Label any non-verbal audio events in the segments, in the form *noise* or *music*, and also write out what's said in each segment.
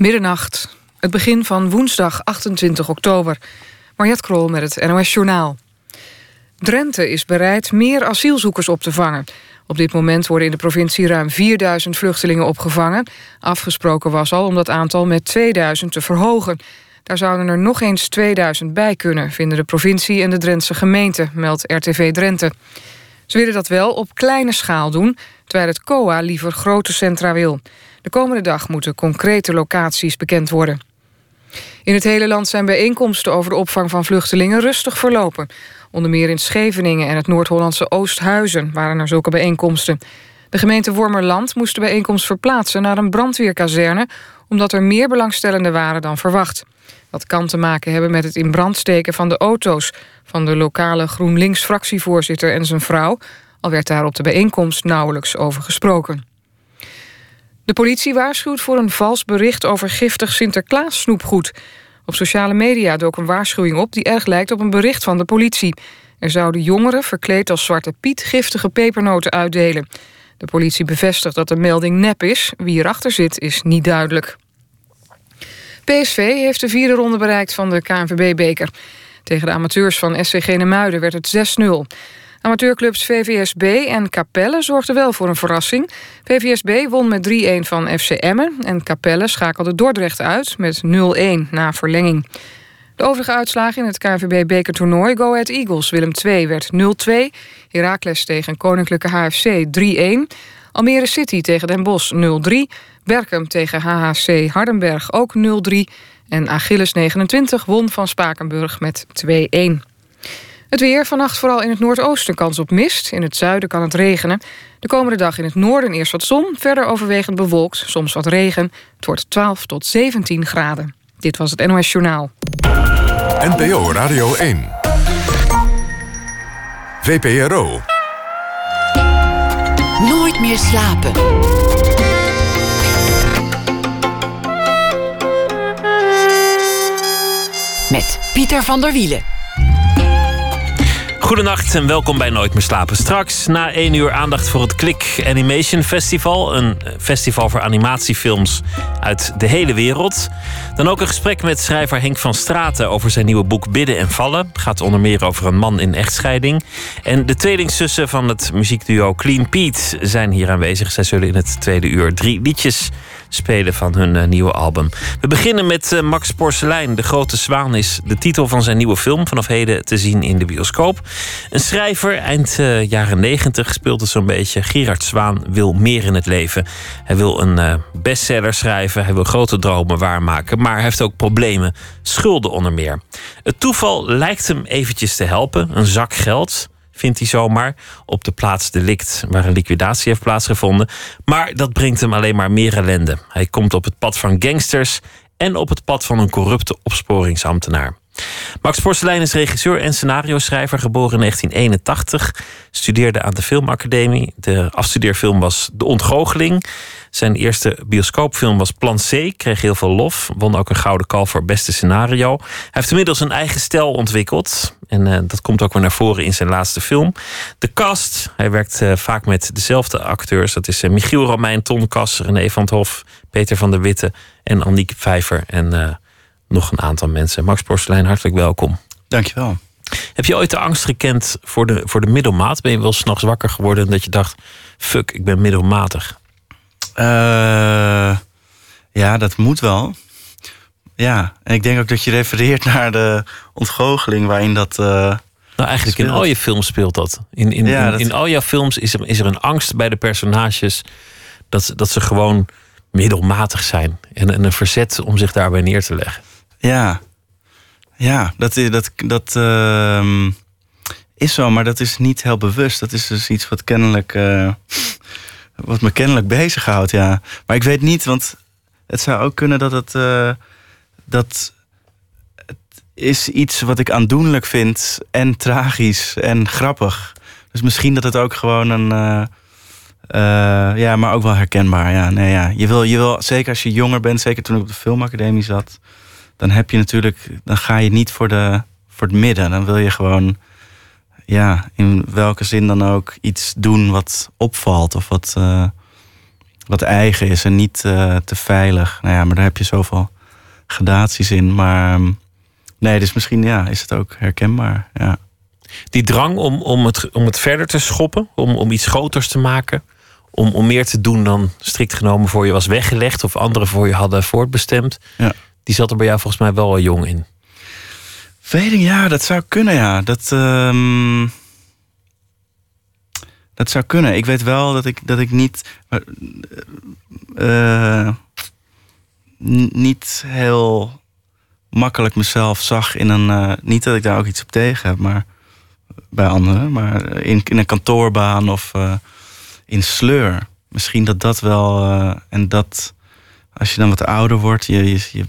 Middernacht, het begin van woensdag 28 oktober. Mariette Krol met het NOS Journaal. Drenthe is bereid meer asielzoekers op te vangen. Op dit moment worden in de provincie ruim 4000 vluchtelingen opgevangen. Afgesproken was al om dat aantal met 2000 te verhogen. Daar zouden er nog eens 2000 bij kunnen, vinden de provincie en de Drentse gemeente, meldt RTV Drenthe. Ze willen dat wel op kleine schaal doen, terwijl het COA liever grote centra wil. De komende dag moeten concrete locaties bekend worden. In het hele land zijn bijeenkomsten over de opvang van vluchtelingen rustig verlopen. Onder meer in Scheveningen en het Noord-Hollandse Oosthuizen waren er zulke bijeenkomsten. De gemeente Wormerland moest de bijeenkomst verplaatsen naar een brandweerkazerne... omdat er meer belangstellenden waren dan verwacht. Dat kan te maken hebben met het in brand steken van de auto's... van de lokale GroenLinks-fractievoorzitter en zijn vrouw... al werd daar op de bijeenkomst nauwelijks over gesproken. De politie waarschuwt voor een vals bericht over giftig Sinterklaas snoepgoed. Op sociale media dook een waarschuwing op die erg lijkt op een bericht van de politie. Er zouden jongeren verkleed als Zwarte Piet giftige pepernoten uitdelen. De politie bevestigt dat de melding nep is. Wie erachter zit is niet duidelijk. PSV heeft de vierde ronde bereikt van de KNVB-beker. Tegen de amateurs van SC Genemuiden werd het 6-0. Amateurclubs VVSB en Capelle zorgden wel voor een verrassing. VVSB won met 3-1 van FC Emmen... en Capelle schakelde Dordrecht uit met 0-1 na verlenging. De overige uitslagen in het KNVB-bekertoernooi... Go Ahead Eagles Willem II werd 0-2... Heracles tegen Koninklijke HFC 3-1... Almere City tegen Den Bosch 0-3... Berkem tegen HHC Hardenberg ook 0-3... en Achilles 29 won van Spakenburg met 2-1. Het weer vannacht vooral in het noordoosten kans op mist. In het zuiden kan het regenen. De komende dag in het noorden eerst wat zon. Verder overwegend bewolkt, soms wat regen. Het wordt 12 tot 17 graden. Dit was het NOS Journaal. NPO Radio 1. VPRO. Nooit meer slapen. Met Pieter van der Wielen. Goedenacht en welkom bij Nooit meer slapen. Straks na één uur aandacht voor het Click Animation Festival. Een eh, festival voor animatiefilms uit de hele wereld. Dan ook een gesprek met schrijver Henk van Straten over zijn nieuwe boek Bidden en Vallen. Gaat onder meer over een man in echtscheiding. En de tweelingzussen van het muziekduo Clean Pete zijn hier aanwezig. Zij zullen in het tweede uur drie liedjes spelen van hun uh, nieuwe album. We beginnen met uh, Max Porcelein. De Grote Zwaan is de titel van zijn nieuwe film. Vanaf heden te zien in de bioscoop. Een schrijver, eind uh, jaren negentig speelt het zo'n beetje. Gerard Zwaan wil meer in het leven. Hij wil een bestseller schrijven. Hij wil grote dromen waarmaken. Maar hij heeft ook problemen. Schulden onder meer. Het toeval lijkt hem eventjes te helpen. Een zak geld vindt hij zomaar. Op de plaats delict waar een liquidatie heeft plaatsgevonden. Maar dat brengt hem alleen maar meer ellende. Hij komt op het pad van gangsters en op het pad van een corrupte opsporingsambtenaar. Max Porcelein is regisseur en scenario-schrijver, geboren in 1981. Studeerde aan de Filmacademie. De afstudeerfilm was De Ontgoocheling. Zijn eerste bioscoopfilm was Plan C, kreeg heel veel lof. Won ook een gouden kalf voor beste scenario. Hij heeft inmiddels een eigen stijl ontwikkeld. En uh, dat komt ook weer naar voren in zijn laatste film. De cast, hij werkt uh, vaak met dezelfde acteurs. Dat is uh, Michiel Romein, Ton Kas, René van het Hof, Peter van der Witte en Aniek Vijver. En nog een aantal mensen. Max Porselein, hartelijk welkom. Dankjewel. Heb je ooit de angst gekend voor de, voor de middelmaat? Ben je wel s'nachts wakker geworden en dat je dacht: fuck, ik ben middelmatig? Uh, ja, dat moet wel. Ja, en ik denk ook dat je refereert naar de ontgoocheling waarin dat. Uh, nou, eigenlijk speelt. in al je films speelt dat. In, in, ja, in, dat... in, al jouw films is er, is er een angst bij de personages dat, dat ze gewoon middelmatig zijn. En, en een verzet om zich daarbij neer te leggen. Ja, ja dat, dat, dat uh, is zo, maar dat is niet heel bewust. Dat is dus iets wat kennelijk. Uh, wat me kennelijk bezighoudt, ja. Maar ik weet niet, want het zou ook kunnen dat het. Uh, dat het is iets wat ik aandoenlijk vind en tragisch en grappig. Dus misschien dat het ook gewoon een. Ja, maar ook wel herkenbaar. Ja, nee, ja. Je, wil, je wil, zeker als je jonger bent, zeker toen ik op de filmacademie zat, dan heb je natuurlijk, dan ga je niet voor, de, voor het midden. Dan wil je gewoon ja, in welke zin dan ook iets doen wat opvalt of wat, uh, wat eigen is en niet eh, te veilig. Nou ja, maar daar heb je zoveel gradaties in. Maar ehm, nee, dus misschien ja, is het ook herkenbaar. Ja. Die drang om, om, het, om het verder te schoppen, om, om iets groters te maken, om, om meer te doen dan strikt genomen voor je was weggelegd of anderen voor je hadden voortbestemd, Ja. Die zat er bij jou volgens mij wel jong in. Weet ik, ja, dat zou kunnen, ja. Dat, ehm, dat zou kunnen. Ik weet wel dat ik, dat ik niet... eh, eh, niet heel makkelijk mezelf zag in een... eh, niet dat ik daar ook iets op tegen heb, maar bij anderen. Maar in, in een kantoorbaan of in sleur. Misschien dat dat wel... en dat als je dan wat ouder wordt, je, je,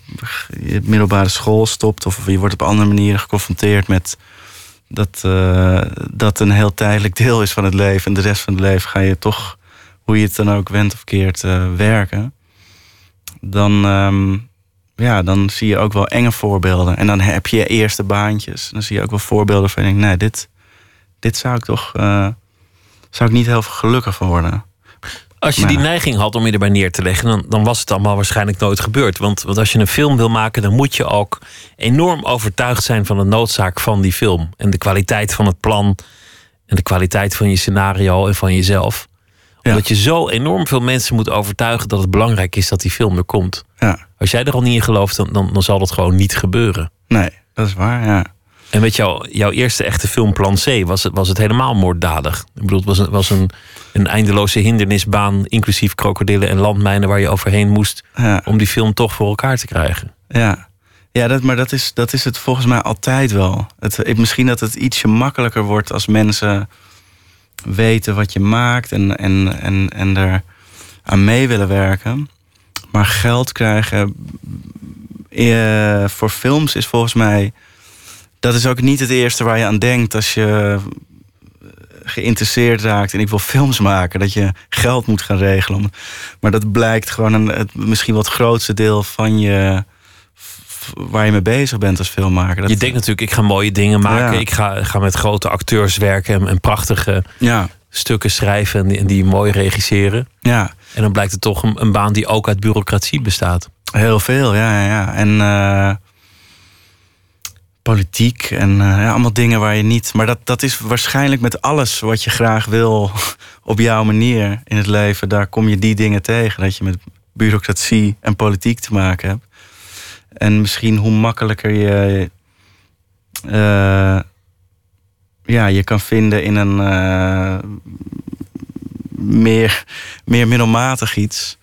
middelbare school stopt, of je wordt op andere manieren geconfronteerd met dat eh, dat een heel tijdelijk deel is van het leven. En de rest van het leven ga je toch, hoe je het dan ook wendt of keert, eh, werken. Dan, ehm, ja, dan zie je ook wel enge voorbeelden. En dan heb je eerste baantjes. Dan zie je ook wel voorbeelden van je denkt, nee, dit, dit zou ik toch eh, zou ik niet heel gelukkig van worden. Als je Maar- die neiging had om je erbij neer te leggen, dan, dan was het allemaal waarschijnlijk nooit gebeurd. Want, want als je een film wil maken, dan moet je ook enorm overtuigd zijn van de noodzaak van die film. En de kwaliteit van het plan. En de kwaliteit van je scenario en van jezelf. Ja. Omdat je zo enorm veel mensen moet overtuigen dat het belangrijk is dat die film er komt. Ja, Als jij er al niet in gelooft, dan, dan, dan zal dat gewoon niet gebeuren. nee, dat is waar, ja. En met jou, jouw eerste echte film Plan C was het, was het helemaal moorddadig. Ik bedoel, het was, een, was een, een eindeloze hindernisbaan, inclusief krokodillen en landmijnen waar je overheen moest ja. om die film toch voor elkaar te krijgen. Ja, ja dat, maar dat is, dat is het volgens mij altijd wel. Het, misschien dat het ietsje makkelijker wordt als mensen weten wat je maakt en, en, en, en er aan mee willen werken. Maar geld krijgen eh, voor films is volgens mij. Dat is ook niet het eerste waar je aan denkt als je geïnteresseerd raakt en ik wil films maken, dat je geld moet gaan regelen. Maar dat blijkt gewoon een, het, misschien wel het grootste deel van je waar je mee bezig bent als filmmaker. Dat, je denkt natuurlijk, ik ga mooie dingen maken. Ja. Ik ga, ga met grote acteurs werken en, en prachtige ja, stukken schrijven en die, en die mooi regisseren. ja, En dan blijkt het toch een, een baan die ook uit bureaucratie bestaat. heel veel, ja, ja, ja. En eh, politiek en eh, ja, allemaal dingen waar je niet. Maar dat, dat is waarschijnlijk met alles wat je graag wil *laughs* op jouw manier in het leven. Daar kom je die dingen tegen. Dat je met bureaucratie en politiek te maken hebt. En misschien hoe makkelijker je. eh, ja, je kan vinden in een eh, meer, meer middelmatig iets.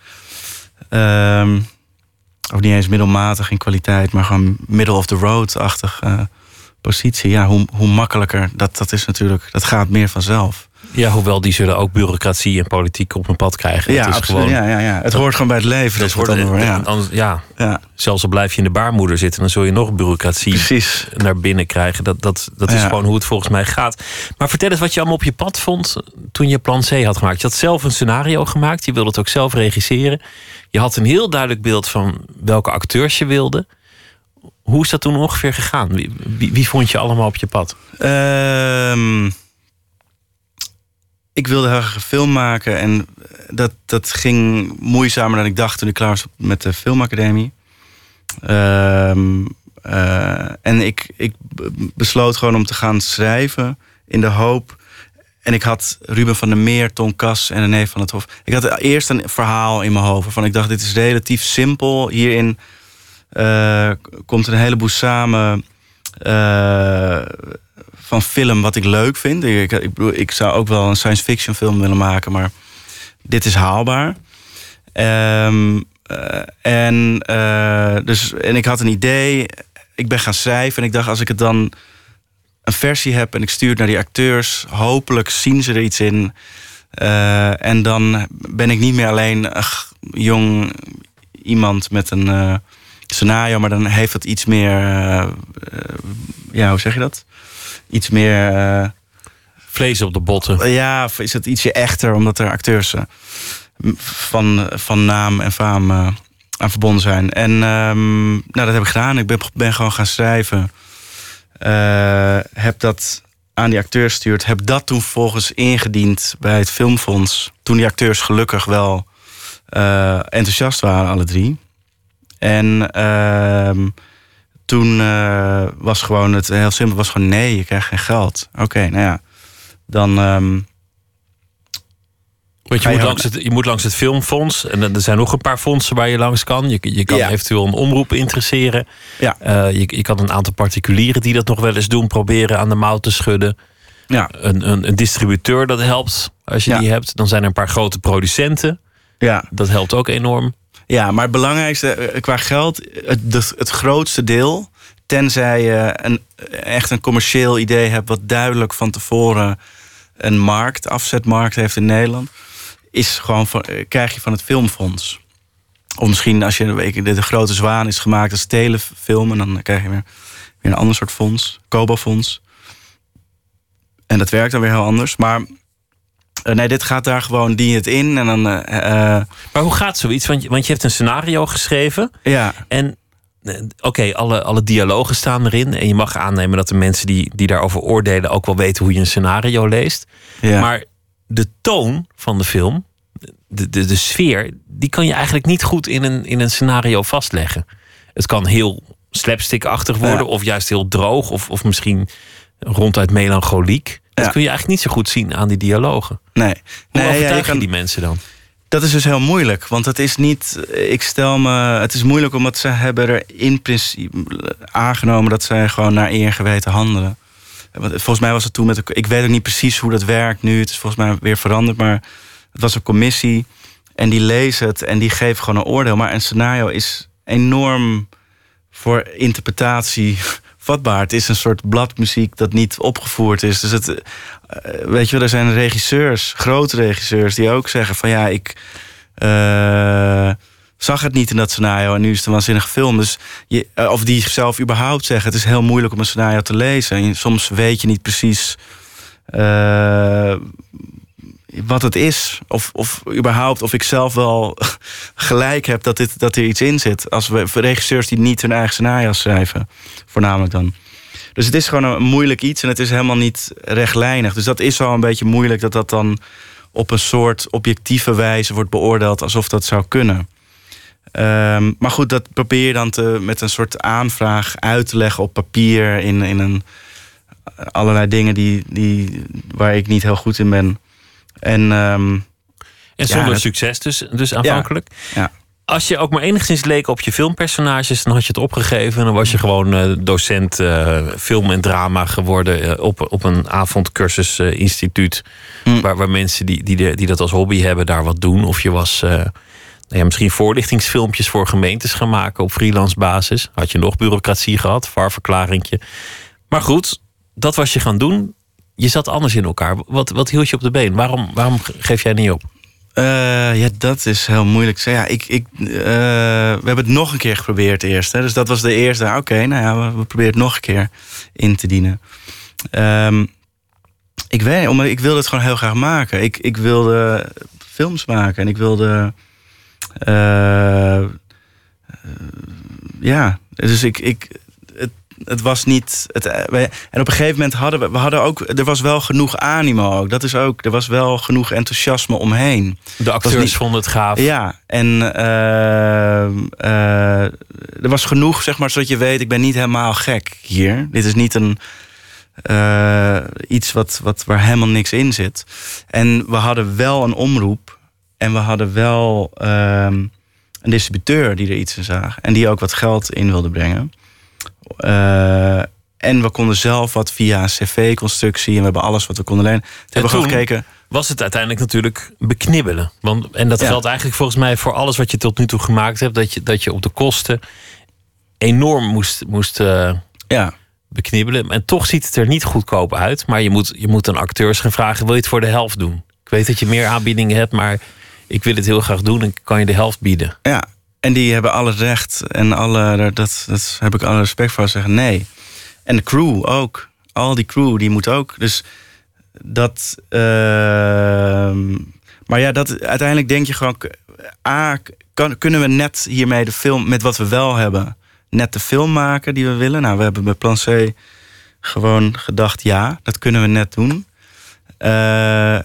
Ehm, of niet eens middelmatig in kwaliteit, maar gewoon middle of the road-achtig eh, positie. Ja, hoe, hoe makkelijker, dat, dat is natuurlijk, dat gaat meer vanzelf. Ja, hoewel die zullen ook bureaucratie en politiek op een pad krijgen. ja, het is absoluut. gewoon. ja, ja, ja. Het hoort gewoon bij het leven. Dat wat dan, ja. anders- ja, ja, zelfs al blijf je in de baarmoeder zitten, dan zul je nog bureaucratie precies. naar binnen krijgen. Dat, dat, dat is gewoon hoe het volgens mij gaat. Maar vertel eens wat je allemaal op je pad vond toen je plan C had gemaakt. Je had zelf een scenario gemaakt. Je wilde het ook zelf regisseren. Je had een heel duidelijk beeld van welke acteurs je wilde. Hoe is dat toen ongeveer gegaan? Wie, wie, wie vond je allemaal op je pad? Ehm, ik wilde heel graag een film maken. En dat, dat ging moeizamer dan ik dacht toen ik klaar was met de filmacademie. Ehm, eh, en ik, ik besloot gewoon om te gaan schrijven in de hoop. En ik had Ruben van der Meer, Ton Kas en René van het Hof. Ik had eerst een verhaal in mijn hoofd waarvan ik dacht: dit is relatief simpel. Hierin eh, komt een heleboel samen. eh, van film wat ik leuk vind. Ik, ik, ik zou ook wel een science fiction film willen maken, maar dit is haalbaar. Ehm, eh, en, eh, dus, en ik had een idee. Ik ben gaan schrijven en ik dacht, als ik het dan een versie heb en ik stuur het naar die acteurs, hopelijk zien ze er iets in. Eh, en dan ben ik niet meer alleen jong iemand met een scenario, maar dan heeft het iets meer. ja, hoe zeg je dat? Iets meer. eh, Vlees op de botten. ja, is het ietsje echter, omdat er acteurs eh, van, van naam en faam eh, aan verbonden zijn. En ehm, nou, dat heb ik gedaan. Ik ben, ben gewoon gaan schrijven. Heb dat aan die acteurs gestuurd. Heb dat toen vervolgens ingediend bij het Filmfonds. Toen die acteurs gelukkig wel enthousiast waren, alle drie. En ehm, toen eh, was gewoon het heel simpel, was gewoon nee, je krijgt geen geld. Oké, nou ja, dan. Want je je moet, langs het, je moet langs het filmfonds. En er zijn nog een paar fondsen waar je langs kan. Je, je kan Ja. eventueel een omroep interesseren. Ja. Eh, je, je kan een aantal particulieren die dat nog wel eens doen, proberen aan de mouw te schudden. ja, Een, een, een distributeur dat helpt als je Ja. die hebt. Dan zijn er een paar grote producenten. ja, Dat helpt ook enorm. Ja, maar het belangrijkste eh, qua geld, het, het grootste deel, tenzij je een, echt een commercieel idee hebt, wat duidelijk van tevoren een markt, afzetmarkt heeft in Nederland, is gewoon eh, krijg je van het filmfonds. Of misschien als je de, grote zwaan is gemaakt als telefilm, en dan krijg je weer, weer een ander soort fonds, Kobo-fonds. En dat werkt dan weer heel anders. Maar nee, dit gaat daar gewoon, dien je het in en dan. eh, eh, Maar hoe gaat zoiets? Want je, want je hebt een scenario geschreven. ja, En eh, oké, alle, alle dialogen staan erin. En je mag aannemen dat de mensen die, die daarover oordelen ook wel weten hoe je een scenario leest. ja. Maar de toon van de film, de, de, de sfeer, die kan je eigenlijk niet goed in een, in een scenario vastleggen. Het kan heel slapstickachtig worden, Ja. of juist heel droog, of, of misschien ronduit melancholiek. Dat Ja. kun je eigenlijk niet zo goed zien aan die dialogen. Nee. Hoe nee ja, je kan, die mensen dan? Dat is dus heel moeilijk. Want het is niet. Ik stel me. Het is moeilijk omdat ze hebben er in principe aangenomen dat zij gewoon naar eer en geweten handelen. Want volgens mij was het toen met. de- Ik weet ook niet precies hoe dat werkt nu. Het is volgens mij weer veranderd. Maar het was een commissie. En die lezen het en die geven gewoon een oordeel. Maar een scenario is enorm voor interpretatie vatbaar. Het is een soort bladmuziek dat niet opgevoerd is. Dus het, eh, weet je wel, er zijn regisseurs, grote regisseurs, die ook zeggen van ja, ik eh, zag het niet in dat scenario en nu is het een waanzinnige film. Dus je, eh, of die zelf überhaupt zeggen, het is heel moeilijk om een scenario te lezen. En soms weet je niet precies wat het is. Of, of überhaupt of ik zelf wel *laughs* gelijk heb dat, dit, dat er iets in zit. Als we regisseurs die niet hun eigen scenario's schrijven, voornamelijk dan. Dus het is gewoon een moeilijk iets en het is helemaal niet rechtlijnig. Dus dat is wel een beetje moeilijk dat dat dan op een soort objectieve wijze wordt beoordeeld alsof dat zou kunnen. Ehm, maar goed, dat probeer je dan te, met een soort aanvraag uit te leggen op papier in, in een, allerlei dingen die, die, waar ik niet heel goed in ben. En ehm, En zonder succes dus, dus aanvankelijk. ja. Als je ook maar enigszins leek op je filmpersonages, dan had je het opgegeven. En dan was je gewoon eh, docent eh, film en drama geworden eh, op, op een avondcursus eh, instituut. Hm. Waar, waar mensen die, die, de- die dat als hobby hebben daar wat doen. Of je was nou ja, misschien voorlichtingsfilmpjes voor gemeentes gaan maken op freelance basis. Had je nog bureaucratie gehad, VAR-verklaringje. Maar goed, dat was je gaan doen. Je zat anders in elkaar. Wat, wat hield je op de been? Waarom, waarom geef jij niet op? Eh, ja, dat is heel moeilijk. Ja, ik, ik, eh, we hebben het nog een keer geprobeerd eerst. Hè. Dus dat was de eerste. Ah, Oké, nou ja, we, proberen het nog een keer in te dienen. Ehm, ik weet niet, ik wilde het gewoon heel graag maken. Ik, ik wilde films maken en ik wilde. eh, ja, dus ik. ik het, was niet. Het, eh, wij- en op een gegeven moment hadden we, we hadden ook. Er was wel genoeg animo ook. Dat is ook. Er was wel genoeg enthousiasme omheen. De acteurs niet- vonden het gaaf. Ja, en eh, eh, er was genoeg, zeg maar, zodat je weet, ik ben niet helemaal gek hier. Dit is niet een iets wat, wat, waar helemaal niks in zit. En we hadden wel een omroep en we hadden wel ehm, een distributeur die er iets in zag en die ook wat geld in wilde brengen. Eh, en we konden zelf wat via een cv-constructie en we hebben alles wat we konden lenen. Toen hebben we gekeken. was het uiteindelijk natuurlijk beknibbelen. Want, en dat Ja. geldt eigenlijk volgens mij voor alles wat je tot nu toe gemaakt hebt. Dat je, dat je op de kosten enorm moest, moest eh, Ja, beknibbelen. En toch ziet het er niet goedkoop uit. Maar je moet, je moet dan acteurs gaan vragen: wil je het voor de helft doen? Ik weet dat je meer aanbiedingen hebt, maar ik wil het heel graag doen. En kan je de helft bieden? Ja, en die hebben alle recht en alle, dat, dat heb ik alle respect voor, zeggen nee. En de crew ook. Al die crew, die moet ook. Dus dat. ehm, maar ja, dat, uiteindelijk denk je gewoon. A, kunnen we net hiermee de film, met wat we wel hebben, net de film maken die we willen? Nou, we hebben bij Plan C gewoon gedacht, ja, dat kunnen we net doen. Eh,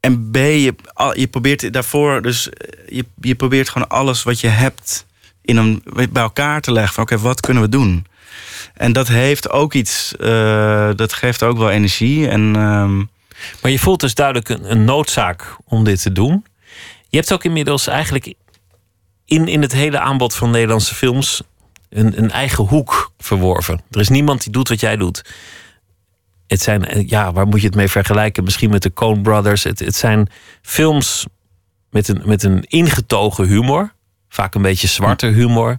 en B, je, je probeert daarvoor, dus eh, je, je probeert gewoon alles wat je hebt in een, bij elkaar te leggen. Van oké, wat kunnen we doen? En dat heeft ook iets, eh, dat geeft ook wel energie. En ehm, Maar je voelt dus duidelijk een, een noodzaak om dit te doen. Je hebt ook inmiddels eigenlijk in, in het hele aanbod van Nederlandse films een, een eigen hoek verworven. Er is niemand die doet wat jij doet. Het zijn, ja, waar moet je het mee vergelijken? Misschien met de Coen Brothers. Het, het zijn films met een, met een ingetogen humor. Vaak een beetje zwarte humor.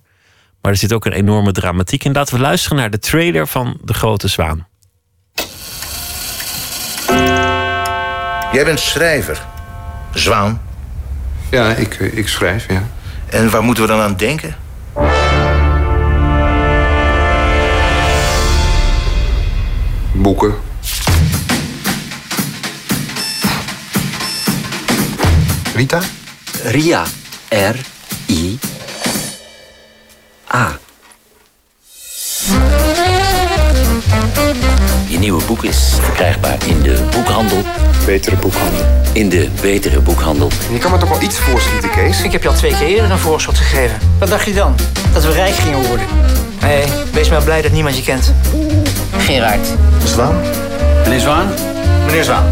Maar er zit ook een enorme dramatiek in. Laten we luisteren naar de trailer van De Grote Zwaan. Jij bent schrijver. Zwaan. Ja, ik, ik schrijf, ja. En waar moeten we dan aan denken? Boeken. Rita? Ria. R-I-A. Je nieuwe boek is verkrijgbaar in de boekhandel. Betere boekhandel. In de betere boekhandel. Je kan me toch wel iets voorschieten, Kees? Ik heb je al twee keer eerder een voorschot gegeven. Wat dacht je dan? Dat we rijk gingen worden? Hé, wees maar blij dat niemand je kent. Gerard. Zwaan? Meneer Zwaan? Meneer Zwaan.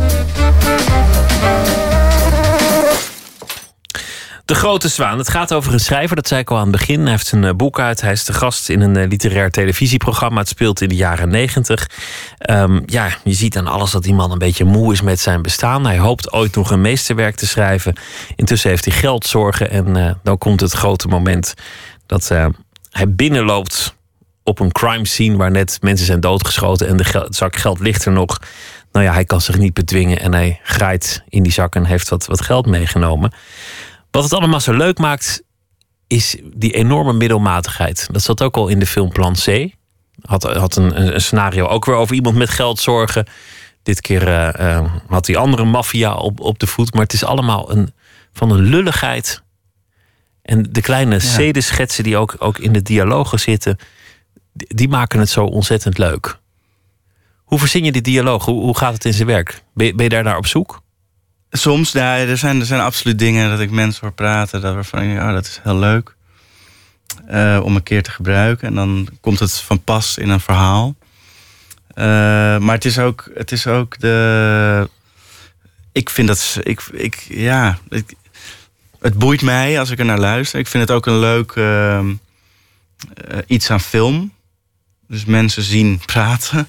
De Grote Zwaan. Het gaat over een schrijver, dat zei ik al aan het begin. Hij heeft zijn eh, boek uit. Hij is de gast in een eh, literair televisieprogramma. Het speelt in de jaren negentig. Ehm, ja, je ziet aan alles dat die man een beetje moe is met zijn bestaan. Hij hoopt ooit nog een meesterwerk te schrijven. Intussen heeft hij geldzorgen. En eh, dan komt het grote moment dat hij binnenloopt op een crime scene waar net mensen zijn doodgeschoten en de gel- zak geld ligt er nog. Nou ja, hij kan zich niet bedwingen en hij graait in die zak en heeft wat, wat geld meegenomen. Wat het allemaal zo leuk maakt, is die enorme middelmatigheid. Dat zat ook al in de film Plan C. Had, had een, scenario ook weer over iemand met geldzorgen. Dit keer eh, eh, had die andere maffia op, op de voet. Maar het is allemaal een, van een lulligheid. En de kleine zedenschetsen die ook, ook in de dialogen zitten... die, maken het zo ontzettend leuk. Hoe verzin je die dialoog? Hoe, gaat het in zijn werk? Ben je, ben je daar naar op zoek? soms, ja, er, zijn, er zijn absoluut dingen dat ik mensen hoor praten... Dat waarvan ik oh, dat is heel leuk eh, om een keer te gebruiken. En dan komt het van pas in een verhaal. Eh, maar het is ook, het is ook de... Ik vind dat... Ik, ik, ja, ik, het boeit mij als ik er naar luister. Ik vind het ook een leuk ehm, eh, iets aan film. Dus mensen zien praten.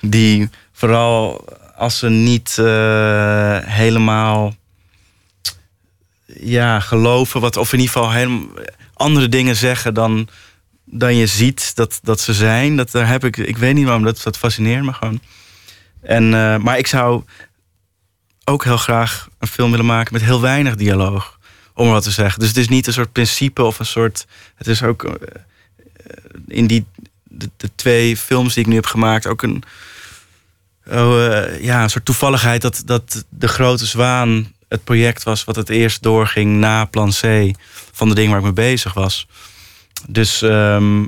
Die vooral als ze niet eh, helemaal ja, geloven, wat, of in ieder geval helemaal andere dingen zeggen dan, dan je ziet dat, dat ze zijn. Dat daar heb ik, ik weet niet waarom, dat, dat fascineert me gewoon. En, eh, maar ik zou ook heel graag een film willen maken met heel weinig dialoog. Om wat te zeggen. Dus het is niet een soort principe of een soort. Het is ook eh, in die de, twee films die ik nu heb gemaakt ook een. Oh, eh, ja, een soort toevalligheid dat, dat De Grote Zwaan het project was wat het eerst doorging na plan C van de dingen waar ik mee bezig was. Dus, ehm,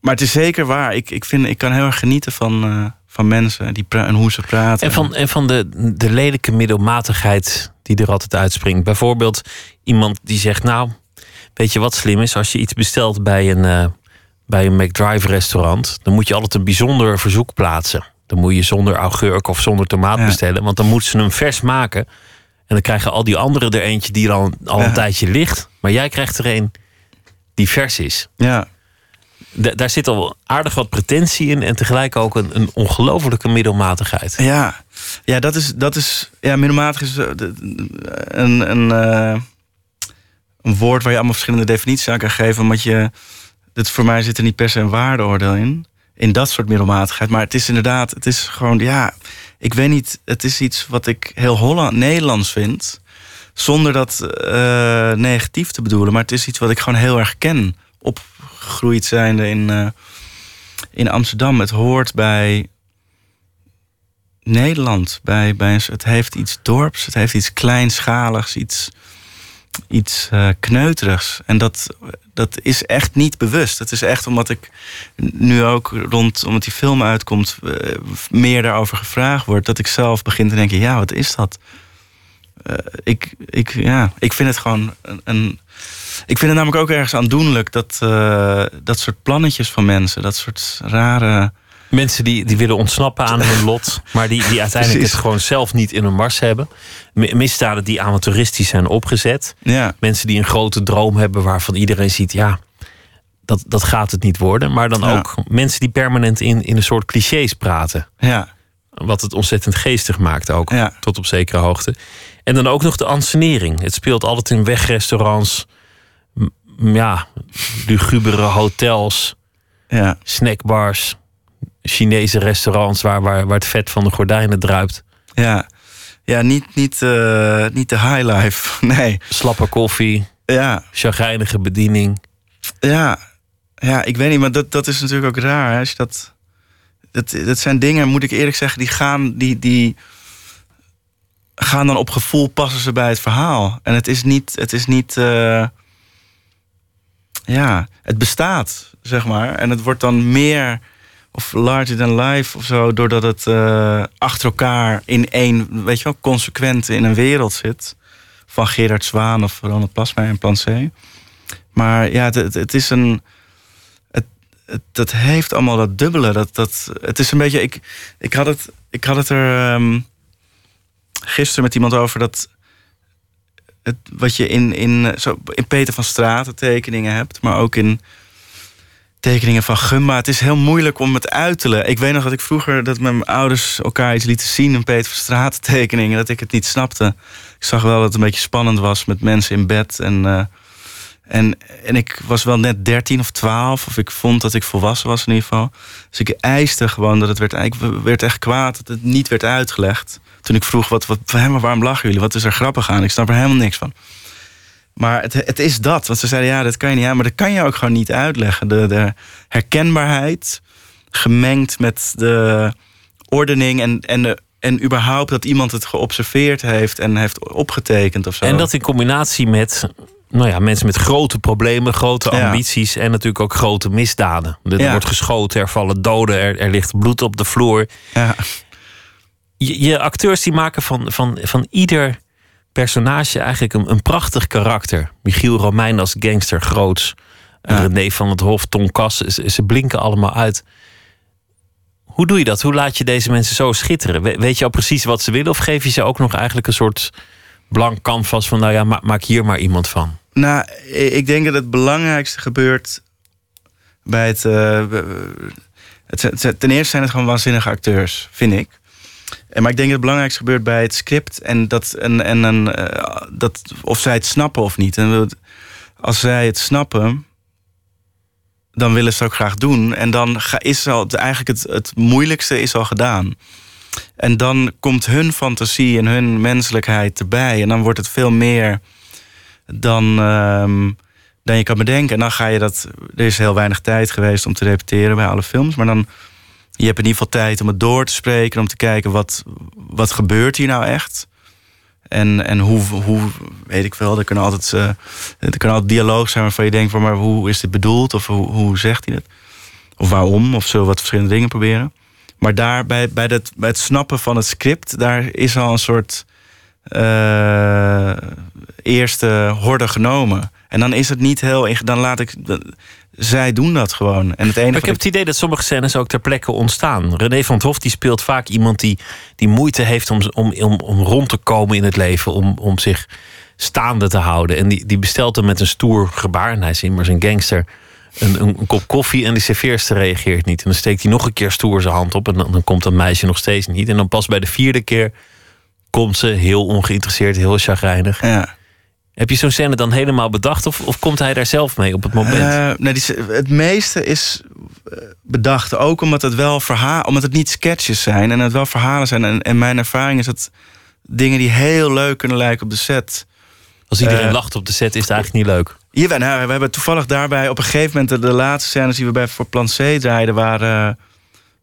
maar het is zeker waar. Ik, ik, vind, ik kan heel erg genieten van, eh, van mensen die en hoe ze praten. En van, en van de, de lelijke middelmatigheid die er altijd uitspringt. Bijvoorbeeld iemand die zegt: Nou, weet je wat slim is? Als je iets bestelt bij een, eh, bij een McDrive restaurant, dan moet je altijd een bijzonder verzoek plaatsen. Dan moet je zonder augurk of zonder tomaat Ja. bestellen, want dan moeten ze hem vers maken. En dan krijgen al die anderen er eentje die er al, al een tijdje ligt. Maar jij krijgt er een die vers is. Ja, Da- daar zit al aardig wat pretentie in en tegelijk ook een, een ongelofelijke middelmatigheid. Ja, ja dat is, dat is ja, middelmatig is eh, een, een, eh, een woord waar je allemaal verschillende definities aan kan geven. Omdat je, het, voor mij zit er niet per se een waardeoordeel in. In dat soort middelmatigheid. Maar het is inderdaad, het is gewoon, ja, ik weet niet, het is iets wat ik heel Holland, Nederlands vind. Zonder dat eh, negatief te bedoelen. Maar het is iets wat ik gewoon heel erg ken. Opgegroeid zijnde in, eh, in Amsterdam. Het hoort bij Nederland. Bij, bij, het heeft iets dorps, het heeft iets kleinschaligs, iets, iets eh, kneuterigs. En dat, dat is echt niet bewust. Het is echt omdat ik nu ook rond, omdat die film uitkomt, eh, meer daarover gevraagd wordt, dat ik zelf begin te denken: ja, wat is dat? eh, ik, ik, ja, ik vind het gewoon een, een. Ik vind het namelijk ook ergens aandoenlijk dat dat soort plannetjes van mensen, dat soort rare. Mensen die, die willen ontsnappen aan hun lot, *laughs* maar die, die uiteindelijk Precies. het gewoon zelf niet in hun mars hebben. Mi- Misdaden die amateuristisch zijn opgezet. Ja, Mensen die een grote droom hebben waarvan iedereen ziet, ja, dat, dat gaat het niet worden. Maar dan Ja. ook mensen die permanent in, in een soort clichés praten. ja, Wat het ontzettend geestig maakt ook, Ja. tot op zekere hoogte. En dan ook nog de ansenering. Het speelt altijd in wegrestaurants, ja, lugubere hotels, ja, snackbars, Chinese restaurants waar, waar, waar het vet van de gordijnen druipt. ja. Ja, niet, niet, eh, niet de high life. *laughs* Nee. Slappe koffie, Ja, chagrijnige bediening. ja. Ja, ik weet niet, maar dat, dat is natuurlijk ook raar. Hè? Als je dat, dat, dat zijn dingen, moet ik eerlijk zeggen, die gaan, die, die gaan dan op gevoel passen ze bij het verhaal. En het is niet, het is niet, eh, ja, het bestaat, zeg maar. En het wordt dan meer of larger than life of zo, doordat het eh, achter elkaar in één, weet je wel, consequent in een wereld zit. Van Gerard Zwaan of Ronald Plasma en Plan C. Maar ja, het, het, is een. Het, het, dat heeft allemaal dat dubbele. Dat, dat, het is een beetje. Ik, ik, had, het, ik had het er ehm, gisteren met iemand over dat. Het, wat je in, in, zo, in Peter van Straten tekeningen hebt, maar ook in tekeningen van Gumma. Het is heel moeilijk om het uit te leggen. Ik weet nog dat ik vroeger dat mijn ouders elkaar iets lieten zien in Peter van Straten tekeningen, dat ik het niet snapte. Ik zag wel dat het een beetje spannend was met mensen in bed en. eh, en, en ik was wel net 13 of 12, of ik vond dat ik volwassen was in ieder geval. Dus ik eiste gewoon dat het werd. Ik werd echt kwaad dat het niet werd uitgelegd. Toen ik vroeg: wat, wat, waarom lachen jullie? Wat is er grappig aan? Ik snap er helemaal niks van. Maar het, het is dat. Want ze zeiden: ja, dat kan je niet aan. Maar dat kan je ook gewoon niet uitleggen. De, de herkenbaarheid gemengd met de ordening en, en, de, en überhaupt dat iemand het geobserveerd heeft en heeft opgetekend of zo. En dat in combinatie met nou ja, mensen met grote problemen, grote Ja. ambities en natuurlijk ook grote misdaden. Er Ja. wordt geschoten, er vallen doden, er, er ligt bloed op de vloer. Ja. Je, je acteurs die maken van, van, van ieder personage eigenlijk een, een prachtig karakter. Michiel Romein als gangster, groots. Ja. René van het Hof, Ton Kas, ze, ze blinken allemaal uit. Hoe doe je dat? Hoe laat je deze mensen zo schitteren? We- Weet je al precies wat ze willen? Of geef je ze ook nog eigenlijk een soort blank canvas van... nou ja, ma- maak hier maar iemand van? Nou, ik denk dat het belangrijkste gebeurt bij het, eh, het, het- Ten eerste zijn het gewoon waanzinnige acteurs, vind ik. Maar ik denk dat het belangrijkste gebeurt bij het script en dat, en, en, eh, dat of zij het snappen of niet. En als zij het snappen, dan willen ze het ook graag doen. En dan ga, is al, eigenlijk het, het moeilijkste is al gedaan. En dan komt hun fantasie en hun menselijkheid erbij. En dan wordt het veel meer dan, ehm, dan je kan bedenken. En dan ga je dat. Er is heel weinig tijd geweest om te repeteren bij alle films. Maar dan. Je hebt in ieder geval tijd om het door te spreken. Om te kijken wat, wat gebeurt hier nou echt. En, en hoe, hoe, weet ik wel, er kan altijd, er kan altijd dialoog zijn waarvan je denkt: van, maar hoe is dit bedoeld? Of hoe, hoe zegt hij het? Of waarom? Of we wat verschillende dingen proberen? Maar daar, bij, bij, dat, bij het snappen van het script, daar is al een soort eh, eerste horde genomen. En dan is het niet heel. Dan laat ik. Zij doen dat gewoon. En het enige Maar ik heb het idee dat sommige scènes ook ter plekke ontstaan. René van het Hof die speelt vaak iemand die, die moeite heeft om, om, om, om rond te komen in het leven. Om, om zich staande te houden. En die, die bestelt hem met een stoer gebaar. En hij is immers een gangster. Een, een, een kop koffie en de serveerster reageert niet. En dan steekt hij nog een keer stoer zijn hand op. En dan, dan komt dat meisje nog steeds niet. En dan pas bij de vierde keer komt ze heel ongeïnteresseerd, heel chagrijnig. Ja. Heb je zo'n scène dan helemaal bedacht? Of, of komt hij daar zelf mee op het moment? Eh, nee, die, het meeste is eh, bedacht. Ook omdat het wel verhaal, omdat het niet sketches zijn en het wel verhalen zijn. En, en mijn ervaring is dat dingen die heel leuk kunnen lijken op de set. Als iedereen eh, lacht op de set, is het eigenlijk niet leuk. Jawel, nou, we hebben toevallig daarbij op een gegeven moment de, de laatste scènes die we bij voor Plan C draaiden waren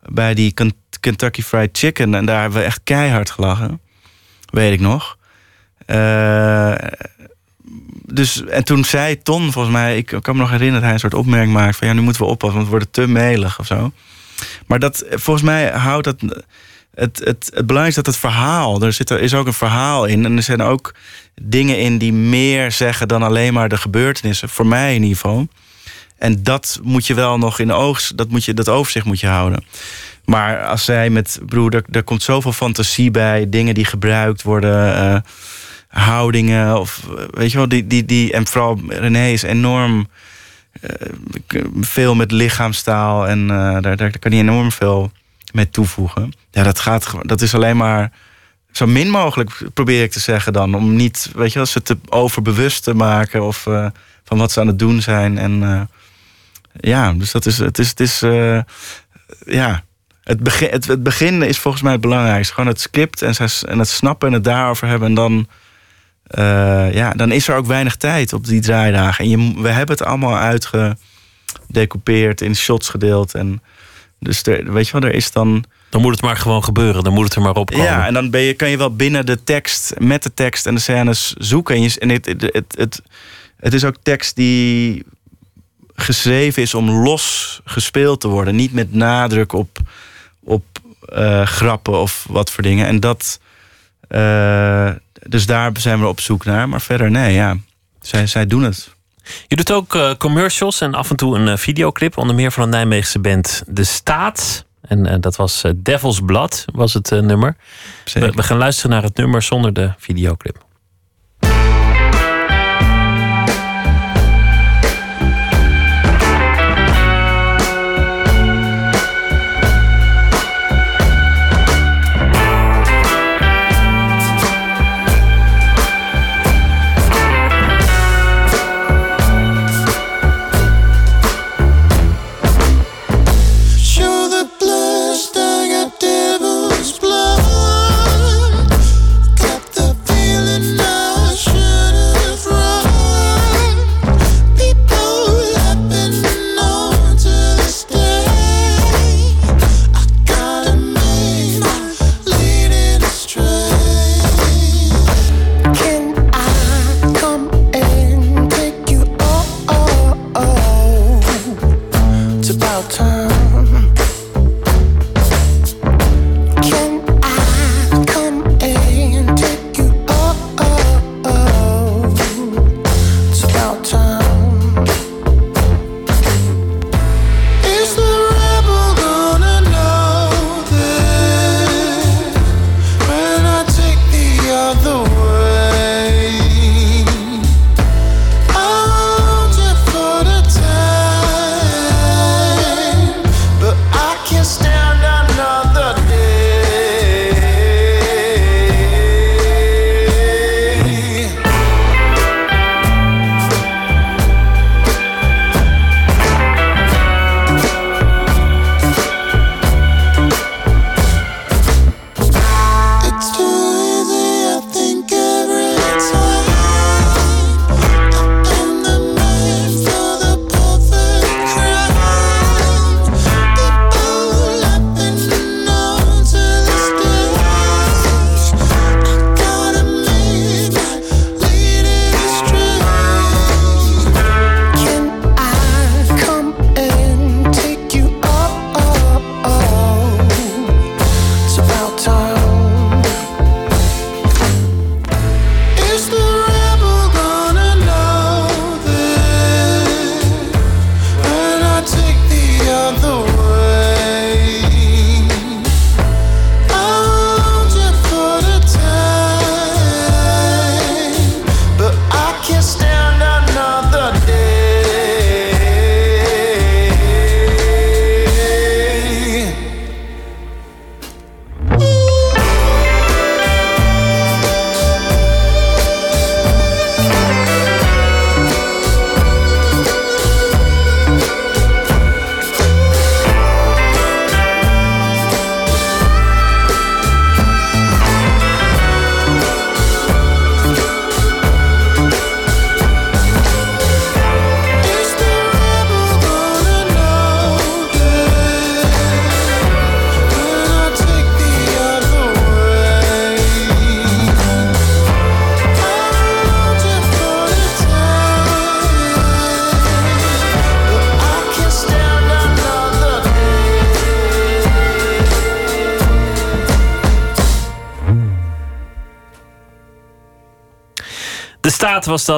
bij die Ken- Kentucky Fried Chicken en daar hebben we echt keihard gelachen, weet ik nog. Eh, dus en toen zei Ton volgens mij, ik kan me nog herinneren dat hij een soort opmerking maakt van ja nu moeten we oppassen want we worden te melig of zo. Maar dat volgens mij houdt dat het, het, het belangrijkste is dat het verhaal, er, zit, er is ook een verhaal in. En er zijn ook dingen in die meer zeggen dan alleen maar de gebeurtenissen. Voor mij in ieder geval. En dat moet je wel nog in oog, dat, moet je, dat overzicht moet je houden. Maar als zij met, broer, er, er komt zoveel fantasie bij, dingen die gebruikt worden, eh, houdingen, of eh, weet je wel, die, die, die, en vooral René is enorm eh, veel met lichaamstaal en eh, daar, daar kan hij enorm veel mee toevoegen. Ja, dat gaat, dat is alleen maar zo min mogelijk, probeer ik te zeggen dan, om niet, weet je wel, ze te overbewust te maken of van wat ze aan het doen zijn en ja, dus dat is, het is, het is, ja, het begin, het, het begin is volgens mij het belangrijkste. Gewoon het script en, en het snappen en het daarover hebben. En dan, eh, ja, dan is er ook weinig tijd op die draaidagen. En je, we hebben het allemaal uitgedecoupeerd, in shots gedeeld. En dus er, weet je wel, er is dan... Dan moet het maar gewoon gebeuren. Dan moet het er maar op komen. Ja, en dan ben je, kan je wel binnen de tekst, met de tekst en de scènes zoeken. En, je, en het, het, het, het, het is ook tekst die geschreven is om los gespeeld te worden. Niet met nadruk op, op eh, grappen of wat voor dingen. En dat. eh, dus daar zijn we op zoek naar. Maar verder, nee, ja. Zij, zij doen het. Je doet ook eh, commercials en af en toe een eh, videoclip. Onder meer van een Nijmeegse band De Staat. En eh, dat was Devil's Blood, was het nummer. We, we gaan luisteren naar het nummer zonder de videoclip.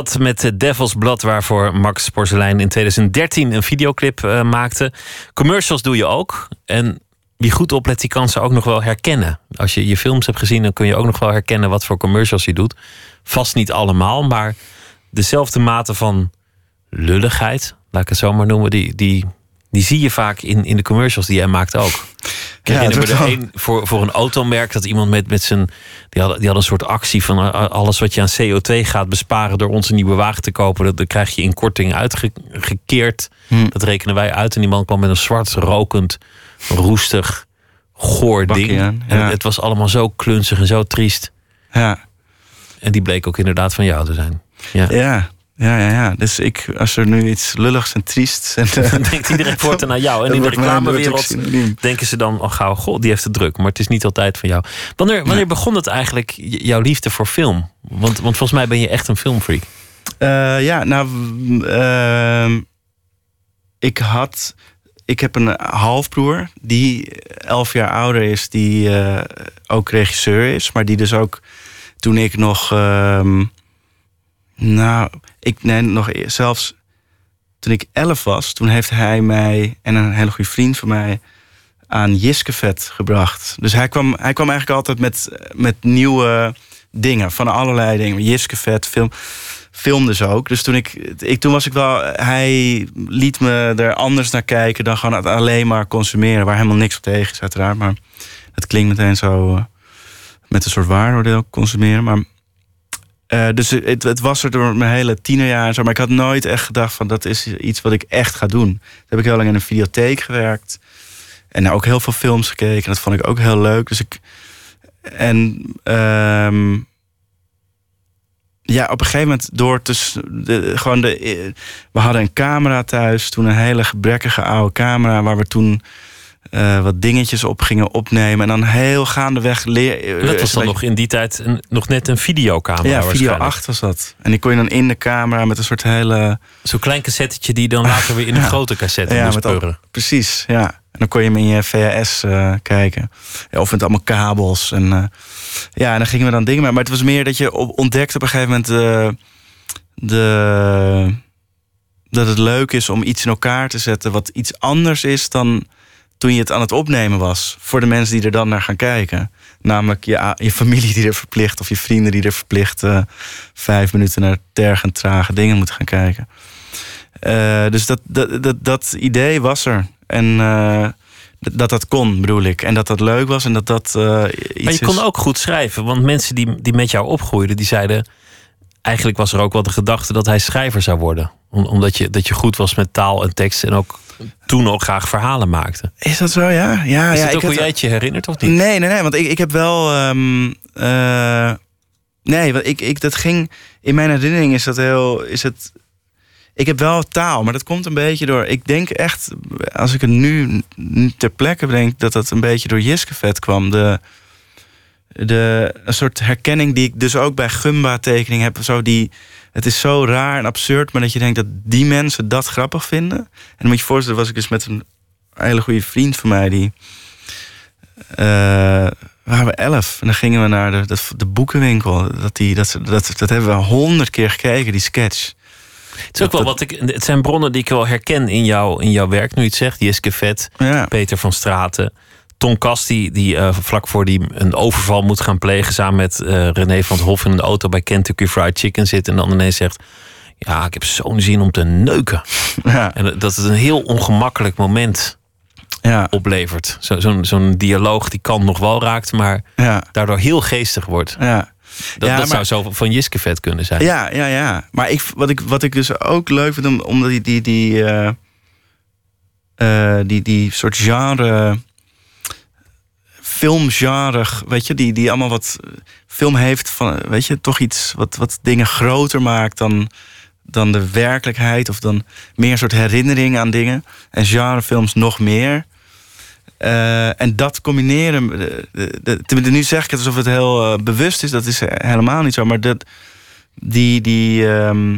Dat met Devil's Blood, waarvoor Max Porcelein in 2013 een videoclip eh, maakte. Commercials doe je ook. En wie goed oplet, die kan ze ook nog wel herkennen. Als je je films hebt gezien, dan kun je ook nog wel herkennen wat voor commercials je doet. Vast niet allemaal, maar dezelfde mate van lulligheid, laat ik het zo maar noemen, die, die, die zie je vaak in, in de commercials die jij maakt ook. Ik Ja, herinner me er een voor, voor een automerk dat iemand met, met zijn. Die had, die had een soort actie van eh, alles wat je aan CO2 gaat besparen door onze nieuwe wagen te kopen. Dat, dat krijg je in korting uitgekeerd. Hm. Dat rekenen wij uit. En die man kwam met een zwart, rokend, roestig, goor ding. En het was allemaal zo klunzig en zo triest. Ja. En die bleek ook inderdaad van jou te zijn. Ja. Ja, ja, ja, ja. Dus ik, als er nu iets lulligs en triests... En, *laughs* Dan denkt iedereen *laughs* voortaan naar jou. En in de reclamewereld denken ze dan, oh gauw, god, die heeft het druk. Maar het is niet altijd van jou. Wanneer, wanneer begon het eigenlijk, jouw liefde voor film? Want, want volgens mij ben je echt een filmfreak. Eh, ja, nou, ehm, ik had, ik heb een halfbroer die elf jaar ouder is, die eh, ook regisseur is, maar die dus ook toen ik nog, ehm, nou, ik nee, nog e- zelfs toen ik elf was, toen heeft hij mij en een hele goede vriend van mij aan Jiskevet gebracht. Dus hij kwam, hij kwam eigenlijk altijd met, met nieuwe dingen, van allerlei dingen. Jiskevet, film, film dus ook. Dus toen ik, ik, toen was ik wel, hij liet me er anders naar kijken dan gewoon het alleen maar consumeren, waar helemaal niks op tegen is uiteraard. Maar het klinkt meteen zo eh, met een soort waardeoordeel consumeren. Maar eh, dus het, het was er door mijn hele tienerjaar en zo. Maar ik had nooit echt gedacht van dat is iets wat ik echt ga doen. Toen heb ik heel lang in een videotheek gewerkt. En ook heel veel films gekeken. Dat vond ik ook heel leuk. Dus ik. En. ehm, ja, op een gegeven moment door te. gewoon de, eh, we hadden een camera thuis. Toen een hele gebrekkige oude camera. Waar we toen eh, wat dingetjes op gingen opnemen. En dan heel gaandeweg leer. Dat was dan eh, nog in die tijd een, nog net een videocamera Ja, video waarschijnlijk. 8 was dat. En die kon je dan in de camera met een soort hele... Zo'n klein cassettetje die dan later weer in een *laughs* Ja. grote cassette ja, moest al-. Precies, ja. En dan kon je hem in je VHS eh, kijken. Ja, of met allemaal kabels. En, eh, ja, en dan gingen we dan dingen mee. Maar het was meer dat je op, ontdekt op een gegeven moment... eh, de, dat het leuk is om iets in elkaar te zetten... wat iets anders is dan toen je het aan het opnemen was. Voor de mensen die er dan naar gaan kijken. Namelijk je, je familie die er verplicht... of je vrienden die er verplicht... eh, vijf minuten naar tergend trage dingen moeten gaan kijken. Eh, dus dat, dat, dat, dat idee was er. En eh, dat dat kon, bedoel ik. En dat dat leuk was en dat dat iets Maar je kon is- ook goed schrijven. Want mensen die, die met jou opgroeiden, die zeiden... Eigenlijk was er ook wel de gedachte dat hij schrijver zou worden. Om- omdat je, dat je goed was met taal en tekst. En ook toen ook graag verhalen maakte. Is dat zo, ja? ja Is ja, dat ook hoe jij het je herinnert of niet? Nee, nee, nee. Want ik, ik heb wel... ehm, eh, nee, want ik, ik, dat ging... In mijn herinnering is dat heel... Is het, ik heb wel taal, maar dat komt een beetje door... Ik denk echt, als ik het nu ter plekke bedenk... dat dat een beetje door Jiskevet kwam. De, de, een soort herkenning die ik dus ook bij Gumba-tekening heb. Zo die, het is zo raar en absurd, maar dat je denkt dat die mensen dat grappig vinden. En dan moet je voorstellen, was ik dus met een hele goede vriend van mij... die eh, waren we elf. En dan gingen we naar de, de, de boekenwinkel. Dat, die, dat, dat, dat hebben we honderd keer gekeken, die sketch. Het, is ook wel wat ik, het zijn bronnen die ik wel herken in, jou, in jouw werk. Nu je het zegt, Jiske Vet, Ja. Peter van Straten. Tom Kast, die, die eh, vlak voor die een overval moet gaan plegen... samen met eh, René van het Hof in een auto bij Kentucky Fried Chicken zit... en dan ineens zegt, ja, ik heb zo'n zin om te neuken. *laughs* Ja. En dat het een heel ongemakkelijk moment Ja. oplevert. Zo- Zo'n zo'n dialoog die kan nog wel raakt, maar Ja. daardoor heel geestig wordt. Ja. Dat, Ja, dat maar- zou zo van Jiske Vet kunnen zijn. Ja, ja, ja. Maar ik, wat, ik, wat ik dus ook leuk vind, om- omdat die, die, die, eh, die, die soort genre, filmgenre, weet je, die, die allemaal wat film heeft van, weet je, toch iets wat, wat dingen groter maakt dan, dan de werkelijkheid of dan meer een soort herinnering aan dingen. En genrefilms nog meer. Eh, en dat combineren. De, de, nu zeg ik het alsof het heel eh, bewust is. Dat is helemaal niet zo. Maar dat, die, die ehm,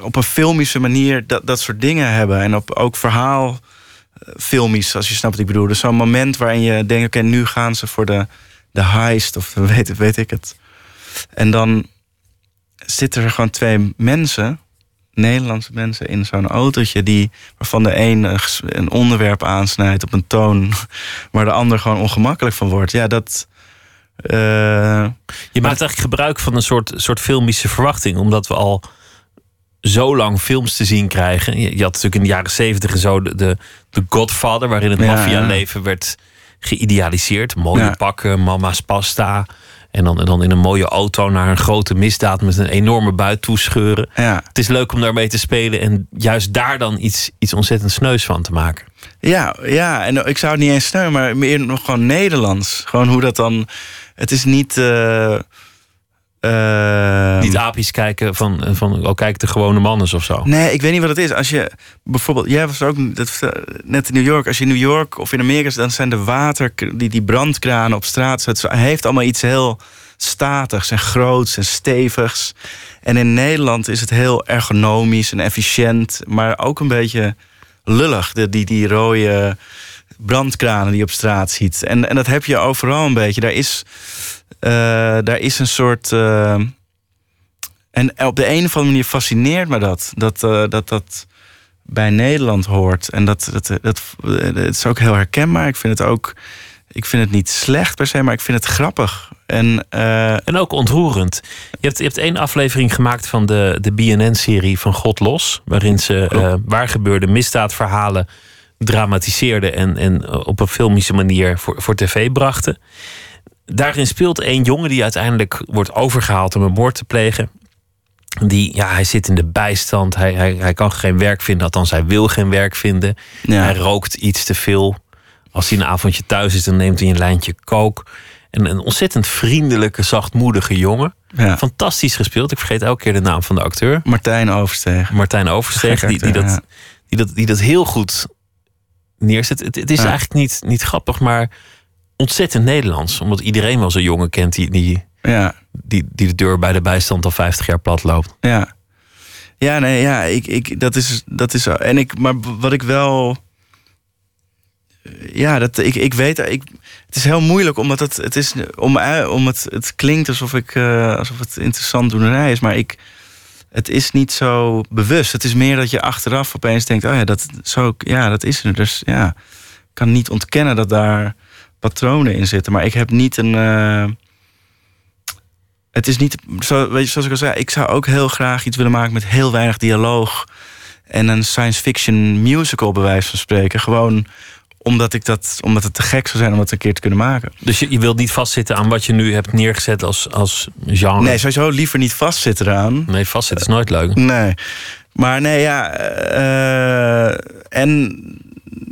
op een filmische manier dat, dat soort dingen hebben. En op ook verhaal eh, filmisch, als je snapt wat ik bedoel. Dus zo'n moment waarin je denkt, oké, nu gaan ze voor de, de heist of *laughs* weet, weet ik het. En dan zitten er gewoon twee mensen, Nederlandse mensen, in zo'n autootje, die, waarvan de een een onderwerp aansnijdt op een toon *laughs* waar de ander gewoon ongemakkelijk van wordt. Ja, dat. eh, Je maakt eigenlijk gebruik van een soort, soort filmische verwachting, omdat we al zo lang films te zien krijgen. Je, je had natuurlijk in de jaren zeventig en zo de, de, de Godfather, waarin het Ja, maffialeven werd geïdealiseerd. Mooie Ja. pakken, mama's pasta. En dan, en dan in een mooie auto naar een grote misdaad met een enorme buit toescheuren. ja. Het is leuk om daarmee te spelen en juist daar dan iets, iets ontzettend sneus van te maken. Ja, ja, en ik zou het niet eens snel, maar meer nog gewoon Nederlands. Gewoon hoe dat dan. Het is niet. eh, eh, Niet apisch kijken van, van oh kijk de gewone man is of zo. Nee, ik weet niet wat het is. Als je bijvoorbeeld, jij was ook dat, net in New York. Als je in New York of in Amerika is, dan zijn de water, die, die brandkranen op straat. Het heeft allemaal iets heel statigs en groots en stevigs. En in Nederland is het heel ergonomisch en efficiënt, maar ook een beetje lullig. De, die, die rode brandkranen die je op straat ziet. En, en dat heb je overal een beetje. Daar is, eh, daar is een soort. eh, en op de een of andere manier fascineert me dat. Dat eh, dat, dat bij Nederland hoort. En dat, dat, dat, het is ook heel herkenbaar. Ik vind het ook. Ik vind het niet slecht per se, maar ik vind het grappig. En, En ook ontroerend. Je hebt, je hebt één aflevering gemaakt van de, de BNN-serie van God Los. Waarin ze waar gebeurde misdaadverhalen dramatiseerden. En, en eh, op een filmische manier voor, voor tv brachten. Daarin speelt één jongen die uiteindelijk wordt overgehaald om een moord te plegen. Die, ja, hij zit in de bijstand. Hij, hij, hij kan geen werk vinden, althans hij wil geen werk vinden. Ja. Hij rookt iets te veel. Als hij een avondje thuis is, dan neemt hij een lijntje kook. En een ontzettend vriendelijke, zachtmoedige jongen. Ja. Fantastisch gespeeld. Ik vergeet elke keer de naam van de acteur. Martijn Overstegen. Martijn Oversteeg, die, die, dat, ja. die, dat, die dat heel goed neerzet. Het, het is Ja. eigenlijk niet, niet grappig, maar ontzettend Nederlands. Omdat iedereen wel zo'n jongen kent die, die, Ja, die, die de deur bij de bijstand al 50 jaar plat loopt. ja. Ja, nee, ja, ik, ik, dat is, dat is, en ik, maar wat ik wel, ja, dat, ik, ik weet, ik, het is heel moeilijk, omdat het, het is, om, om het, het klinkt alsof ik, eh, alsof het interessant doenerij is, maar ik, het is niet zo bewust. Het is meer dat je achteraf opeens denkt, oh ja, dat, zo, ja, dat is er. Dus ja, ik kan niet ontkennen dat daar patronen in zitten, maar ik heb niet een, eh, het is niet, zo, weet je, zoals ik al zei, ik zou ook heel graag iets willen maken met heel weinig dialoog. En een science fiction musical, bij wijze van spreken. Gewoon omdat, ik dat, omdat het te gek zou zijn om dat een keer te kunnen maken. Dus je, je wilt niet vastzitten aan wat je nu hebt neergezet als, als genre. Nee, sowieso liever niet vastzitten eraan. Nee, vastzitten is nooit leuk. Nee. Maar nee, ja. eh, en.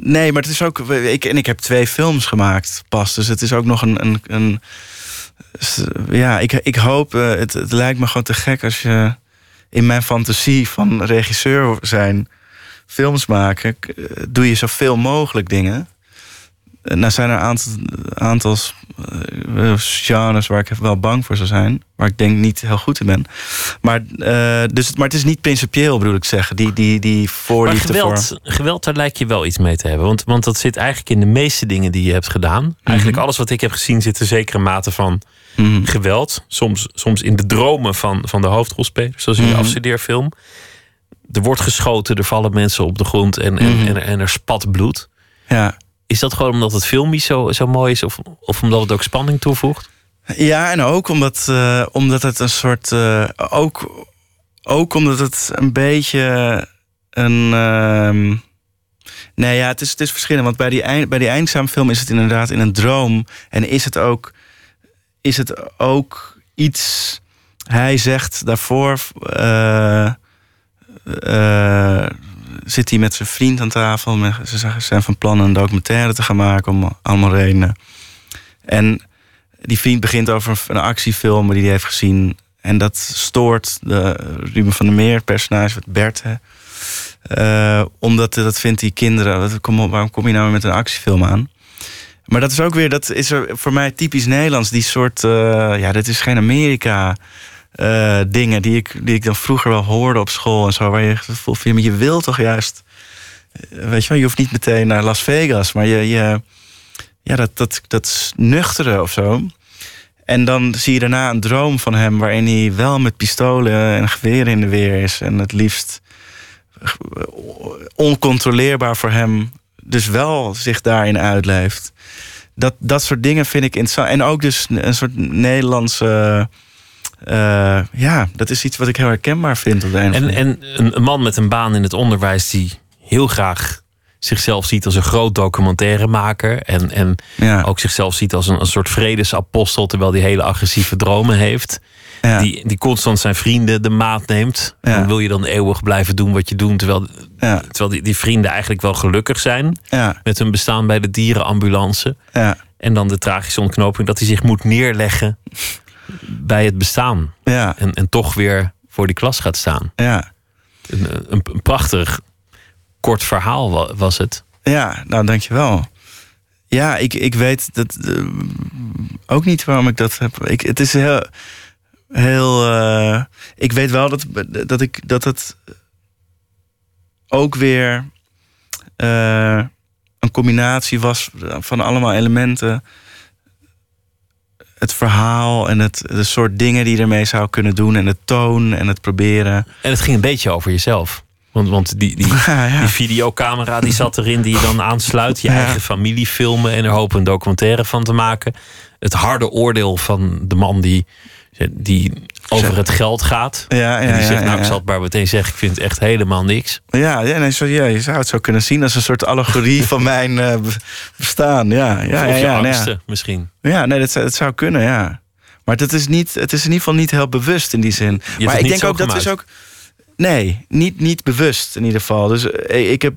Nee, maar het is ook. Ik, en ik heb twee films gemaakt pas. Dus het is ook nog een. een, een ja, ik, ik hoop. eh, het, het lijkt me gewoon te gek als je in mijn fantasie van regisseur zijn, films maken, eh, doe je zoveel mogelijk dingen. Eh, Nou zijn er een aantal, aantal eh, genres waar ik wel bang voor zou zijn. Waar ik denk niet heel goed in ben. Maar, dus, maar het is niet principieel, bedoel ik zeggen. Die, die, die Maar voorliefde geweld, voor... geweld, daar lijkt je wel iets mee te hebben. Want, want dat zit eigenlijk in de meeste dingen die je hebt gedaan. Eigenlijk alles wat ik heb gezien zit een zekere mate van Mhm. geweld. Soms, soms in de dromen van, van de hoofdrolspelers, zoals in de Mhm. afstudeerfilm. Er wordt geschoten, er vallen mensen op de grond en, en, Mhm. en, er- en er spat bloed. Ja. Is dat gewoon omdat het filmisch zo, zo mooi is? Of, of omdat het ook spanning toevoegt? Ja, en ook omdat, eh, omdat het een soort. eh, ook, ook omdat het een beetje een. ehm, nee, ja, het is, het is verschillend. Want bij die, eind, bij die eindzaamfilm is het inderdaad in een droom. En is het ook, is het ook iets. Hij zegt daarvoor. eh, eh, zit hij met zijn vriend aan tafel. Ze zijn van plan een documentaire te gaan maken om allemaal redenen. En die vriend begint over een actiefilm die hij heeft gezien. En dat stoort de Ruben van der Meer, personage, wat Bert. Eh, omdat dat vindt die kinderen. Kom waarom kom je nou met een actiefilm aan? Maar dat is ook weer, dat is voor mij typisch Nederlands. Die soort, eh, ja, dit is geen Amerika. Eh, dingen die ik, die ik dan vroeger wel hoorde op school en zo. Waar je gevoel van, je wil toch juist. eh, Weet je wel, je hoeft niet meteen naar Las Vegas, maar je, je ja, dat, dat, dat nuchtere of zo. En dan zie je daarna een droom van hem waarin hij wel met pistolen en geweren in de weer is. En het liefst oncontroleerbaar voor hem dus wel zich daarin uitleeft. Dat, dat soort dingen vind ik interessant. En ook dus een soort Nederlandse... eh, ja, dat is iets wat ik heel herkenbaar vind. Op de En, en een, een man met een baan in het onderwijs die heel graag zichzelf ziet als een groot documentairemaker. En, en Ja. ook zichzelf ziet als een, een soort vredesapostel, terwijl hij hele agressieve dromen heeft. Ja. Die, die constant zijn vrienden de maat neemt. Ja. Dan wil je dan eeuwig blijven doen wat je doet. Terwijl, terwijl die, die vrienden eigenlijk wel gelukkig zijn met hun bestaan bij de dierenambulance. ja, En dan de tragische ontknoping dat hij zich moet neerleggen bij het bestaan. ja, En, en toch weer voor die klas gaat staan. ja. Een, een, een prachtig kort verhaal wa- was het. Ja, nou dankjewel. Ja, ik, ik weet dat eh, ook niet waarom ik dat heb. Ik, het is heel. heel eh, ik weet wel dat, dat ik dat het ook weer eh, een combinatie was van allemaal elementen. Het verhaal en het de soort dingen die je ermee zou kunnen doen. En de toon en het proberen. En het ging een beetje over jezelf. Want, want die, die, *laughs* Ja, ja. die videocamera die zat erin die je dan aansluit. Je Ja. eigen familie filmen en er hopen een documentaire van te maken. Het harde oordeel van de man die, die over het geld gaat. Ja, ja, en die zegt, nou ik zal het maar meteen zeggen. Ik vind het echt helemaal niks. Ja, ja, nee, zo, ja, je zou het zo kunnen zien als een soort allegorie *laughs* van mijn be- bestaan. Ja, ja, of ja, je angsten ja. misschien. ja nee, dat, zou- dat zou kunnen, ja. Maar het is, niet, het is in ieder geval niet heel bewust in die zin. het maar ik denk ook dat is ook. Nee, niet, niet bewust in ieder geval. Dus eh, ik heb.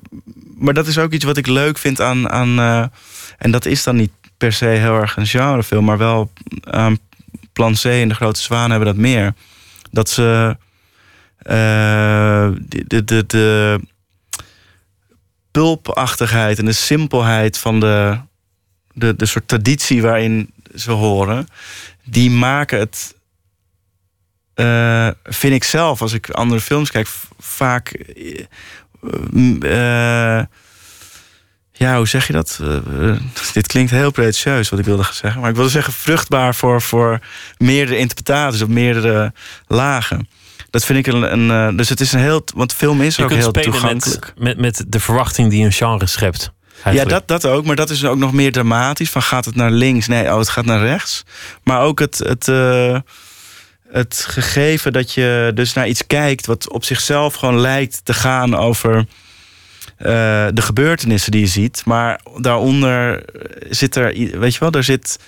Maar dat is ook iets wat ik leuk vind aan. aan eh, en dat is dan niet per se heel erg een genrefilm, maar wel aan Plan C en de Grote Zwaan hebben dat meer. Dat ze. eh, de, de, de, pulpachtigheid en de simpelheid van de, de, de soort traditie waarin ze horen, die maken het, eh, vind ik zelf, als ik andere films kijk, vaak. eh, ja, hoe zeg je dat? Eh, eh, dit klinkt heel pretentieus wat ik wilde zeggen. Maar ik wilde zeggen vruchtbaar voor, voor meerdere interpretaties op meerdere lagen. Dat vind ik een. een eh, dus het is een heel. Want film is Je ook heel toegankelijk. met, met, met de verwachting die een genre schept. Ja, dat, dat ook. Maar dat is ook nog meer dramatisch. Van gaat het naar links? Nee, oh, het gaat naar rechts. Maar ook het, het, het gegeven dat je dus naar iets kijkt... wat op zichzelf gewoon lijkt te gaan over eh, de gebeurtenissen die je ziet. Maar daaronder zit er... Weet je wel, daar zit...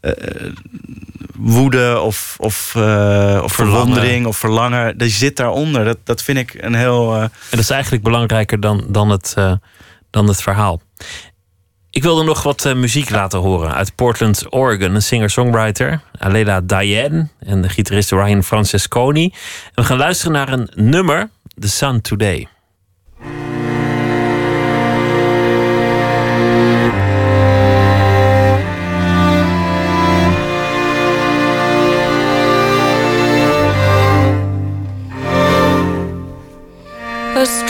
eh, woede of, of, eh, of verwondering of verlangen. Die zit daaronder. Dat, dat vind ik een heel... En dat is eigenlijk belangrijker dan, dan, het, dan het verhaal. Ik wilde nog wat muziek laten horen uit Portland, Oregon. Een singer-songwriter, Alela Diane en de gitarist Ryan Francesconi. En we gaan luisteren naar een nummer, The Sun Today.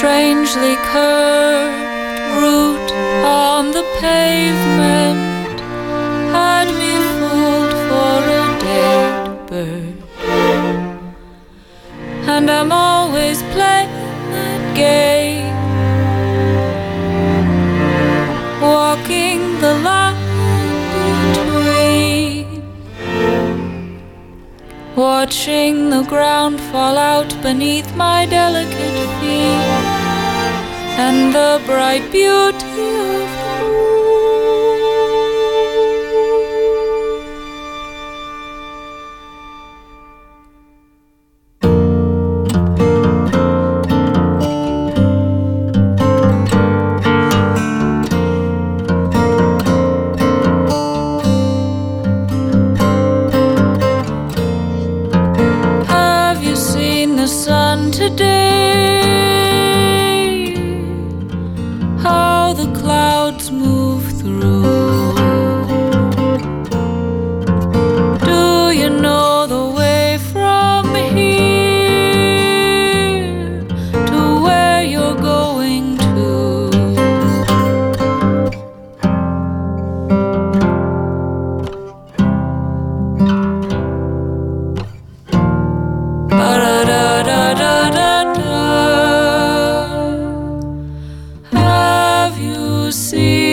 Strangely curved route on the pavement had me fooled for a dead bird. And I'm always playing that game, walking the line between. Watching the ground fall out beneath my delicate feet and the bright beauty of see.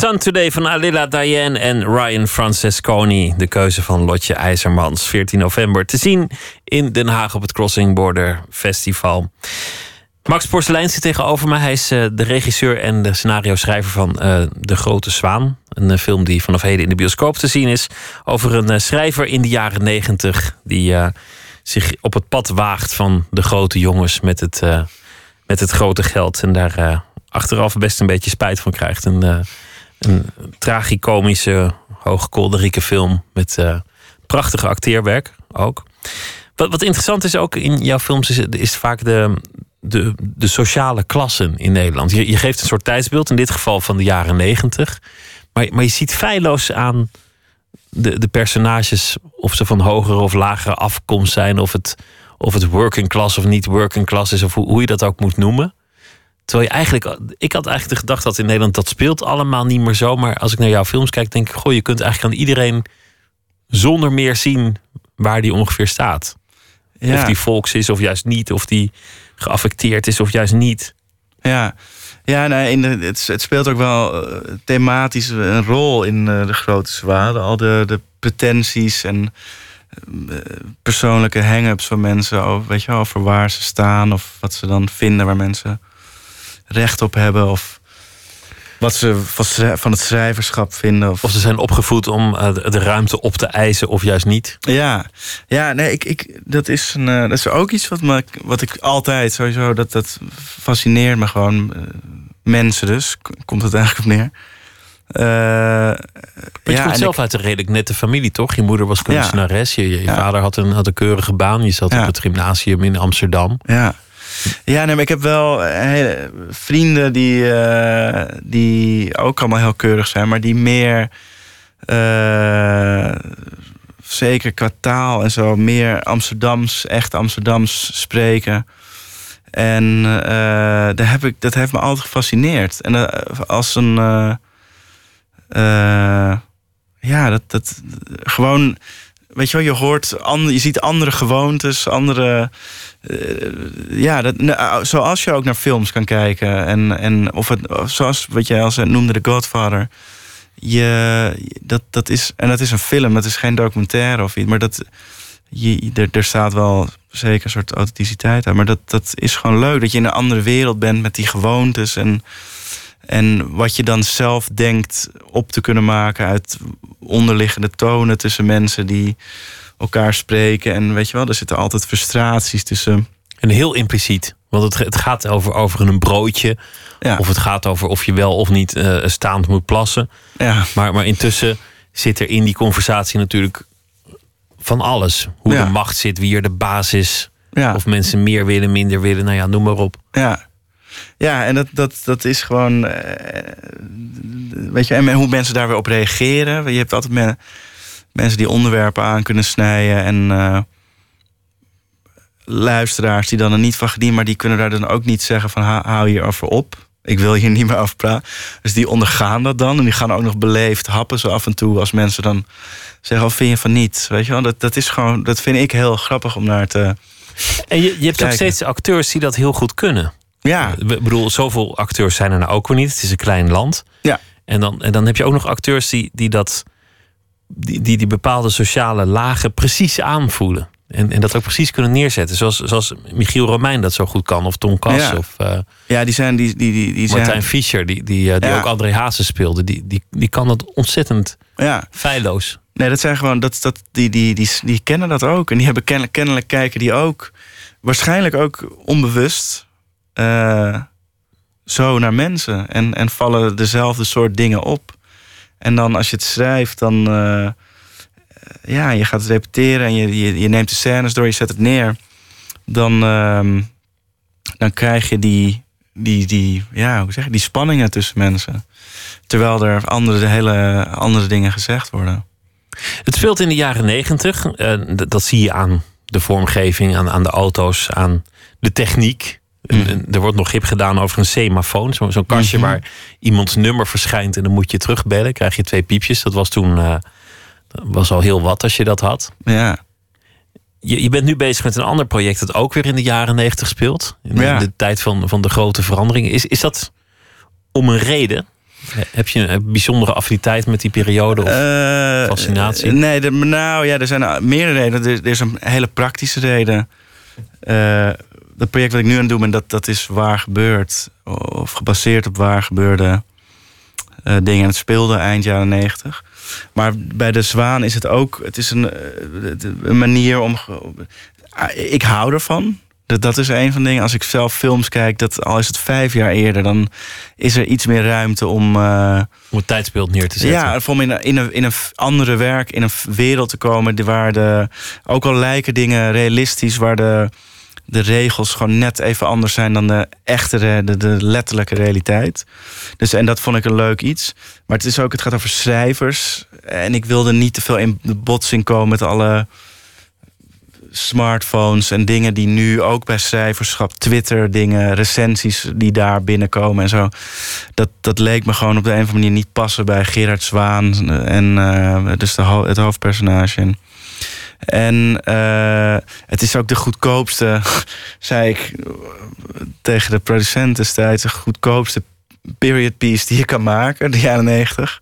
Sun Today van Alila Diane en Ryan Francesconi. De keuze van Lotje IJzermans. 14 november te zien in Den Haag op het Crossing Border Festival. Max Porselein zit tegenover me. Hij is eh, de regisseur en de scenario-schrijver van eh, De Grote Zwaan. Een eh, film die vanaf heden in de bioscoop te zien is. Over een schrijver in de jaren negentig. Die zich op het pad waagt van de grote jongens met het, met het grote geld. En daar achteraf best een beetje spijt van krijgt. Eh, een tragicomische, hoogkolderieke film met eh, prachtige acteerwerk ook. Wat, wat interessant is ook in jouw films, is, is vaak de, de, de sociale klassen in Nederland. Je, je geeft een soort tijdsbeeld, in dit geval van de jaren negentig. Maar, maar je ziet feilloos aan de, de personages of ze van hogere of lagere afkomst zijn, of het, of het working class of niet working class is, of hoe, hoe je dat ook moet noemen. Terwijl je eigenlijk, ik had eigenlijk de gedachte dat in Nederland dat speelt allemaal niet meer zo. Maar als ik naar jouw films kijk, denk ik, goh, je kunt eigenlijk aan iedereen zonder meer zien waar die ongeveer staat. Ja. Of die volks is of juist niet, of die geaffecteerd is of juist niet. Ja, ja nee, in de, het, het speelt ook wel eh, thematisch een rol in eh, de grote zwaarden. Al de, de pretenties en eh, persoonlijke hang-ups van mensen over, weet je, over waar ze staan of wat ze dan vinden waar mensen recht op hebben. Of wat ze van, het schrijverschap vinden. Of, Of ze zijn opgevoed om eh, de ruimte op te eisen of juist niet. Ja, ja nee, ik, ik, dat, is een, eh, dat is ook iets wat, me, wat ik altijd sowieso, dat, dat fascineert me gewoon. eh, mensen dus, komt het eigenlijk op neer. Maar je ja, komt zelf ik- uit een redelijk nette familie, toch? Je moeder was kunstenares, je, je Ja. vader had een, had een keurige baan. Je zat op het gymnasium in Amsterdam. Ja. Ja, nee, ik heb wel eh, hele vrienden die, eh, die ook allemaal heel keurig zijn, maar die meer, eh, zeker qua taal en zo, meer Amsterdams, echt Amsterdams spreken. En daar heb ik, dat heeft me altijd gefascineerd. En als een. ja, dat, dat. Gewoon. Weet je wel, je hoort. Je ziet andere gewoontes, andere. eh, ja, dat, nou, zoals je ook naar films kan kijken. En, en of het. Zoals wat jij al zei, noemde The Godfather. Je, dat, dat is, en dat is een film, dat is geen documentaire of iets. Maar dat, je, er, er staat wel zeker een soort authenticiteit aan. Maar dat, dat is gewoon leuk dat je in een andere wereld bent met die gewoontes. En, en wat je dan zelf denkt op te kunnen maken uit onderliggende tonen tussen mensen die elkaar spreken. En weet je wel, er zitten altijd frustraties tussen. En heel impliciet. Want het, het gaat over, over een broodje. Ja. Of het gaat over of je wel of niet eh, staand moet plassen. Ja. Maar, maar intussen zit er in die conversatie natuurlijk van alles. Hoe Ja. de macht zit, wie er de baas is. Of mensen meer willen, minder willen. Nou ja, noem maar op. Ja. Ja, en dat, dat, dat is gewoon. eh, weet je, en hoe mensen daar weer op reageren. Je hebt altijd me- mensen die onderwerpen aan kunnen snijden. En eh, luisteraars die dan er niet van gedienen, maar die kunnen daar dan ook niet zeggen van "Ha- hou hier over op. Ik wil hier *laughs* niet meer over praten. Dus die ondergaan dat dan. En die gaan ook nog beleefd happen zo af en toe. Als mensen dan zeggen, of vind je van niet? Weet je wel, dat, dat is gewoon, dat vind ik heel grappig om naar te. En je, je hebt ook steeds acteurs die dat heel goed kunnen. Ja. Ik bedoel, zoveel acteurs zijn er nou ook weer niet. Het is een klein land. Ja. En dan, en dan heb je ook nog acteurs die, die dat. Die, die die bepaalde sociale lagen precies aanvoelen. En, en dat ook precies kunnen neerzetten. Zoals, zoals Michiel Romein dat zo goed kan. Of Tom Kas. Ja. Of uh, Ja, die zijn... Die, die, die, die Martijn zijn, Fischer, die, die, uh, die Ja. ook André Hazes speelde. Die, die, die kan dat ontzettend ja. feilloos. Nee, dat zijn gewoon... Dat, dat, die, die, die, die kennen dat ook. En die hebben kennelijk, kennelijk kijken die ook... Waarschijnlijk ook onbewust... eh, zo naar mensen. En, en vallen dezelfde soort dingen op. En dan als je het schrijft, dan... eh, ja, je gaat het repeteren en je, je, je neemt de scènes door, je zet het neer. Dan, ehm, dan krijg je die, die, die, ja, hoe zeg je, die spanningen tussen mensen. Terwijl er andere, hele andere dingen gezegd worden. Het speelt in de jaren negentig. Uh, dat zie je aan de vormgeving, aan, aan de auto's, aan de techniek. Mm. Er wordt nog hip gedaan over een semafoon. Zo- Zo'n kastje Mhm. waar iemands nummer verschijnt en dan moet je terugbellen. Krijg je twee piepjes. Dat was toen eh, dat was al heel wat als je dat had. Ja. Je, je bent nu bezig met een ander project dat ook weer in de jaren negentig speelt. In de, Ja. de tijd van, van de grote veranderingen. Is, is dat om een reden? Heb je een bijzondere affiniteit met die periode? Of Eh, fascinatie? nee, de, nou ja, er zijn meerdere redenen. Er, er is een hele praktische reden. Eh dat project wat ik nu aan het doen ben, dat, dat is waar gebeurd. Of gebaseerd op waar gebeurde eh, dingen. En het speelde eind jaren negentig. Maar bij de Zwaan is het ook... Het is een, eh, een manier om... Ah, Ik hou ervan. Dat, dat is een van de dingen. Als ik zelf films kijk, dat, al is het vijf jaar eerder... dan is er iets meer ruimte om... eh, om het tijdsbeeld neer te zetten. ja, om in een, in, een, in een andere werk, in een wereld te komen... waar de, ook al lijken dingen realistisch... waar de, de regels gewoon net even anders zijn... dan de echte, de, de letterlijke realiteit. Dus, en dat vond ik een leuk iets. Maar het, is ook, het gaat over schrijvers. En ik wilde niet te veel in de botsing komen met alle smartphones en dingen die nu ook bij schrijverschap, Twitter dingen, recensies die daar binnenkomen en zo. Dat, dat leek me gewoon op de een of andere manier niet passen bij Gerard Zwaan en eh, dus de, het hoofdpersonage. En eh, het is ook de goedkoopste, *laughs* zei ik eh, tegen de producent destijds, de goedkoopste period piece die je kan maken, de jaren negentig.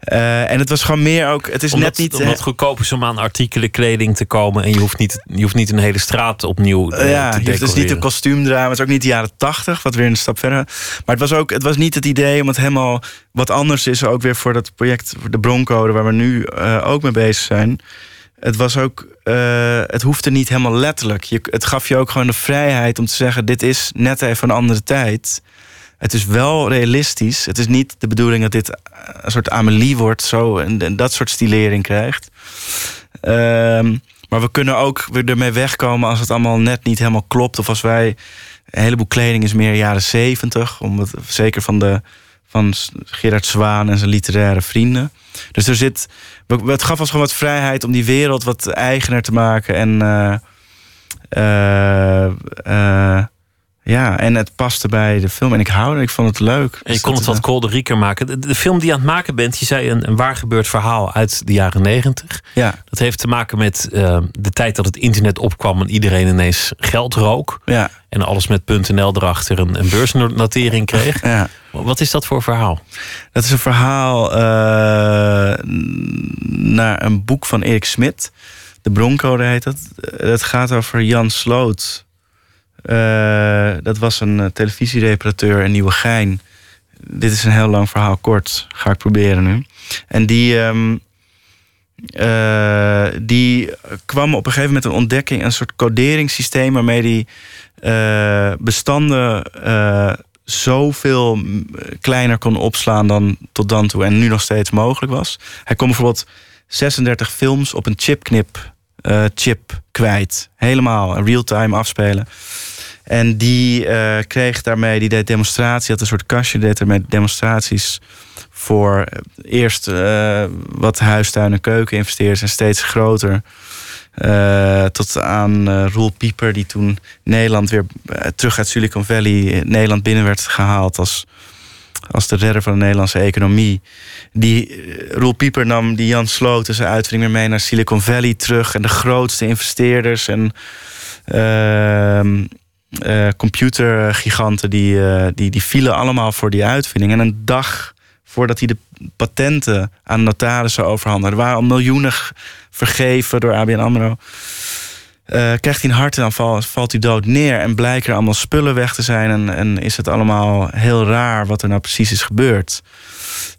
Eh, en het was gewoon meer ook. Het is omdat, net niet. Omdat het goedkoop is om aan artikelen, kleding te komen. En je hoeft niet, je hoeft niet een hele straat opnieuw eh, Uh, ja, te je hoeft dus niet een kostuumdrama. Het is ook niet de jaren tachtig, wat weer een stap verder. Maar het was ook, het was niet het idee om het helemaal wat anders is. Ook weer voor dat project, de broncode, waar we nu eh, ook mee bezig zijn. Het was ook, eh, het hoefde niet helemaal letterlijk. Je, het gaf je ook gewoon de vrijheid om te zeggen: dit is net even een andere tijd. Het is wel realistisch. Het is niet de bedoeling dat dit een soort Amelie wordt, zo en, dat soort stilering krijgt. Ehm, maar we kunnen ook weer ermee wegkomen als het allemaal net niet helemaal klopt. Of als wij. Een heleboel kleding is meer jaren zeventig. Zeker van, de, van Gerard Zwaan en zijn literaire vrienden. Dus er zit. Het gaf ons gewoon wat vrijheid om die wereld wat eigener te maken. En. eh, eh, eh, ja, en het paste bij de film. En ik hou ik vond het leuk. En je Dus kon het wat is, kolderiker maken. De, de film die je aan het maken bent, je zei een, een waar gebeurd verhaal uit de jaren negentig. Ja. Dat heeft te maken met eh, de tijd dat het internet opkwam en iedereen ineens geld rook. Ja. En alles met .nl erachter een, een beursnotering kreeg. Ja. Wat is dat voor verhaal? Dat is een verhaal eh, naar een boek van Erik Smit. De Broncode heet dat. Dat gaat over Jan Sloot. Eh, dat was een eh, televisiereparateur in Nieuwegein. Dit is een heel lang verhaal, kort. Ga ik proberen nu. En die, ehm, eh, die kwam op een gegeven moment een ontdekking... een soort coderingssysteem waarmee die bestanden... zoveel kleiner kon opslaan dan tot dan toe en nu nog steeds mogelijk was. Hij kon bijvoorbeeld 36 films op een chipknip chip kwijt. Helemaal real-time afspelen. En die eh, kreeg daarmee, die deed demonstratie, had een soort kastje, deed ermee demonstraties voor eh, eerst eh, wat huistuin en keuken investeerders en steeds groter. Tot aan eh, Roel Pieper, die toen Nederland weer terug uit Silicon Valley Nederland binnen werd gehaald als, als de redder van de Nederlandse economie. Die, Roel Pieper nam die Jan Sloten zijn uitvinding weer mee naar Silicon Valley terug. En de grootste investeerders en eh, computergiganten die, eh, die, die vielen allemaal voor die uitvinding. En een dag voordat hij de patenten aan notarissen overhandigde. Er waren al miljoenen vergeven door ABN AMRO. eh, krijgt hij een hartaanval, valt hij dood neer en blijken er allemaal spullen weg te zijn en, en is het allemaal heel raar wat er nou precies is gebeurd.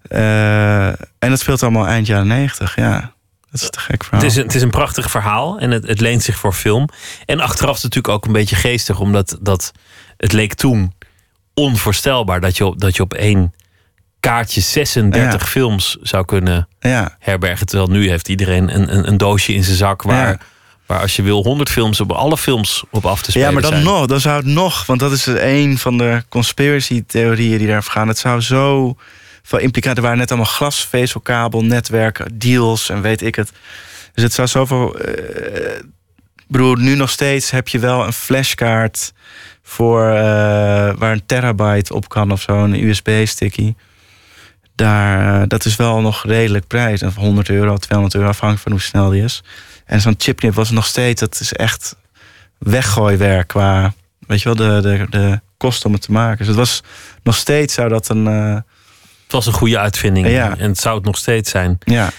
En dat speelt allemaal eind jaren negentig, ja. Dat is te gek verhaal. Het is, een, het is een prachtig verhaal en het, het leent zich voor film. En achteraf is het natuurlijk ook een beetje geestig, omdat dat, het leek toen onvoorstelbaar dat je op, dat je op één kaartje 36 Ja. films zou kunnen Ja. herbergen. Terwijl nu heeft iedereen een, een, een doosje in zijn zak waar, Ja. waar als je wil 100 films op alle films op af te spelen Ja, maar dan zijn. nog, dan zou het nog, want dat is een van de conspiracy-theorieën die daarover gaan. Het zou zo veel implicaties. Er waren net allemaal glasvezelkabel, netwerken, deals en weet ik het. Dus het zou zoveel. bedoel, nu nog steeds heb je wel een flashkaart voor eh, waar een terabyte op kan of zo, een USB-sticky. Daar, eh, dat is wel nog redelijk prijs. Of 100 euro, 200 euro, afhankelijk van hoe snel die is. En zo'n chipknip was nog steeds, dat is echt weggooiwerk qua, weet je wel, de, de, de kosten om het te maken. Dus het was nog steeds zou dat een. Het was een goede uitvinding Ja. en het zou het nog steeds zijn. ja,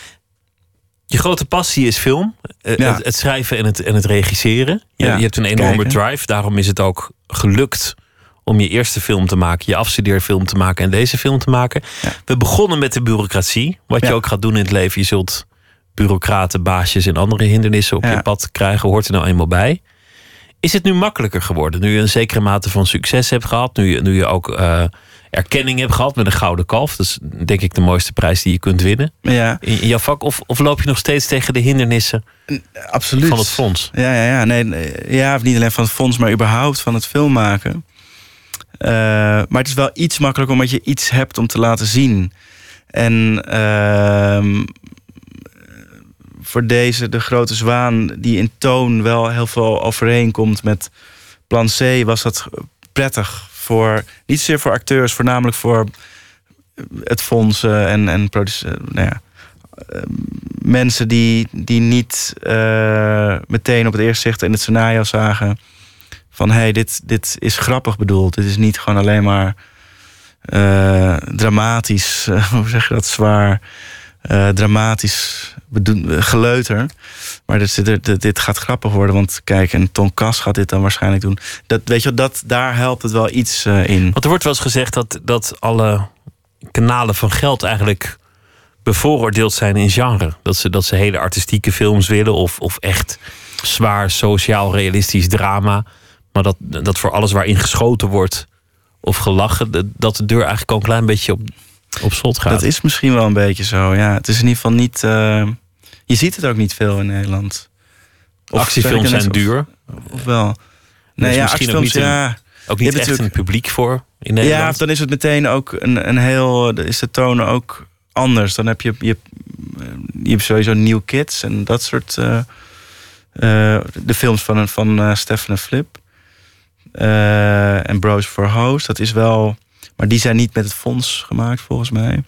Je grote passie is film. Eh, Ja. Het, het schrijven en het, en het regisseren. Je, Ja, je hebt een enorme kijken. drive. Daarom is het ook gelukt om je eerste film te maken, je afstudeerfilm te maken en deze film te maken. We begonnen met de bureaucratie. Wat je ook gaat doen in het leven. Je zult bureaucraten, baasjes en andere hindernissen op je pad krijgen. Hoort er nou eenmaal bij. Is het nu makkelijker geworden? Nu je een zekere mate van succes hebt gehad. Nu je, nu je ook eh, erkenning hebt gehad met een gouden kalf. Dat is denk ik de mooiste prijs die je kunt winnen ja, in, jouw vak? Of, of loop je nog steeds tegen de hindernissen absoluut. van het fonds? Ja, ja, ja. Nee, ja, niet alleen van het fonds, maar überhaupt van het film maken. Eh, maar het is wel iets makkelijker omdat je iets hebt om te laten zien. En ehm, voor deze, de grote zwaan, die in toon wel heel veel overeenkomt met plan C, was dat prettig voor, niet zozeer voor acteurs, voornamelijk voor het fonds eh, en, en produce- nou ja, eh, mensen die, die niet eh, meteen op het eerste zicht in het scenario zagen van hé, hey, dit, dit is grappig bedoeld. Dit is niet gewoon alleen maar eh, dramatisch, eh, *laughs* hoe zeg je dat, zwaar, eh, dramatisch geleuter. Maar dit, dit, dit, dit gaat grappig worden, want kijk, en Ton Kas gaat dit dan waarschijnlijk doen. Dat, weet je, dat, daar helpt het wel iets eh, in. Want er wordt wel eens gezegd dat, dat alle kanalen van geld eigenlijk bevooroordeeld zijn in genre. Dat ze, dat ze hele artistieke films willen of, of echt zwaar sociaal realistisch drama. Maar dat, dat voor alles waarin geschoten wordt of gelachen, dat de deur eigenlijk al een klein beetje op, op slot gaat. Dat is misschien wel een beetje zo, ja. Het is in ieder geval niet... eh, je ziet het ook niet veel in Nederland. Of Actiefilms zijn duur. Of wel. Nee, ja, misschien ook niet, een, ja. ook Je niet echt een publiek voor in Ja, Nederland. of dan is het meteen ook een, een heel... Is de toon ook anders. Dan heb je... Je, je hebt sowieso New Kids en dat soort... eh, eh, de films van, van eh Stefan en Flip. Eh, en Bros for Host. Dat is wel... Maar die zijn niet met het fonds gemaakt, volgens mij.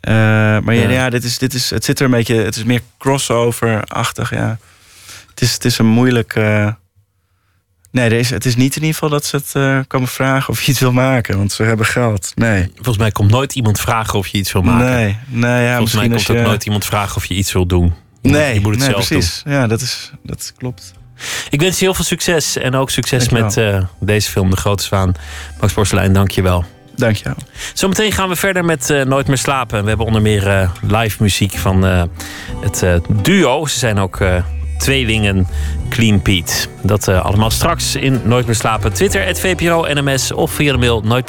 Eh, maar ja, Ja. ja, dit is, dit is, het zit er een beetje... Het is meer crossover-achtig, ja. Het is, het is een moeilijk... eh, Nee, er is, het is niet in ieder geval dat ze het eh, komen vragen of je iets wil maken. Want ze hebben geld. Nee. Volgens mij komt nooit iemand vragen of je iets wil maken. Nee, nee ja, Volgens mij komt je... ook nooit iemand vragen of je iets wil doen. Je moet- Nee, je moet het nee zelf precies. Ja, dat, is, dat klopt. Ik wens je heel veel succes en ook succes Dankjewel. met eh, deze film, De Grote Zwaan. Max Porcelein, dank je wel. Dank je wel. Zometeen gaan we verder met eh, Nooit meer slapen. We hebben onder meer eh, live muziek van het duo. Ze zijn ook tweelingen Clean Pete. Dat allemaal straks in Nooit meer slapen. Twitter, het VPRO NMS of via de mail nooit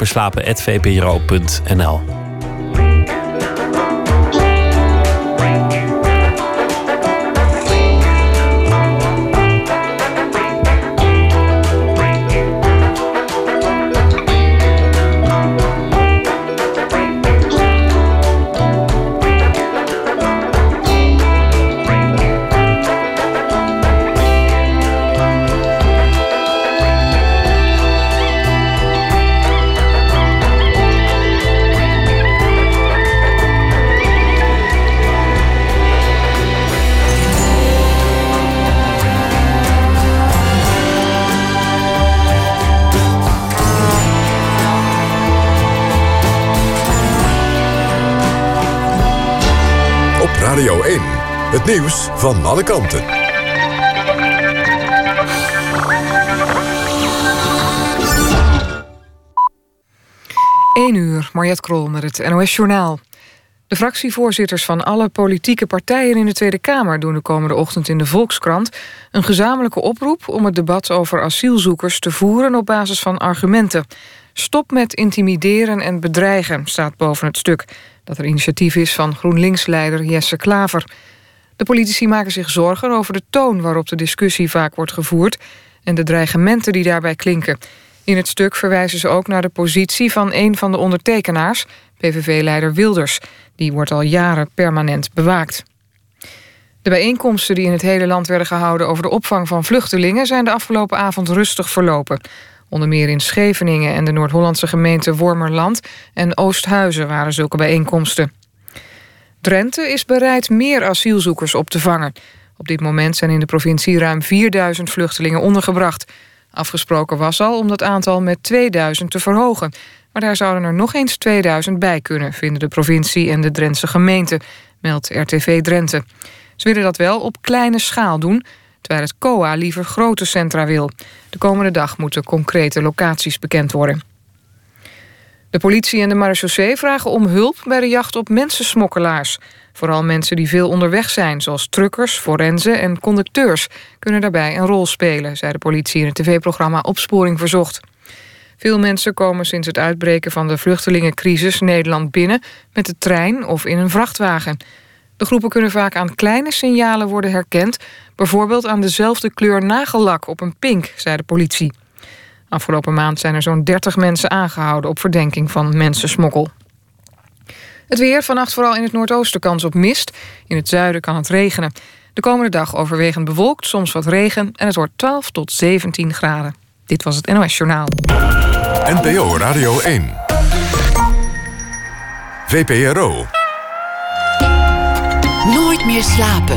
Het nieuws van alle kanten. 1 uur, Mariette Krol met het NOS Journaal. De fractievoorzitters van alle politieke partijen in de Tweede Kamer... doen de komende ochtend in de Volkskrant een gezamenlijke oproep... om het debat over asielzoekers te voeren op basis van argumenten. Stop met intimideren en bedreigen, staat boven het stuk... dat er initiatief is van GroenLinks-leider Jesse Klaver... De politici maken zich zorgen over de toon waarop de discussie vaak wordt gevoerd... en de dreigementen die daarbij klinken... In het stuk verwijzen ze ook naar de positie van een van de ondertekenaars, PVV-leider Wilders. Die wordt al jaren permanent bewaakt. De bijeenkomsten die in het hele land werden gehouden over de opvang van vluchtelingen zijn de afgelopen avond rustig verlopen. Onder meer in Scheveningen en de Noord-Hollandse gemeenten Wormerland en Oosthuizen waren zulke bijeenkomsten. Drenthe is bereid meer asielzoekers op te vangen. Op dit moment zijn in de provincie ruim 4000 vluchtelingen ondergebracht. Afgesproken was al om dat aantal met 2000 te verhogen. Maar daar zouden er nog eens 2000 bij kunnen, vinden de provincie en de Drentse gemeente, meldt RTV Drenthe. Ze willen dat wel op kleine schaal doen, terwijl het COA liever grote centra wil. De komende dag moeten concrete locaties bekend worden. De politie en de marechaussee vragen om hulp bij de jacht op mensensmokkelaars. Vooral mensen die veel onderweg zijn, zoals truckers, forensen en conducteurs... kunnen daarbij een rol spelen, zei de politie in het tv-programma Opsporing Verzocht. Veel mensen komen sinds het uitbreken van de vluchtelingencrisis Nederland binnen... met de trein of in een vrachtwagen. De groepen kunnen vaak aan kleine signalen worden herkend... bijvoorbeeld aan dezelfde kleur nagellak op een pink, zei de politie. Afgelopen maand zijn er zo'n 30 mensen aangehouden... op verdenking van mensensmokkel. Het weer, vannacht vooral in het noordoosten kans op mist. In het zuiden kan het regenen. De komende dag overwegend bewolkt, soms wat regen... en het wordt 12 tot 17 graden. Dit was het NOS Journaal. NPO Radio 1. VPRO. Nooit meer slapen.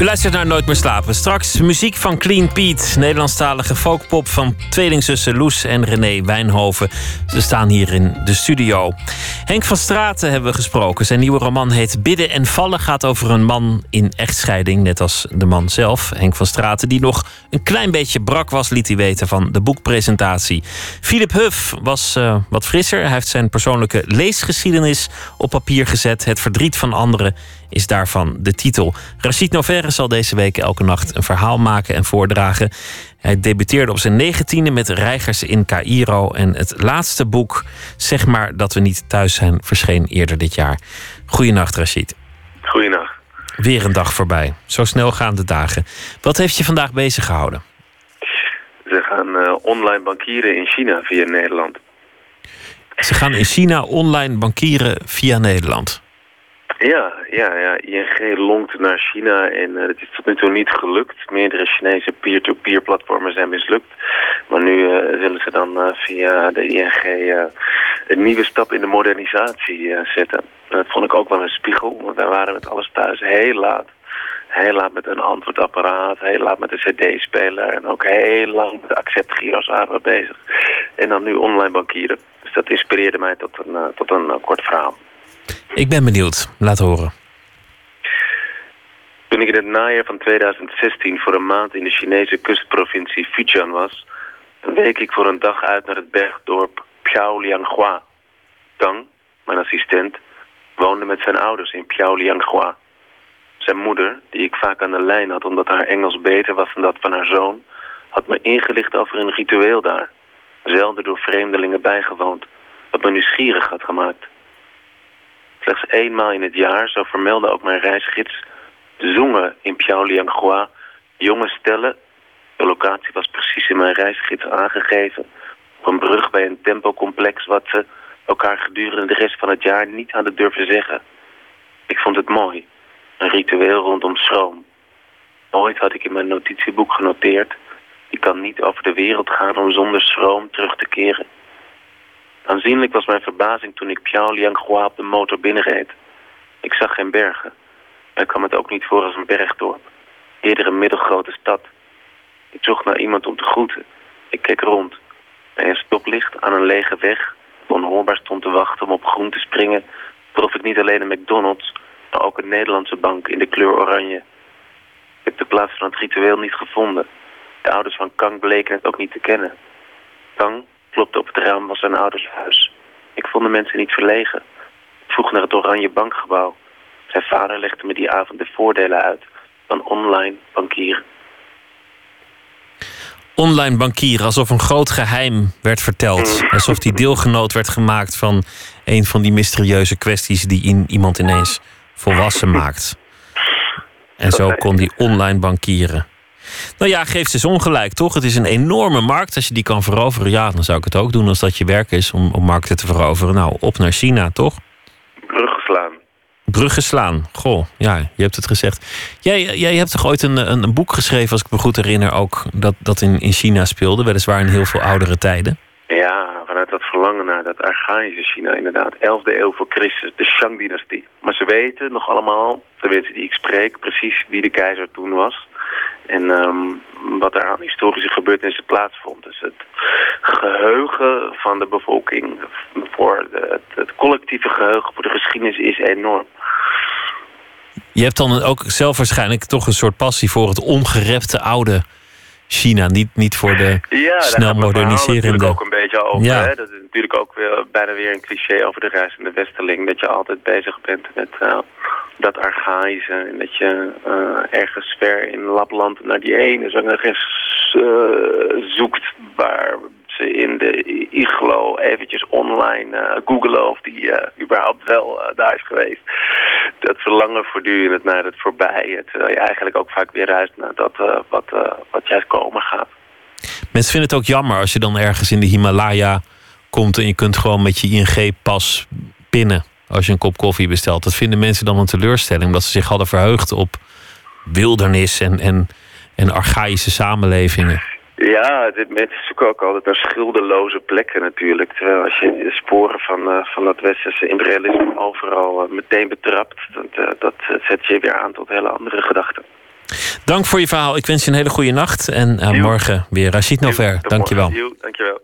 U luistert naar Nooit meer slapen. Straks muziek van Clean Pete, Nederlandstalige folkpop van tweelingzussen Loes en René Wijnhoven. Ze staan hier in de studio. Henk van Straten hebben we gesproken. Zijn nieuwe roman heet Bidden en Vallen. Gaat over een man in echtscheiding, net als de man zelf, Henk van Straten, die nog een klein beetje brak was, liet hij weten van de boekpresentatie. Philip Huff was uh, wat frisser. Hij heeft zijn persoonlijke leesgeschiedenis op papier gezet. Het verdriet van anderen is daarvan de titel. Rachid Noverre zal deze week elke nacht een verhaal maken en voordragen. Hij debuteerde op zijn negentiende met Reigers in Cairo. En het laatste boek, Zeg maar dat we niet thuis zijn, verscheen eerder dit jaar. Goedenacht, Rachid. Goedenacht. Weer een dag voorbij. Zo snel gaan de dagen. Wat heeft je vandaag bezig gehouden? Ze gaan uh, online bankieren in China via Nederland. Ze gaan in China online bankieren via Nederland. Ja, ja, ja. ING longt naar China en uh, het is tot nu toe niet gelukt. Meerdere Chinese peer-to-peer platformen zijn mislukt. Maar nu uh, willen ze dan uh, via de ING een nieuwe stap in de modernisatie zetten. En dat vond ik ook wel een spiegel, want wij waren met alles thuis heel laat. Heel laat met een antwoordapparaat, heel laat met een cd-speler... en ook heel lang met de acceptgiro's waren bezig. En dan nu online bankieren. Dus dat inspireerde mij tot een, tot een kort verhaal. Ik ben benieuwd. Laat horen. Toen ik in het najaar van 2016 voor een maand in de Chinese kustprovincie Fujian was... week ik voor een dag uit naar het bergdorp Piaolianghua. Tang, mijn assistent, woonde met zijn ouders in Piaolianghua. Zijn moeder, die ik vaak aan de lijn had omdat haar Engels beter was dan dat van haar zoon... had me ingelicht over een ritueel daar. Zelden door vreemdelingen bijgewoond, wat me nieuwsgierig had gemaakt. Slechts eenmaal in het jaar, zo vermeldde ook mijn reisgids, zongen in Piaolianghua jonge stellen. De locatie was precies in mijn reisgids aangegeven. Op een brug bij een tempelcomplex wat ze elkaar gedurende de rest van het jaar niet hadden durven zeggen. Ik vond het mooi. Een ritueel rondom schroom. Ooit had ik in mijn notitieboek genoteerd... je kan niet over de wereld gaan om zonder schroom terug te keren. Aanzienlijk was mijn verbazing toen ik Piaolianghua op de motor binnenreed. Ik zag geen bergen. Mij kwam het ook niet voor als een bergdorp. Eerder een middelgrote stad. Ik zocht naar iemand om te groeten. Ik keek rond. Bij een stoplicht aan een lege weg... onhoorbaar stond te wachten om op groen te springen... trof ik niet alleen een McDonald's... Maar ook een Nederlandse bank in de kleur oranje. Ik heb de plaats van het ritueel niet gevonden. De ouders van Kang bleken het ook niet te kennen. Kang klopte op het raam van zijn ouders huis. Ik vond de mensen niet verlegen. Ik vroeg naar het oranje bankgebouw. Zijn vader legde me die avond de voordelen uit van online bankieren. Online bankieren, alsof een groot geheim werd verteld. Alsof die deelgenoot werd gemaakt van een van die mysterieuze kwesties die in, iemand ineens volwassen maakt. En zo kon die online bankieren. Nou ja, geef ze eens ongelijk, toch? Het is een enorme markt. Als je die kan veroveren, ja, dan zou ik het ook doen als dat je werk is om, om markten te veroveren. Nou, op naar China, toch? Bruggen slaan. Bruggen slaan. Goh, ja, je hebt het gezegd. Jij, jij hebt toch ooit een, een, een boek geschreven, als ik me goed herinner, ook dat, dat in, in China speelde, weliswaar in heel veel oudere tijden. Ja, vanuit dat verlangen naar dat archaïsche China inderdaad. 11e eeuw voor Christus, de Shang-dynastie. Maar ze weten nog allemaal, de mensen die ik spreek, precies wie de keizer toen was. En ehm, wat er aan historische gebeurtenissen plaatsvond. Dus het geheugen van de bevolking, voor de, het, collectieve geheugen voor de geschiedenis is enorm. Je hebt dan ook zelf waarschijnlijk toch een soort passie voor het ongerepte oude China. Niet, niet voor de Ja, snel daar moderniserende. natuurlijk ook een beetje over. Ja. Hè? Dat is natuurlijk ook weer, bijna weer een cliché over de reizende westerling. Dat je altijd bezig bent met eh, dat archaïsche. En dat je eh, ergens ver in Lapland naar die ene zangeres eh zoekt... waar ze in de iglo eventjes online eh googelen of die überhaupt wel daar is geweest. Dat verlangen voortdurend naar het voorbije. Terwijl je eigenlijk ook vaak weer reist naar dat wat, wat juist komen gaat. Mensen vinden het ook jammer als je dan ergens in de Himalaya komt en je kunt gewoon met je ING-pas pinnen als je een kop koffie bestelt. Dat vinden mensen dan een teleurstelling, omdat ze zich hadden verheugd op wildernis en, en, en archaïsche samenlevingen. Ja, dit, mensen zoeken ook altijd naar schilderloze plekken natuurlijk. Terwijl als je de sporen van, eh, van dat westerse imperialisme overal eh, meteen betrapt... Dat, eh, dat zet je weer aan tot hele andere gedachten. Dank voor je verhaal. Ik wens je een hele goede nacht. En morgen weer Rachid Nover. Dankjewel. Dankjewel.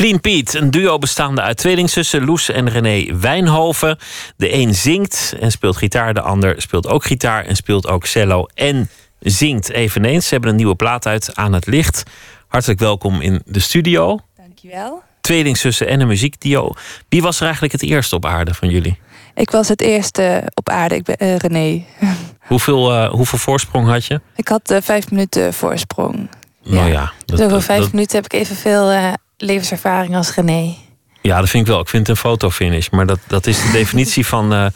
Clean Pete, een duo bestaande uit tweelingzussen Loes en René Wijnhoven. De een zingt en speelt gitaar, de ander speelt ook gitaar en speelt ook cello en zingt eveneens. Ze hebben een nieuwe plaat uit aan het licht. Hartelijk welkom in de studio. Dankjewel. Tweelingzussen en een muziekduo. Wie was er eigenlijk het eerste op aarde van jullie? Ik was het eerste op aarde, ik ben eh, René. *laughs* Hoeveel, eh, hoeveel voorsprong had je? Ik had eh, vijf minuten voorsprong. Nou ja, dat, dus over dat- vijf dat- minuten heb ik evenveel levenservaring als René. ja, dat vind ik wel. Ik vind het een fotofinish. Maar dat, dat is de *laughs* definitie van eh,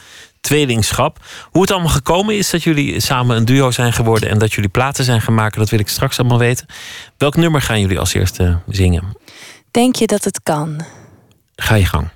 tweelingschap. Hoe het allemaal gekomen is dat jullie samen een duo zijn geworden... en dat jullie platen zijn gemaakt, dat wil ik straks allemaal weten. Welk nummer gaan jullie als eerste zingen? Denk je dat het kan? Ga je gang.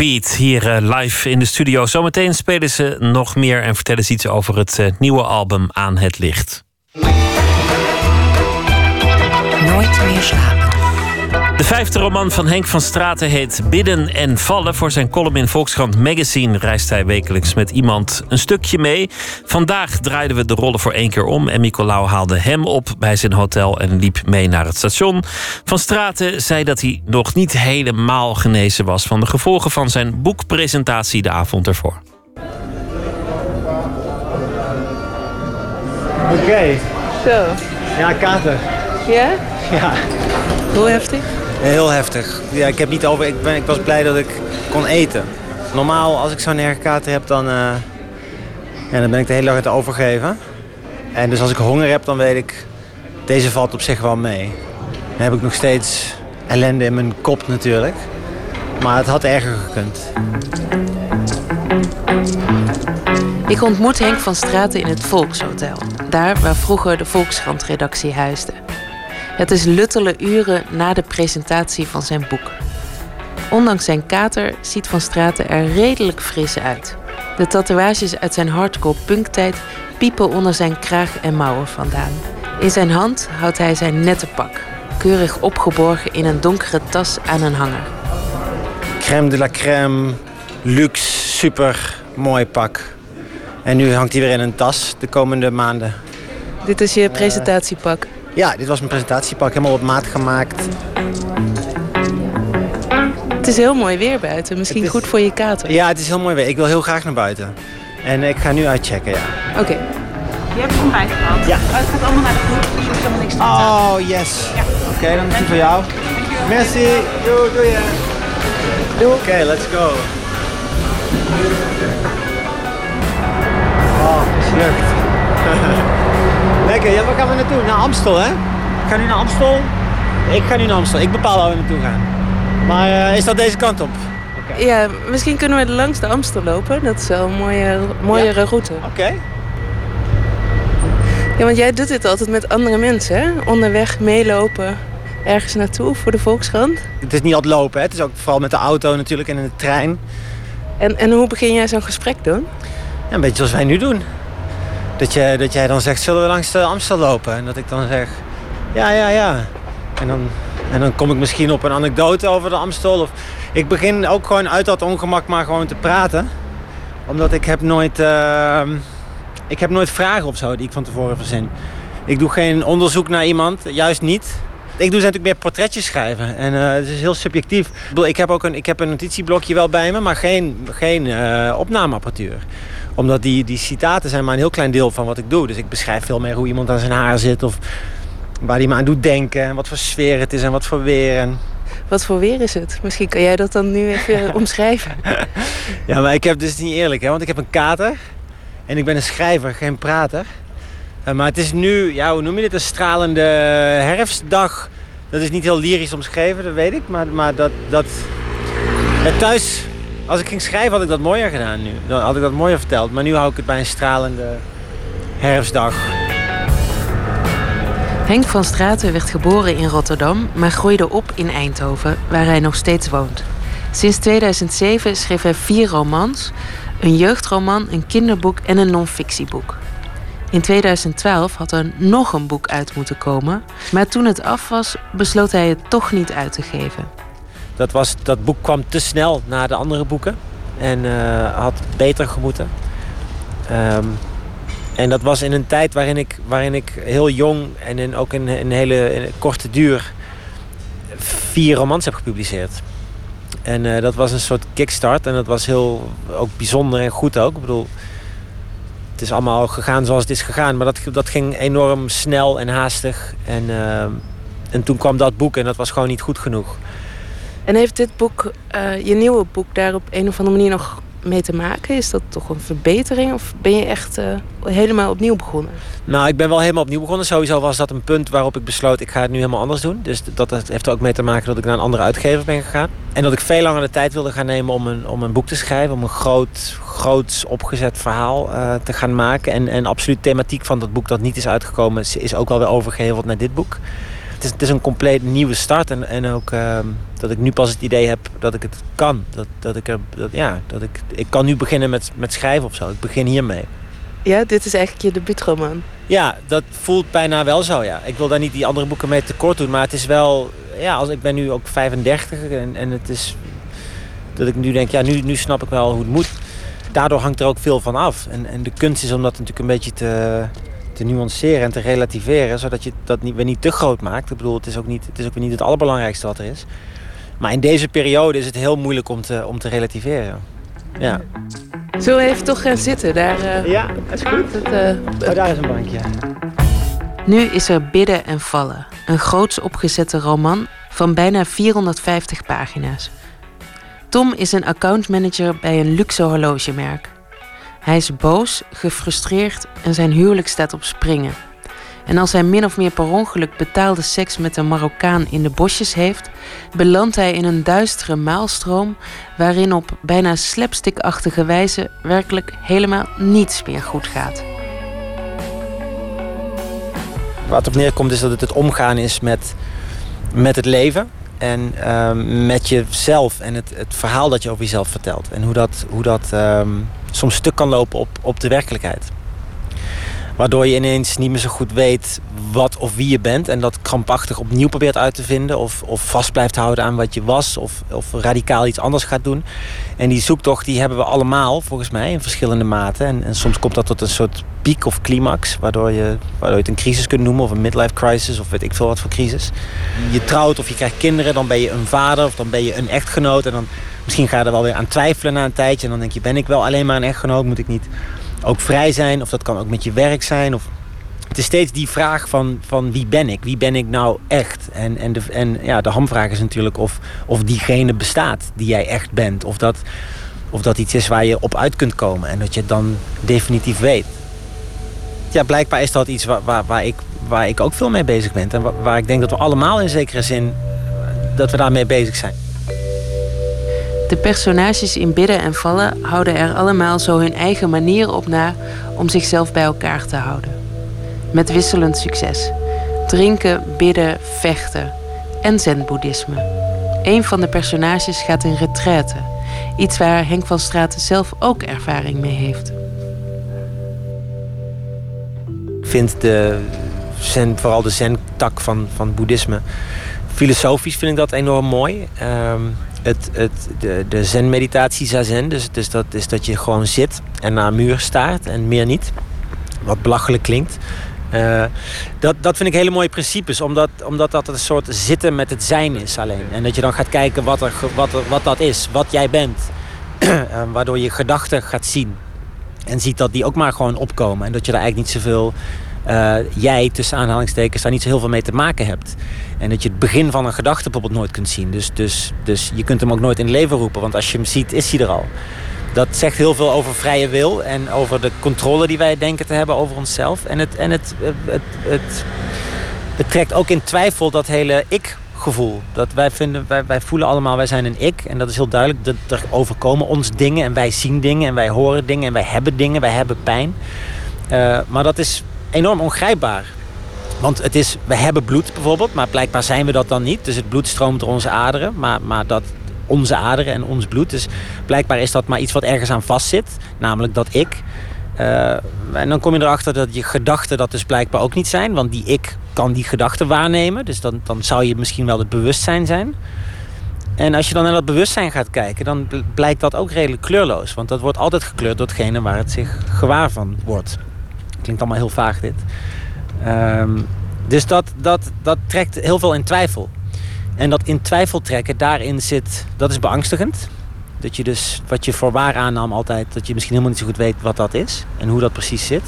Pete hier eh, live in de studio. Zometeen spelen ze nog meer en vertellen ze iets over het eh, nieuwe album Aan het Licht. Nooit meer slapen. De vijfde roman van Henk van Straten heet Bidden en Vallen. Voor zijn column in Volkskrant Magazine reist hij wekelijks met iemand een stukje mee. Vandaag draaiden we de rollen voor één keer om en Nicolaou haalde hem op bij zijn hotel en liep mee naar het station. Van Straten zei dat hij nog niet helemaal genezen was van de gevolgen van zijn boekpresentatie de avond ervoor. Oké. Zo. Ja, kater. Ja? Ja. Hoe heftig? Heel heftig. Ja, ik, heb niet over, ik, ben, ik was blij dat ik kon eten. Normaal, als ik zo'n erg kater heb, dan, ja, dan ben ik de hele dag het overgeven. En dus als ik honger heb, dan weet ik, deze valt op zich wel mee. Dan heb ik nog steeds ellende in mijn kop natuurlijk. Maar het had erger gekund. Ik ontmoet Henk van Straten in het Volkshotel. Daar waar vroeger de Volkskrant-redactie huisde. Het is luttele uren na de presentatie van zijn boek. Ondanks zijn kater ziet Van Straten er redelijk fris uit. De tatoeages uit zijn hardcore punktijd piepen onder zijn kraag en mouwen vandaan. In zijn hand houdt hij zijn nette pak, keurig opgeborgen in een donkere tas aan een hanger. Crème de la crème, luxe, super mooi pak. En nu hangt hij weer in een tas de komende maanden. Dit is je presentatiepak. Ja, dit was mijn presentatiepak, helemaal op maat gemaakt. Het is heel mooi weer buiten. Misschien goed voor je kater. Ja, het is heel mooi weer. Ik wil heel graag naar buiten. En ik ga nu uitchecken, ja. Oké. Je hebt ontbijt gehad. Ja. Het gaat allemaal naar de groep, dus je hoeft helemaal niks te Oh, yes. Oké, dan is die voor jou. Merci. Doei, doei. Doei. Oké, let's go. Oh, het is lukt. *laughs* Lekker. Ja, waar gaan we naartoe? Naar Amstel, hè? Ik ga nu naar Amstel. Ik ga nu naar Amstel. Ik bepaal waar we naartoe gaan. Maar eh, is dat deze kant op? Ja, misschien kunnen we langs de Amstel lopen. Dat is wel een mooie, mooiere route. Oké. Ja, want jij doet dit altijd met andere mensen, hè? Onderweg meelopen ergens naartoe voor de Volkskrant. Het is niet altijd lopen, hè? het is ook vooral met de auto natuurlijk en in de trein. En, en hoe begin jij zo'n gesprek dan? Ja, een beetje zoals wij nu doen. Dat, je, dat jij dan zegt, zullen we langs de Amstel lopen? En dat ik dan zeg, ja, ja, ja. En dan, en dan kom ik misschien op een anekdote over de Amstel. Of, ik begin ook gewoon uit dat ongemak maar gewoon te praten. Omdat ik heb nooit, eh, ik heb nooit vragen of zo die ik van tevoren verzin. Ik doe geen onderzoek naar iemand, juist niet. Ik doe natuurlijk meer portretjes schrijven. En eh, het is heel subjectief. Ik, bedoel, ik heb ook een, ik heb een notitieblokje wel bij me, maar geen, geen eh, opnameapparatuur omdat die, die citaten zijn maar een heel klein deel van wat ik doe. Dus ik beschrijf veel meer hoe iemand aan zijn haar zit. Of waar hij me aan doet denken. En wat voor sfeer het is en wat voor weer. En... Wat voor weer is het? Misschien kan jij dat dan nu even *laughs* omschrijven. Ja, maar ik heb dus niet eerlijk, hè, want ik heb een kater. En ik ben een schrijver, geen prater. Uh, maar het is nu, ja, hoe noem je dit? Een stralende herfstdag. Dat is niet heel lyrisch omschreven, dat weet ik. Maar, maar dat, dat, Ja, thuis, als ik ging schrijven, had ik dat mooier gedaan nu. Dan had ik dat mooier verteld. Maar nu hou ik het bij een stralende herfstdag. Henk van Straten werd geboren in Rotterdam, maar groeide op in Eindhoven, waar hij nog steeds woont. Sinds 2007 schreef hij vier romans, een jeugdroman, een kinderboek en een non-fictieboek. In 2012 had er nog een boek uit moeten komen, maar toen het af was, besloot hij het toch niet uit te geven. Dat, was, dat boek kwam te snel na de andere boeken en eh, had beter gemoeten. Ehm, en dat was in een tijd waarin ik, waarin ik heel jong en in, ook in een hele korte duur vier romans heb gepubliceerd. En eh, dat was een soort kickstart en dat was heel ook bijzonder en goed ook. Ik bedoel, het is allemaal gegaan zoals het is gegaan, maar dat, dat ging enorm snel en haastig. En, uh, en toen kwam dat boek en dat was gewoon niet goed genoeg. En heeft dit boek, uh, je nieuwe boek, daar op een of andere manier nog mee te maken? Is dat toch een verbetering of ben je echt uh, helemaal opnieuw begonnen? Nou, ik ben wel helemaal opnieuw begonnen. Sowieso was dat een punt waarop ik besloot, ik ga het nu helemaal anders doen. Dus dat heeft er ook mee te maken dat ik naar een andere uitgever ben gegaan. En dat ik veel langer de tijd wilde gaan nemen om een, om een boek te schrijven. Om een groot, groot opgezet verhaal uh, te gaan maken. En, en absoluut thematiek van dat boek dat niet is uitgekomen, is ook wel weer overgeheveld naar dit boek. Het is, het is een compleet nieuwe start. En, en ook uh, dat ik nu pas het idee heb dat ik het kan. Dat, dat ik er, dat, ja, dat ik, ik kan nu beginnen met, met schrijven of zo. Ik begin hiermee. Ja, dit is eigenlijk je debuutroman. Ja, dat voelt bijna wel zo, ja. Ik wil daar niet die andere boeken mee tekort doen. Maar het is wel... Ja, als, ik ben nu ook 35 en, en het is... Dat ik nu denk, ja, nu, nu snap ik wel hoe het moet. Daardoor hangt er ook veel van af. En, en de kunst is om dat natuurlijk een beetje te, te nuanceren en te relativeren. Zodat je dat niet, weer niet te groot maakt. Ik bedoel, het is ook niet het, is ook weer niet het allerbelangrijkste wat er is. Maar in deze periode is het heel moeilijk om te, om te relativeren. Ja. Zullen we even toch gaan zitten? Daar, uh, ja, is goed. Het, uh, oh, daar is een bankje. Nu is er Bidden en Vallen. Een groots opgezette roman van bijna 450 pagina's. Tom is een accountmanager bij een luxe horlogemerk. Hij is boos, gefrustreerd en zijn huwelijk staat op springen. En als hij min of meer per ongeluk betaalde seks met een Marokkaan in de bosjes heeft, belandt hij in een duistere maalstroom waarin op bijna slapstickachtige wijze werkelijk helemaal niets meer goed gaat. Het op neerkomt is dat het het omgaan is met, met het leven en um, met jezelf en het, het verhaal dat je over jezelf vertelt. En hoe dat, hoe dat um, soms stuk kan lopen op, op de werkelijkheid. Waardoor je ineens niet meer zo goed weet wat of wie je bent. En dat krampachtig opnieuw probeert uit te vinden. Of, of vast blijft houden aan wat je was. Of, of radicaal iets anders gaat doen. En die zoektocht die hebben we allemaal volgens mij in verschillende maten. En, en soms komt dat tot een soort piek of climax. Waardoor je, waardoor je het een crisis kunt noemen. Of een midlife crisis. Of weet ik veel wat voor crisis. Je trouwt of je krijgt kinderen. Dan ben je een vader. Of dan ben je een echtgenoot. En dan misschien ga je er wel weer aan twijfelen na een tijdje. En dan denk je ben ik wel alleen maar een echtgenoot. Moet ik niet ook vrij zijn, of dat kan ook met je werk zijn. Of... Het is steeds die vraag van, van wie ben ik? Wie ben ik nou echt? En, en, de, en ja, de hamvraag is natuurlijk of, of diegene bestaat die jij echt bent. Of dat, of dat iets is waar je op uit kunt komen en dat je het dan definitief weet. Ja, blijkbaar is dat iets waar, waar, waar, ik, waar ik ook veel mee bezig ben. En waar, waar ik denk dat we allemaal in zekere zin dat we daarmee bezig zijn. De personages in Bidden en Vallen houden er allemaal zo hun eigen manier op na om zichzelf bij elkaar te houden. Met wisselend succes. Drinken, bidden, vechten en zen-boeddhisme. Een van de personages gaat in retraite. Iets waar Henk van Straten zelf ook ervaring mee heeft. Ik vind de zen, vooral de zen-tak van, van boeddhisme... filosofisch vind ik dat enorm mooi. Um, het, het, de, de zen-meditatie zazen. Dus, dus dat is dat je gewoon zit en naar een muur staart en meer niet. Wat belachelijk klinkt. Uh, dat, dat vind ik hele mooie principes, omdat, omdat dat een soort zitten met het zijn is alleen. En dat je dan gaat kijken wat, er, wat, er, wat dat is, wat jij bent. uh, *clears throat* waardoor je gedachten gaat zien. En ziet dat die ook maar gewoon opkomen. En dat je daar eigenlijk niet zoveel uh, jij tussen aanhalingstekens daar niet zo heel veel mee te maken hebt. En dat je het begin van een gedachte bijvoorbeeld nooit kunt zien. Dus, dus, dus je kunt hem ook nooit in leven roepen, want als je hem ziet, is hij er al. Dat zegt heel veel over vrije wil en over de controle die wij denken te hebben over onszelf. En het, en het, het, het, trekt ook in twijfel dat hele ik gevoel. Dat wij, vinden, wij, wij voelen allemaal, wij zijn een ik. En dat is heel duidelijk. Dat er overkomen ons dingen. En wij zien dingen. En wij horen dingen. En wij hebben dingen. Wij hebben pijn. Uh, maar dat is enorm ongrijpbaar. Want het is, we hebben bloed bijvoorbeeld, maar blijkbaar zijn we dat dan niet. Dus het bloed stroomt door onze aderen, maar, maar dat onze aderen en ons bloed. Dus blijkbaar is dat maar iets wat ergens aan vastzit, namelijk dat ik. Uh, en dan kom je erachter dat je gedachten dat dus blijkbaar ook niet zijn, want die ik kan die gedachten waarnemen. Dus dan, dan zou je misschien wel het bewustzijn zijn. En als je dan naar dat bewustzijn gaat kijken, dan blijkt dat ook redelijk kleurloos. Want dat wordt altijd gekleurd door hetgene waar het zich gewaar van wordt. Klinkt allemaal heel vaag dit. Um, dus dat, dat, dat trekt heel veel in twijfel. En dat in twijfel trekken, daarin zit, dat is beangstigend. Dat je dus wat je voor waar aannam altijd, dat je misschien helemaal niet zo goed weet wat dat is en hoe dat precies zit.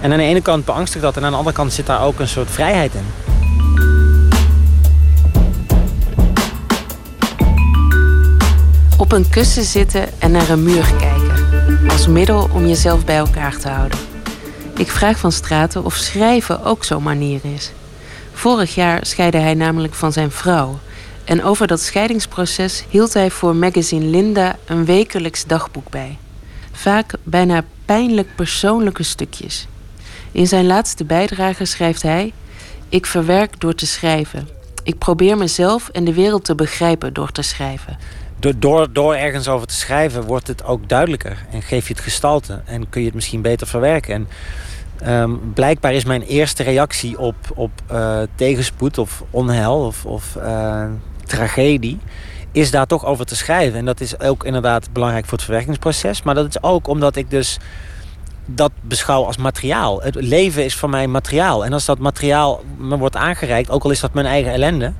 En aan de ene kant beangstigt dat en aan de andere kant zit daar ook een soort vrijheid in. Op een kussen zitten en naar een muur kijken. Als middel om jezelf bij elkaar te houden. Ik vraag van Straten of schrijven ook zo'n manier is. Vorig jaar scheidde hij namelijk van zijn vrouw. En over dat scheidingsproces hield hij voor magazine Linda een wekelijks dagboek bij. Vaak bijna pijnlijk persoonlijke stukjes. In zijn laatste bijdrage schrijft hij: Ik verwerk door te schrijven. Ik probeer mezelf en de wereld te begrijpen door te schrijven. Door, door, ergens over te schrijven wordt het ook duidelijker en geef je het gestalte en kun je het misschien beter verwerken. En um, blijkbaar is mijn eerste reactie op, op uh, tegenspoed of onheil of, of uh, tragedie, is daar toch over te schrijven. En dat is ook inderdaad belangrijk voor het verwerkingsproces. Maar dat is ook omdat ik dus dat beschouw als materiaal. Het leven is voor mij materiaal. En als dat materiaal me wordt aangereikt, ook al is dat mijn eigen ellende,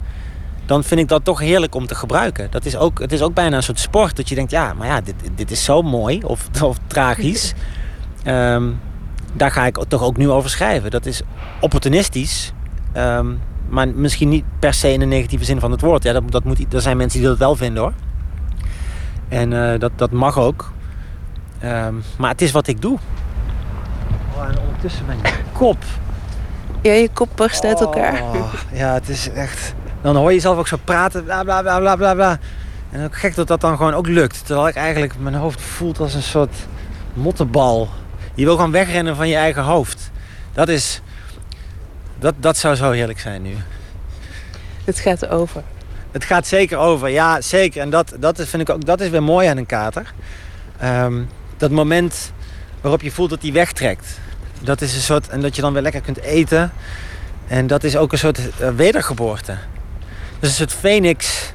dan vind ik dat toch heerlijk om te gebruiken. Dat is ook, het is ook bijna een soort sport. Dat je denkt, ja, maar ja, dit, dit is zo mooi of, *laughs* of tragisch. um, *laughs* daar ga ik toch ook nu over schrijven. Dat is opportunistisch. Um, maar misschien niet per se in de negatieve zin van het woord. Ja, dat, dat moet, er zijn mensen die dat wel vinden hoor. En uh, dat, dat mag ook. Um, maar het is wat ik doe. Oh, en ondertussen mijn kop. Ja, je kop barst uit elkaar. Oh, ja, het is echt... Dan hoor je jezelf ook zo praten, bla bla bla bla bla bla. En ook gek dat dat dan gewoon ook lukt. Terwijl ik eigenlijk mijn hoofd voelt als een soort mottenbal. Je wil gewoon wegrennen van je eigen hoofd. Dat is... Dat, dat zou zo heerlijk zijn nu. Het gaat over. Het gaat zeker over, ja, zeker. En dat, dat vind ik ook, dat is weer mooi aan een kater. Um, dat moment waarop je voelt dat die wegtrekt. Dat is een soort, en dat je dan weer lekker kunt eten. En dat is ook een soort uh, wedergeboorte. Dus soort phoenix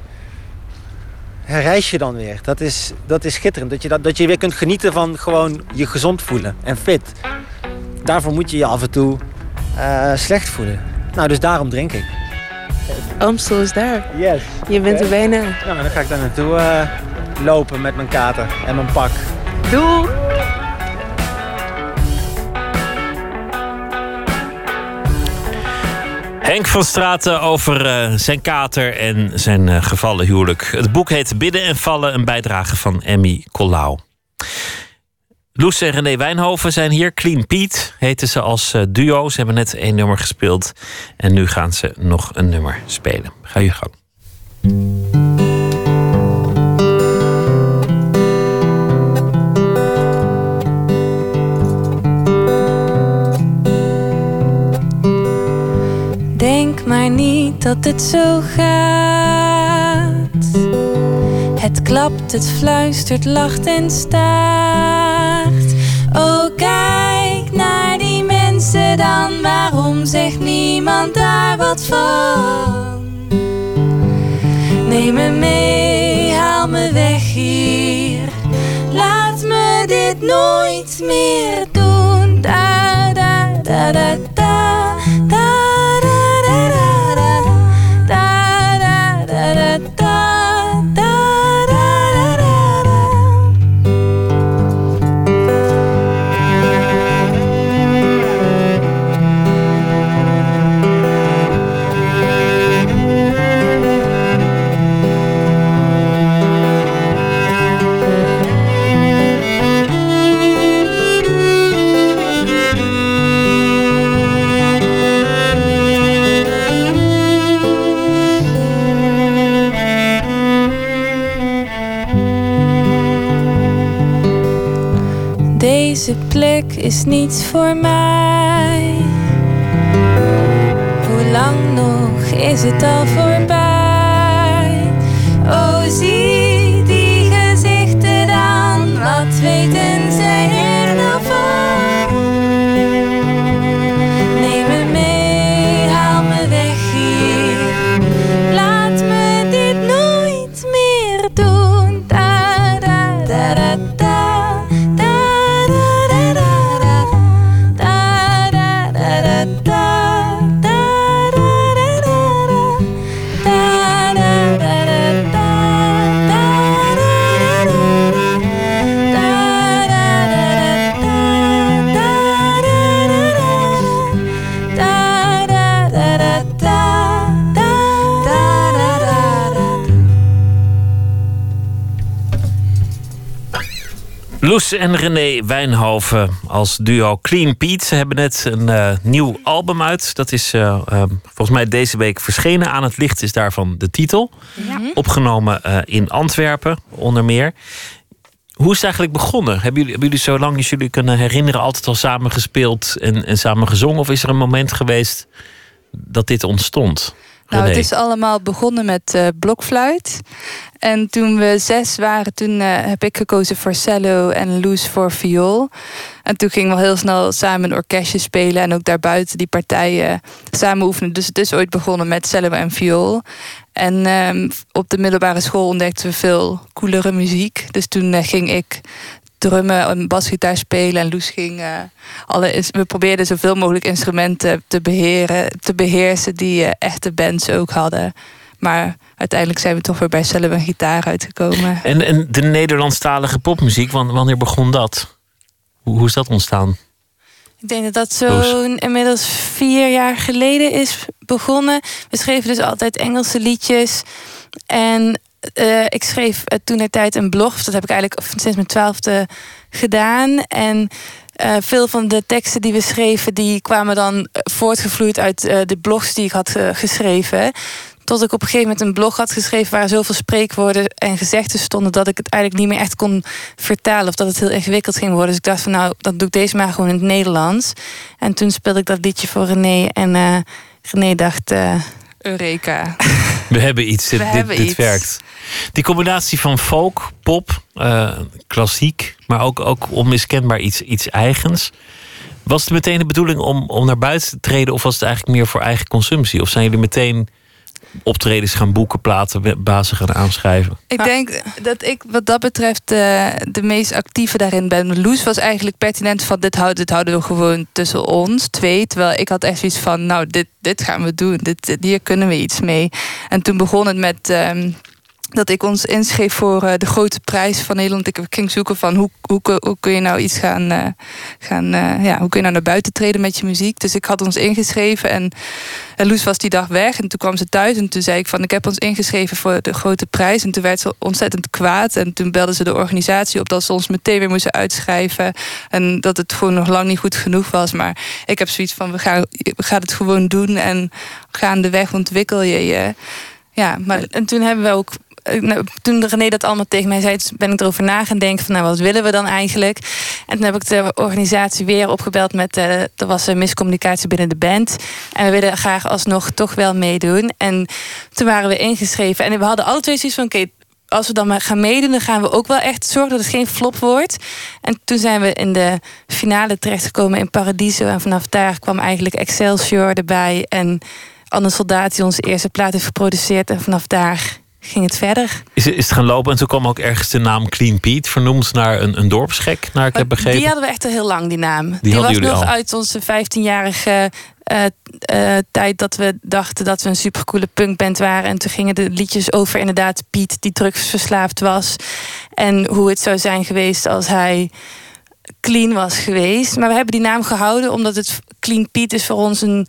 herreis je dan weer. Dat is, dat is schitterend. Dat je, dat, dat je weer kunt genieten van gewoon je gezond voelen en fit. Daarvoor moet je je af en toe uh, slecht voelen. Nou, dus daarom drink ik. Amstel is daar. Yes. Je bent er bijna. Nou, dan ga ik daar naartoe uh, lopen met mijn kater en mijn pak. Doei! Henk van Straten over uh, zijn kater en zijn uh, gevallen huwelijk. Het boek heet Bidden en Vallen, een bijdrage van Emmy Collau. Loes en René Wijnhoven zijn hier. Clean Pete heten ze als uh, duo. Ze hebben net één nummer gespeeld. En nu gaan ze nog een nummer spelen. Ga je gang. Denk maar niet dat het zo gaat. Het klapt, het fluistert, lacht en staart. Oh, kijk naar die mensen dan. Waarom zegt niemand daar wat van? Neem me mee, haal me weg hier. Laat me dit nooit meer doen. Da da da da da. Is niet voor mij. Hoe lang nog is het al En René Wijnhoven als duo Clean Pete. Ze hebben net een eh, nieuw album uit. Dat is eh, eh, volgens mij deze week verschenen. Aan het licht is daarvan de titel. Opgenomen eh, in Antwerpen, onder meer. Hoe is het eigenlijk begonnen? Hebben jullie, hebben jullie zo lang als jullie kunnen herinneren... altijd al samen gespeeld en, en samen gezongen? Of is er een moment geweest dat dit ontstond? Nou, het is allemaal begonnen met eh, blokfluit. En toen we zes waren, toen eh, heb ik gekozen voor cello en Loes voor viool. En toen gingen we heel snel samen een orkestje spelen en ook daarbuiten die partijen samen oefenen. Dus het is ooit begonnen met cello en viool. En ehm, op de middelbare school ontdekten we veel coolere muziek. Dus toen eh, ging ik drummen en basgitaar spelen. En Loes ging eh, alle. We probeerden zoveel mogelijk instrumenten te beheren, te beheersen die eh, echte bands ook hadden. Maar uiteindelijk zijn we toch weer bij cello en gitaar uitgekomen. En, en de Nederlandstalige popmuziek, wan- wanneer begon dat? Hoe, hoe is dat ontstaan? Ik denk dat dat zo'n inmiddels vier jaar geleden is begonnen. We schreven dus altijd Engelse liedjes. En eh, ik schreef eh, toen de tijd een blog. Dat heb ik eigenlijk sinds mijn twaalfde gedaan. En eh, veel van de teksten die we schreven, die kwamen dan voortgevloeid uit de blogs die ik had geschreven. Tot ik op een gegeven moment een blog had geschreven waar zoveel spreekwoorden en gezegden stonden dat ik het eigenlijk niet meer echt kon vertalen of dat het heel ingewikkeld ging worden. Dus ik dacht van nou, dan doe ik deze maar gewoon in het Nederlands. En toen speelde ik dat liedje voor René en René dacht, Eureka. *laughs* We hebben iets, dit, We dit, hebben dit iets. werkt. Die combinatie van folk, pop, eh, klassiek, maar ook, ook onmiskenbaar iets, iets eigens. Was het meteen de bedoeling om, om naar buiten te treden, of was het eigenlijk meer voor eigen consumptie? Of zijn jullie meteen optredens gaan boeken, platen, bazen gaan aanschrijven? Ik denk dat ik wat dat betreft eh, de meest actieve daarin ben. Loes was eigenlijk pertinent van dit, houden, dit houden we gewoon tussen ons twee. Terwijl ik had echt zoiets van, nou, dit, dit gaan we doen. Dit, dit- hier kunnen we iets mee. En toen begon het met... ehm, dat ik ons inschreef voor eh, de grote prijs van Nederland. Ik ging zoeken van hoe, hoe, hoe kun je nou iets gaan, eh, gaan eh, ja, hoe kun je nou naar buiten treden met je muziek. Dus ik had ons ingeschreven en, Loes was die dag weg. En toen kwam ze thuis en toen zei ik van ik heb ons ingeschreven voor de grote prijs. En toen werd ze ontzettend kwaad. En toen belde ze de organisatie op dat ze ons meteen weer moesten uitschrijven. En dat het gewoon nog lang niet goed genoeg was. Maar ik heb zoiets van we gaan, we gaan het gewoon doen en gaandeweg ontwikkel je je. Ja, maar en toen hebben we ook. Eh, nou, Toen René dat allemaal tegen mij zei, ben ik erover na gaan denken van nou, wat willen we dan eigenlijk? En toen heb ik de organisatie weer opgebeld met, eh er was een miscommunicatie binnen de band. En we willen graag alsnog toch wel meedoen. En toen waren we ingeschreven. En we hadden alle twee zoiets van, oké, als we dan maar gaan meedoen, dan gaan we ook wel echt zorgen dat het geen flop wordt. En toen zijn we in de finale terechtgekomen in Paradiso. En vanaf daar kwam eigenlijk Excelsior erbij. En Anne Soldaat die onze eerste plaat heeft geproduceerd. En vanaf daar ging het verder. Is, is het gaan lopen en toen kwam ook ergens de naam Clean Pete, vernoemd naar een, een dorpsgek, naar ik heb begrepen. Die hadden we echt al heel lang, die naam. Die, hadden was nog al. uit onze 15-jarige eh, eh, tijd dat we dachten dat we een supercoole punkband waren. En toen gingen de liedjes over inderdaad Piet, die drugsverslaafd was. En hoe het zou zijn geweest als hij clean was geweest. Maar we hebben die naam gehouden omdat het Clean Piet is voor ons een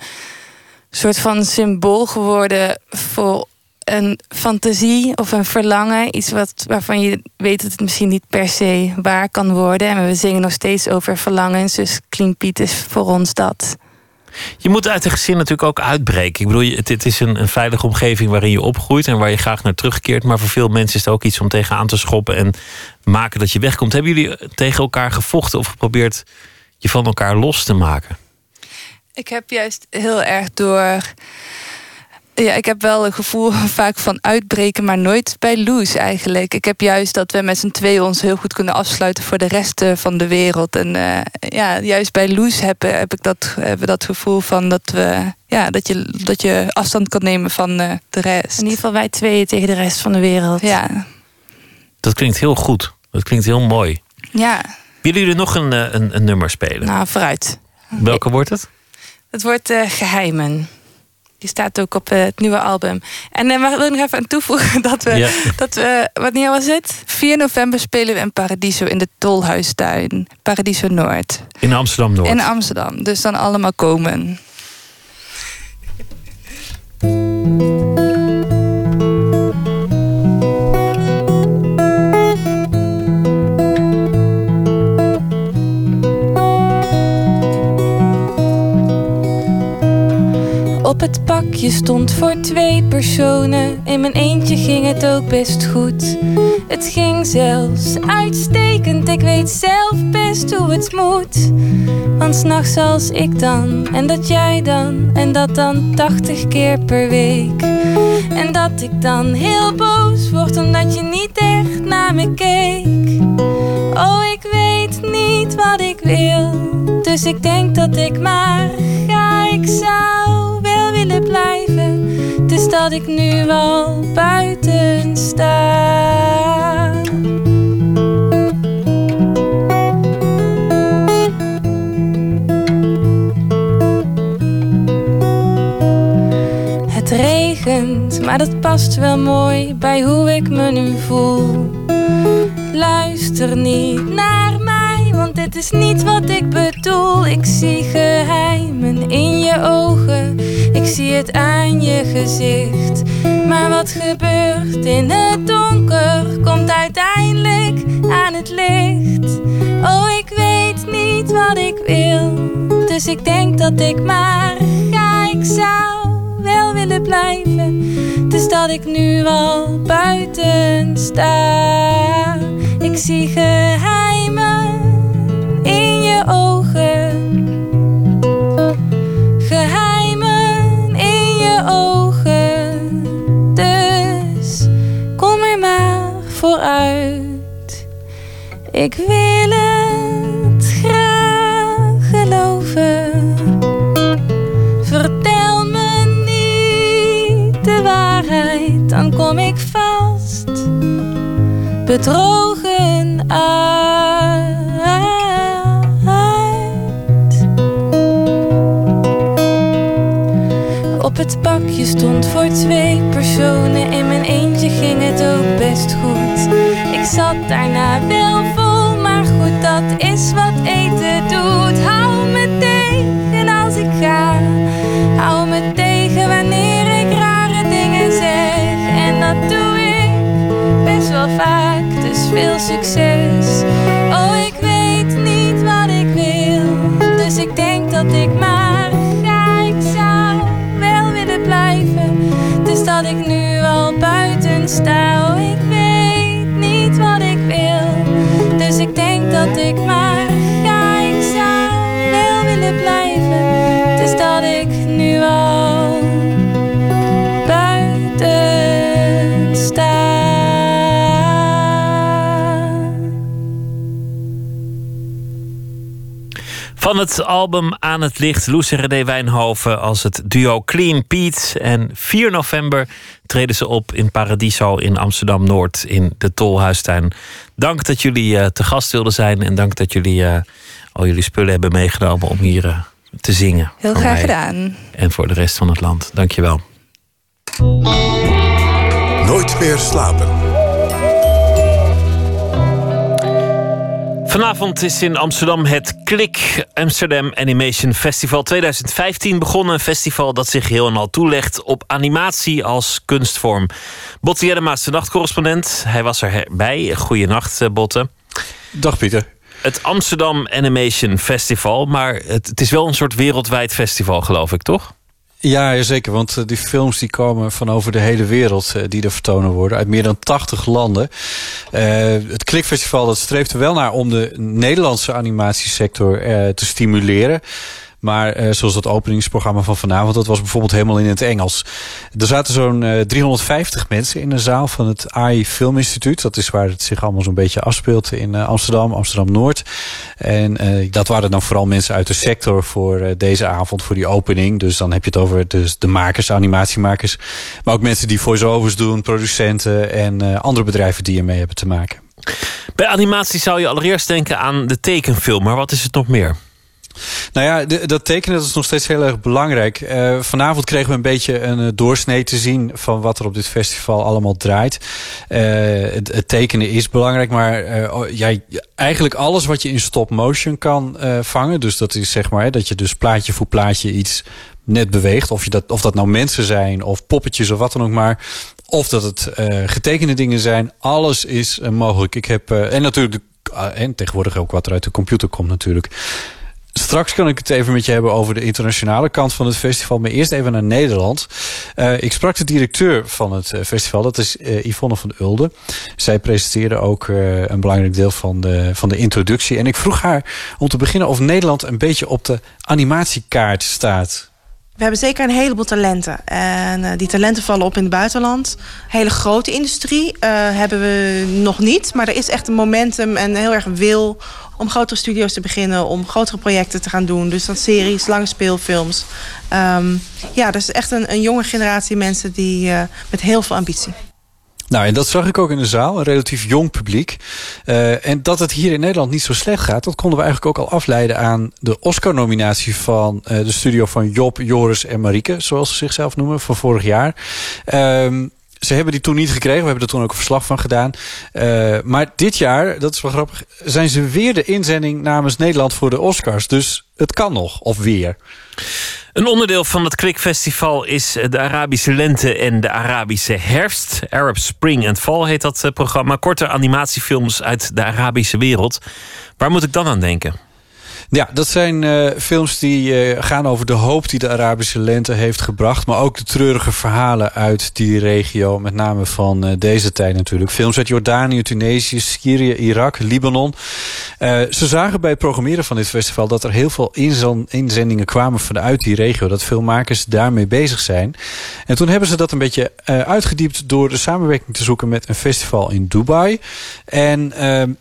soort van symbool geworden voor een fantasie of een verlangen. Iets wat, waarvan je weet dat het misschien niet per se waar kan worden. En we zingen nog steeds over verlangens. Dus Clean Piet is voor ons dat. Je moet uit een gezin natuurlijk ook uitbreken. Ik bedoel, het, het is een, een veilige omgeving waarin je opgroeit en waar je graag naar terugkeert. Maar voor veel mensen is het ook iets om tegenaan te schoppen en maken dat je wegkomt. Hebben jullie tegen elkaar gevochten of geprobeerd je van elkaar los te maken? Ik heb juist heel erg door. Ja, ik heb wel een gevoel *laughs* vaak van uitbreken, maar nooit bij Loes eigenlijk. Ik heb juist dat we met z'n tweeën ons heel goed kunnen afsluiten voor de rest eh, van de wereld. En eh, ja, juist bij Loes heb, heb ik dat, hebben we dat gevoel van dat, we, ja, dat, je, dat je afstand kan nemen van eh, de rest. In ieder geval wij tweeën tegen de rest van de wereld. Ja. Dat klinkt heel goed. Dat klinkt heel mooi. Ja, Willen jullie nog een, eh, een, een nummer spelen? Nou, vooruit. Welke wordt het? Het wordt eh, Geheimen. Die staat ook op eh, het nieuwe album. En uh, wil ik nog even aan toevoegen *laughs* dat we, Ja. dat we... Wanneer was het? 4 november spelen we in Paradiso in de Tolhuistuin. Paradiso Noord. In Amsterdam Noord. In Amsterdam. Dus dan allemaal komen. Op het pakje stond voor twee personen. In mijn eentje ging het ook best goed. Het ging zelfs uitstekend. Ik weet zelf best hoe het moet. Want s'nachts als ik dan, en dat jij dan, en dat dan 80 keer per week. En dat ik dan heel boos word omdat je niet echt naar me keek. Oh, ik weet niet wat ik wil. Dus ik denk dat ik maar ga. Ik zou blijven. Dus dat ik nu al buiten sta. Het regent, maar dat past wel mooi bij hoe ik me nu voel. Luister niet naar dit is niet wat ik bedoel. Ik zie geheimen in je ogen, ik zie het aan je gezicht. Maar wat gebeurt in het donker, komt uiteindelijk aan het licht. Oh, ik weet niet wat ik wil, dus ik denk dat ik maar ga. Ik zou wel willen blijven, dus dat ik nu al buiten sta. Ik zie geheimen ogen. Geheimen in je ogen. Dus kom er maar vooruit. Ik wil het graag geloven. Vertel me niet de waarheid, dan kom ik vast bedrogen. Stond voor twee personen. In mijn eentje ging het ook best goed. Ik zat daarna wel vol, maar goed, dat is wat eten doet. Hou me tegen als ik ga. Hou me tegen wanneer ik rare dingen zeg. En dat doe ik best wel vaak, dus veel succes. Oh, ik weet niet wat ik wil, dus ik denk dat ik maar dus dat ik nu al buiten sta. Van het album Aan het Licht, Loes en René Wijnhoven als het duo Clean Pete. En 4 november treden ze op in Paradiso in Amsterdam-Noord in de Tolhuistuin. Dank dat jullie eh, te gast wilden zijn en dank dat jullie eh, al jullie spullen hebben meegenomen om hier eh, te zingen. Heel graag mij gedaan. En voor de rest van het land. Dankjewel. Nooit meer slapen. Vanavond is in Amsterdam het Klik Amsterdam Animation Festival 2015 begonnen. Een festival dat zich heel en al toelegt op animatie als kunstvorm. Botte Jellema is de nachtcorrespondent. Hij was erbij. Goeienacht, eh, Botte. Dag Pieter. Het Amsterdam Animation Festival. Maar het, het is wel een soort wereldwijd festival, geloof ik, toch? Ja, zeker. Want eh, die films die komen van over de hele wereld eh, die er vertonen worden. Uit meer dan 80 landen. Uh, het Klikfestival dat streeft er wel naar om de Nederlandse animatiesector te stimuleren. Maar uh, zoals dat openingsprogramma van vanavond, dat was bijvoorbeeld helemaal in het Engels. Er zaten zo'n uh, 350 mensen in de zaal van het AI Filminstituut. Dat is waar het zich allemaal zo'n beetje afspeelt in uh, Amsterdam, Amsterdam-Noord. En dat waren dan vooral mensen uit de sector voor deze avond, voor die opening. Dus dan heb je het over dus de makers, animatiemakers. Maar ook mensen die voice-overs doen, producenten en andere bedrijven die ermee hebben te maken. Bij animatie zou je allereerst denken aan de tekenfilm, maar wat is het nog meer? Nou ja, dat tekenen dat is nog steeds heel erg belangrijk. Uh, vanavond kregen we een beetje een uh, doorsnee te zien van wat er op dit festival allemaal draait. Uh, het, tekenen is belangrijk, maar ja, eigenlijk alles wat je in stop motion kan vangen. Dus dat is zeg maar dat je dus plaatje voor plaatje iets net beweegt. Of, je dat, of dat nou mensen zijn of poppetjes of wat dan ook maar. Of dat het getekende dingen zijn. Alles is mogelijk. Ik heb, en natuurlijk, de, en tegenwoordig ook wat er uit de computer komt natuurlijk. Straks kan ik het even met je hebben over de internationale kant van het festival. Maar eerst even naar Nederland. Uh, ik sprak de directeur van het eh, festival. Dat is uh, Yvonne van Ulde. Zij presenteerde ook een belangrijk deel van de, van de introductie. En ik vroeg haar om te beginnen of Nederland een beetje op de animatiekaart staat. We hebben zeker een heleboel talenten. En die talenten vallen op in het buitenland. Hele grote industrie hebben we nog niet. Maar er is echt een momentum en heel erg wil om grotere studio's te beginnen, om grotere projecten te gaan doen. Dus dat series, lange speelfilms. Um, ja, is echt een, een jonge generatie mensen die uh, met heel veel ambitie. Nou, en dat zag ik ook in de zaal. Een relatief jong publiek. Uh, en dat het hier in Nederland niet zo slecht gaat... dat konden we eigenlijk ook al afleiden aan de Oscar-nominatie... van uh, de studio van Job, Joris en Marieke... zoals ze zichzelf noemen, van vorig jaar. Um, ze hebben die toen niet gekregen. We hebben er toen ook een verslag van gedaan. Uh, maar dit jaar, dat is wel grappig... zijn ze weer de inzending namens Nederland voor de Oscars. Dus het kan nog, of weer. Een onderdeel van het Quick Festival is de Arabische lente en de Arabische herfst. Arab Spring and Fall heet dat eh, programma. Korte animatiefilms uit de Arabische wereld. Waar moet ik dan aan denken? Ja, dat zijn uh, films die uh, gaan over de hoop die de Arabische lente heeft gebracht. Maar ook de treurige verhalen uit die regio. Met name van uh, deze tijd natuurlijk. Films uit Jordanië, Tunesië, Syrië, Irak, Libanon. ze zagen bij het programmeren van dit festival dat er heel veel inzendingen kwamen vanuit die regio. Dat veel makers daarmee bezig zijn. En toen hebben ze dat een beetje uitgediept door de samenwerking te zoeken met een festival in Dubai. En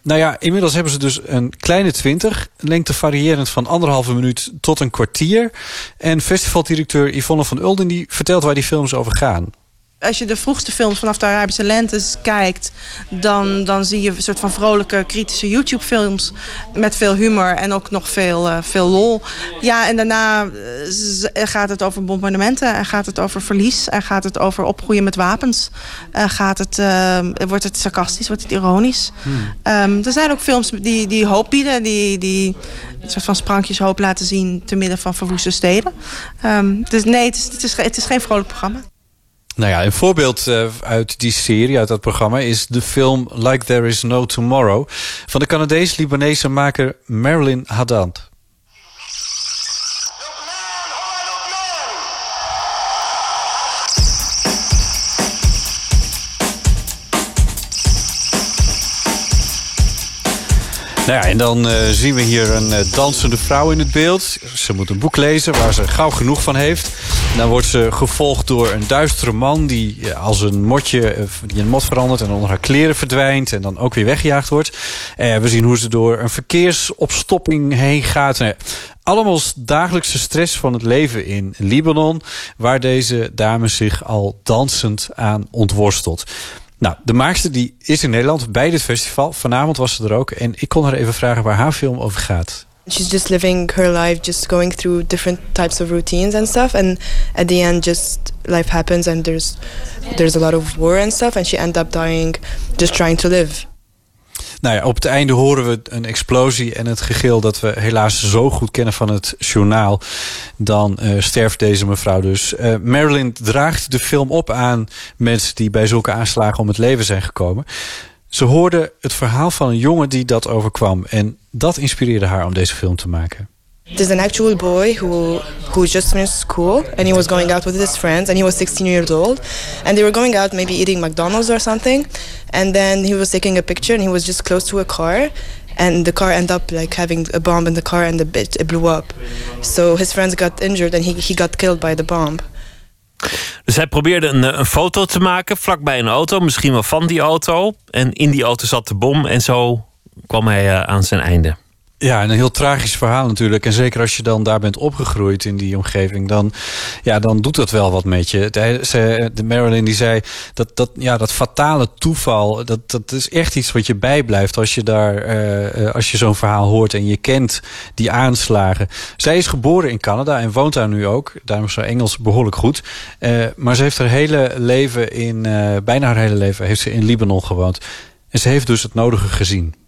nou ja, inmiddels hebben ze dus een kleine twintig lengtevarianten van anderhalve minuut tot een kwartier. En festivaldirecteur Yvonne van Ulden die vertelt waar die films over gaan als je de vroegste films vanaf de Arabische lentes kijkt, dan, dan zie je een soort van vrolijke, kritische YouTube-films met veel humor en ook nog veel, uh, veel lol. Ja, en daarna uh, gaat het over bombardementen en gaat het over verlies en gaat het over opgroeien met wapens. Uh, gaat het, wordt het sarcastisch, wordt het ironisch. Hmm. Um, er zijn ook films die, die hoop bieden, die, die een soort van sprankjes hoop laten zien te midden van verwoeste steden. Um, dus nee, het is, het, is, het is geen vrolijk programma. Nou ja, een voorbeeld uh, uit die serie, uit dat programma... is de film Like There Is No Tomorrow... van de Canadees-Libanese maker Marilyn Haddad. Nou ja, en dan uh, zien we hier een uh, dansende vrouw in het beeld. Ze moet een boek lezen waar ze gauw genoeg van heeft. Dan wordt ze gevolgd door een duistere man die uh, als een motje die een mot verandert en onder haar kleren verdwijnt en dan ook weer weggejaagd wordt. we zien hoe ze door een verkeersopstopping heen gaat. Nou, allemaal dagelijkse stress van het leven in Libanon, waar deze dame zich al dansend aan ontworstelt. Nou, de maakster die is in Nederland bij dit festival. Vanavond was ze er ook. En ik kon haar even vragen waar haar film over gaat. She's just living her life, just going through different types of routines and stuff. And at the end, just life happens and there's there's a lot of war and stuff. And she ends up dying just trying to live. Nou ja, op het einde horen we een explosie en het gegil dat we helaas zo goed kennen van het journaal. Dan uh, sterft deze mevrouw dus. Uh, Marilyn draagt de film op aan mensen die bij zulke aanslagen om het leven zijn gekomen. Ze hoorde het verhaal van een jongen die dat overkwam. En dat inspireerde haar om deze film te maken. There's an actual boy who who just finished school and he was going out with his friends and he was 16 years old and they were going out maybe eating McDonald's or something and then he was taking a picture and he was just close to a car and the car ended up like having a bomb in the car and the bit it blew up. So his friends got injured and he he got killed by the bomb. Dus hij probeerde een, eh, een foto te maken vlakbij een auto, misschien wel van die auto. En in die auto zat de bom en zo kwam hij eh, aan zijn einde. Ja, en een heel tragisch verhaal natuurlijk. En zeker als je dan daar bent opgegroeid in die omgeving, dan, ja, dan doet dat wel wat met je. De, Marilyn die zei dat, dat, ja, dat fatale toeval, dat, dat is echt iets wat je bijblijft als je, daar, eh, eh, als je zo'n verhaal hoort en je kent die aanslagen. Zij is geboren in Canada en woont daar nu ook. Daarom is haar Engels behoorlijk goed. Eh, maar ze heeft haar hele leven in, bijna haar hele leven, heeft ze in Libanon gewoond. En ze heeft dus het nodige gezien.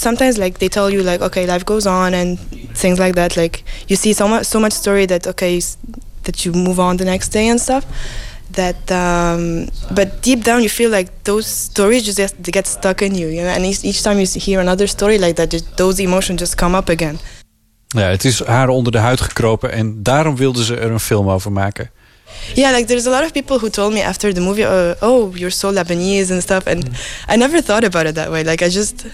Sometimes like they tell you like okay life goes on and things like that. Like you see so much so much story that okay s- that you move on the next day and stuff that um but deep down you feel like those stories just get, they get stuck in you you know? And each, each time you hear another story like that just those emotions just come up again. Ja, het is haar onder de huid gekropen en daarom wilde ze er een film over maken. yeah like there's a lot of people who told me after the movie uh, oh you're so lebanese and stuff and i never thought about it that way. Like i just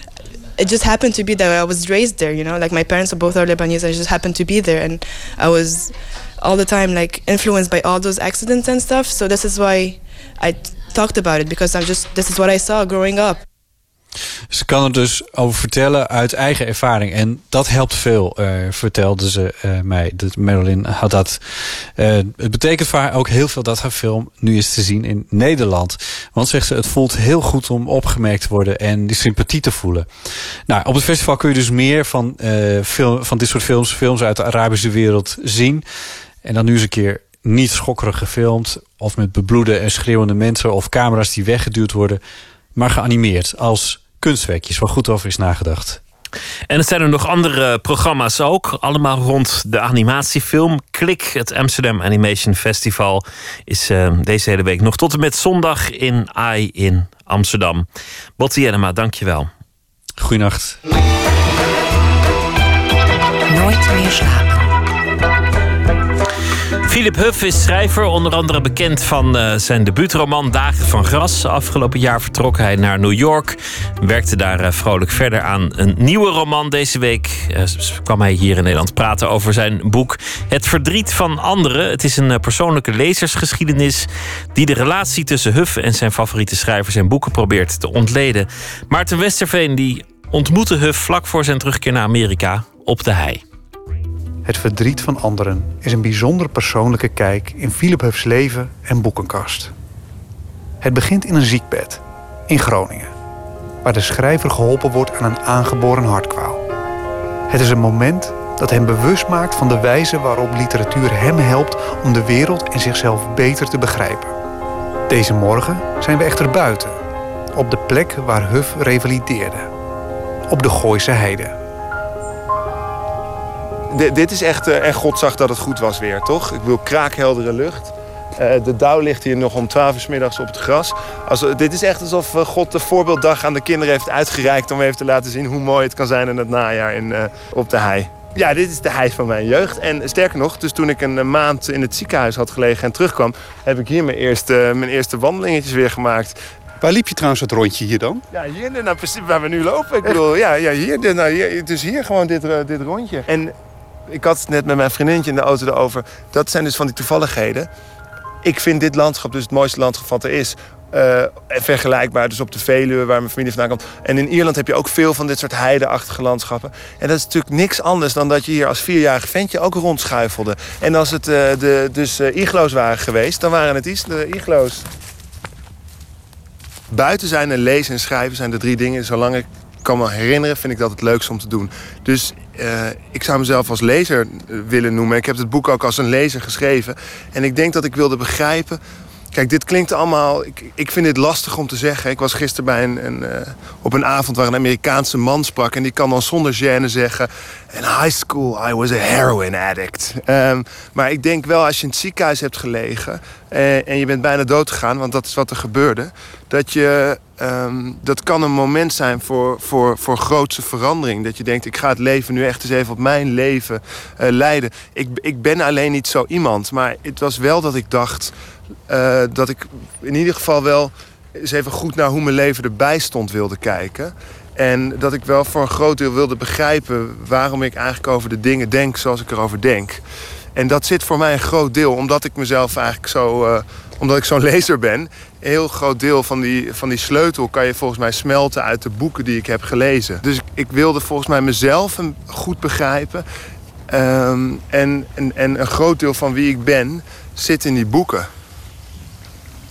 it just happened to be that i was raised there you know? Like my parents are both are lebanese i just happened to be there and i was all the time like influenced by all those accidents and stuff. So this is why i talked about it because i'm just this is what i saw growing up Ze kan er dus over vertellen uit eigen ervaring. En dat helpt veel, eh, vertelde ze eh, mij. Dat Marilyn had dat. Eh, het betekent voor haar ook heel veel dat haar film nu is te zien in Nederland. Want zegt ze, het voelt heel goed om opgemerkt te worden en die sympathie te voelen. Nou, op het festival kun je dus meer van, film, van dit soort films, films uit de Arabische wereld zien. En dan nu eens een keer niet schokkerig gefilmd. Of met bebloede en schreeuwende mensen of camera's die weggeduwd worden. Maar geanimeerd als kunstwerkjes waar goed over is nagedacht. En er zijn er nog andere programma's ook. Allemaal rond de animatiefilm. Klik, het Amsterdam Animation Festival, is eh, deze hele week nog tot en met zondag in AI in Amsterdam. Botte Jellema, dankjewel. Goeienacht. Nooit meer slapen. Philip Huff is schrijver, onder andere bekend van eh, zijn debuutroman Dagen van Gras. Afgelopen jaar vertrok hij naar New York. Werkte daar eh, vrolijk verder aan een nieuwe roman. Deze week eh, kwam hij hier in Nederland praten over zijn boek Het Verdriet van Anderen. Het is een persoonlijke lezersgeschiedenis die de relatie tussen Huff en zijn favoriete schrijvers en boeken probeert te ontleden. Maarten Westerveen die ontmoette Huff vlak voor zijn terugkeer naar Amerika op de hei. Het verdriet van anderen is een bijzonder persoonlijke kijk in Philip Huff's leven en boekenkast. Het begint in een ziekbed in Groningen, waar de schrijver geholpen wordt aan een aangeboren hartkwaal. Het is een moment dat hem bewust maakt van de wijze waarop literatuur hem helpt om de wereld en zichzelf beter te begrijpen. Deze morgen zijn we echter buiten, op de plek waar Huff revalideerde, op de Gooise Heide. D- dit is echt, eh, en God zag dat het goed was weer, toch? Ik wil kraakheldere lucht. Eh, de dauw ligt hier nog om 12 uur 's middags op het gras. Als, dit is echt alsof eh, God de voorbeelddag aan de kinderen heeft uitgereikt... om even te laten zien hoe mooi het kan zijn in het najaar in, eh, op de hei. Ja, dit is de hei van mijn jeugd. En sterker nog, dus toen ik een eh, maand in het ziekenhuis had gelegen en terugkwam... heb ik hier mijn eerste, mijn eerste wandelingetjes weer gemaakt. Waar liep je trouwens het rondje hier dan? Ja, hier nou, precies waar we nu lopen. Ik bedoel, ja, ja hier, nou, hier, dus hier gewoon dit, eh, dit rondje. En ik had het net met mijn vriendinnetje in de auto erover. Dat zijn dus van die toevalligheden. Ik vind dit landschap dus het mooiste landschap wat er is. Eh, vergelijkbaar dus op de Veluwe, waar mijn familie vandaan komt. En in Ierland heb je ook veel van dit soort heideachtige landschappen. En dat is natuurlijk niks anders dan dat je hier als vierjarig ventje ook rondschuifelde. En als het eh, de, dus eh, iglo's waren geweest, dan waren het iets de iglo's. Buiten zijn en lezen en schrijven zijn de drie dingen. Zolang ik kan me herinneren, vind ik dat het leukste om te doen. Dus eh, ik zou mezelf als lezer eh, willen noemen. Ik heb het boek ook als een lezer geschreven. En ik denk dat ik wilde begrijpen... Kijk, dit klinkt allemaal... Ik, ik vind dit lastig om te zeggen. Ik was gisteren bij een, een eh, op een avond waar een Amerikaanse man sprak... en die kan dan zonder gêne zeggen... In high school, I was a heroin addict. Ehm, maar ik denk wel, als je in het ziekenhuis hebt gelegen... eh, en je bent bijna dood gegaan, want dat is wat er gebeurde... dat je... ehm, dat kan een moment zijn voor, voor, voor grootse verandering. Dat je denkt, ik ga het leven nu echt eens even op mijn leven eh, leiden. Ik, ik ben alleen niet zo iemand. Maar het was wel dat ik dacht... eh, dat ik in ieder geval wel eens even goed naar hoe mijn leven erbij stond wilde kijken. En dat ik wel voor een groot deel wilde begrijpen waarom ik eigenlijk over de dingen denk zoals ik erover denk. En dat zit voor mij een groot deel, omdat ik mezelf eigenlijk zo, eh, omdat ik zo'n *laughs* lezer ben. Een heel groot deel van die, van die sleutel kan je volgens mij smelten uit de boeken die ik heb gelezen. Dus ik, wilde volgens mij mezelf goed begrijpen. Ehm, en, en, en een groot deel van wie ik ben zit in die boeken.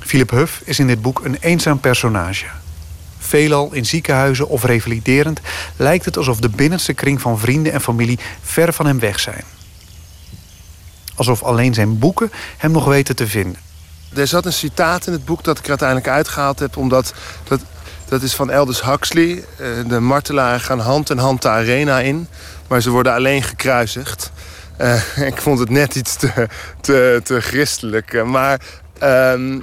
Philip Huff is in dit boek een eenzaam personage. Veelal in ziekenhuizen of revaliderend lijkt het alsof de binnenste kring van vrienden en familie ver van hem weg zijn. Alsof alleen zijn boeken hem nog weten te vinden. Er zat een citaat in het boek dat ik er uiteindelijk uitgehaald heb, omdat dat, dat is van Aldous Huxley. Eh, De martelaren gaan hand in hand de arena in, maar ze worden alleen gekruisigd. Eh, *laughs* ik vond het net iets te, te, te christelijk. eh, Maar ehm,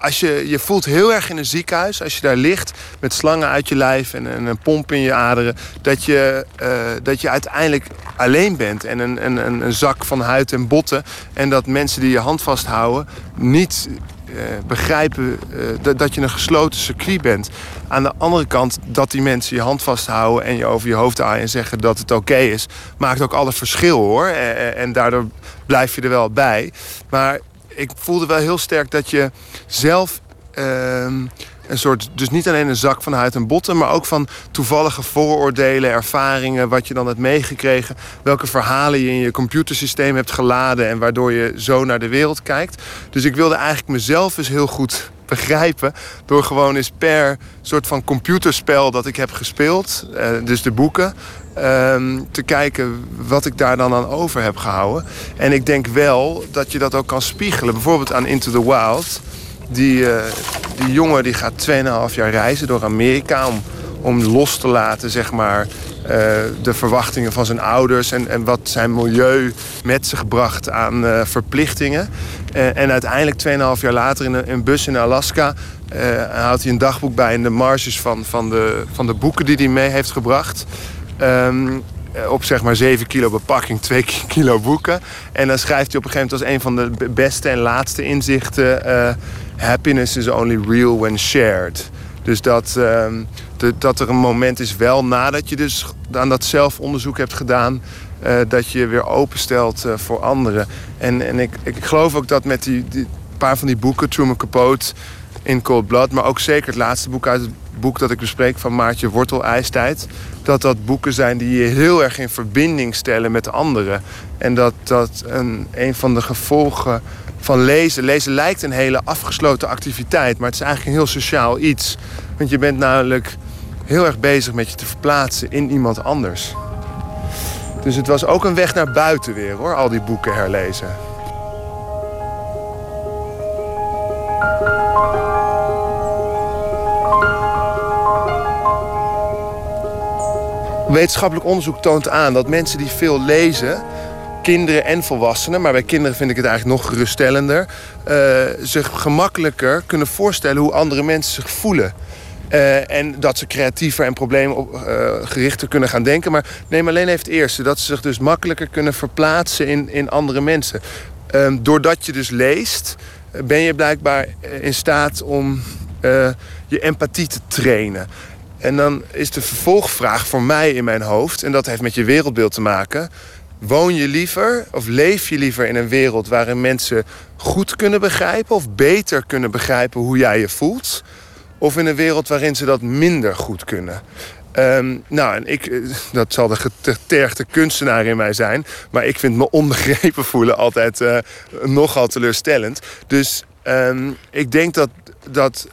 als je, je voelt heel erg in een ziekenhuis, als je daar ligt met slangen uit je lijf en, en een pomp in je aderen, dat je, eh, dat je uiteindelijk alleen bent en een, een, een zak van huid en botten. En dat mensen die je hand vasthouden niet eh, begrijpen eh, dat, je een gesloten circuit bent. Aan de andere kant, dat die mensen je hand vasthouden en je over je hoofd aaien en zeggen dat het oké is, maakt ook alle verschil hoor. En- en daardoor blijf je er wel bij. Maar ik voelde wel heel sterk dat je zelf ehm, een soort, dus niet alleen een zak van huid en botten, maar ook van toevallige vooroordelen, ervaringen, wat je dan hebt meegekregen, welke verhalen je in je computersysteem hebt geladen en waardoor je zo naar de wereld kijkt. Dus ik wilde eigenlijk mezelf eens heel goed *laughs* begrijpen door gewoon eens per soort van computerspel dat ik heb gespeeld, eh, dus de boeken, ehm, te kijken wat ik daar dan aan over heb gehouden. En ik denk wel dat je dat ook kan spiegelen. Bijvoorbeeld aan Into the Wild. Die, eh, die jongen die gaat 2,5 jaar reizen door Amerika om, om los te laten, zeg maar, eh, de verwachtingen van zijn ouders en, en wat zijn milieu met zich bracht aan eh, verplichtingen. En uiteindelijk 2,5 jaar later in een, bus in Alaska houdt hij een dagboek bij in de marges van, van, de, van de boeken die hij mee heeft gebracht. Ehm, eh, op zeg maar 7 kilo bepakking, *laughs* 2 kilo boeken. En dan schrijft hij op een gegeven moment als een van de beste en laatste inzichten... eh, happiness is only real when shared. Dus dat, ehm, dat er een moment is wel nadat je dus aan dat zelfonderzoek hebt gedaan... eh, dat je je weer openstelt eh, voor anderen. En, en ik, ik geloof ook dat met die, die paar van die boeken, Truman Capote... In Cold Blood, maar ook zeker het laatste boek uit het boek dat ik bespreek van Maartje Wortel IJstijd. Dat dat boeken zijn die je heel erg in verbinding stellen met anderen. En dat dat een, een van de gevolgen van lezen. Lezen lijkt een hele afgesloten activiteit, maar het is eigenlijk een heel sociaal iets. Want je bent namelijk heel erg bezig met je te verplaatsen in iemand anders. Dus het was ook een weg naar buiten weer hoor, al die boeken herlezen. Wetenschappelijk onderzoek toont aan dat mensen die veel lezen, kinderen en volwassenen, maar bij kinderen vind ik het eigenlijk nog geruststellender, eh, zich gemakkelijker kunnen voorstellen hoe andere mensen zich voelen. Eh, en dat ze creatiever en probleemgerichter kunnen gaan denken. Maar neem alleen even het eerste. Dat ze zich dus makkelijker kunnen verplaatsen in, in andere mensen. Ehm, doordat je dus leest, eh, ben je blijkbaar eh, in staat om eh, je empathie te trainen. En dan is de vervolgvraag voor mij in mijn hoofd... en dat heeft met je wereldbeeld te maken... woon je liever of leef je liever in een wereld... waarin mensen goed kunnen begrijpen... of beter kunnen begrijpen hoe jij je voelt... of in een wereld waarin ze dat minder goed kunnen... Ehm, nou, en ik, eh, dat zal de getergde kunstenaar in mij zijn. Maar ik vind me onbegrepen *laughs* voelen altijd eh, nogal teleurstellend. Dus ehm, ik denk dat, dat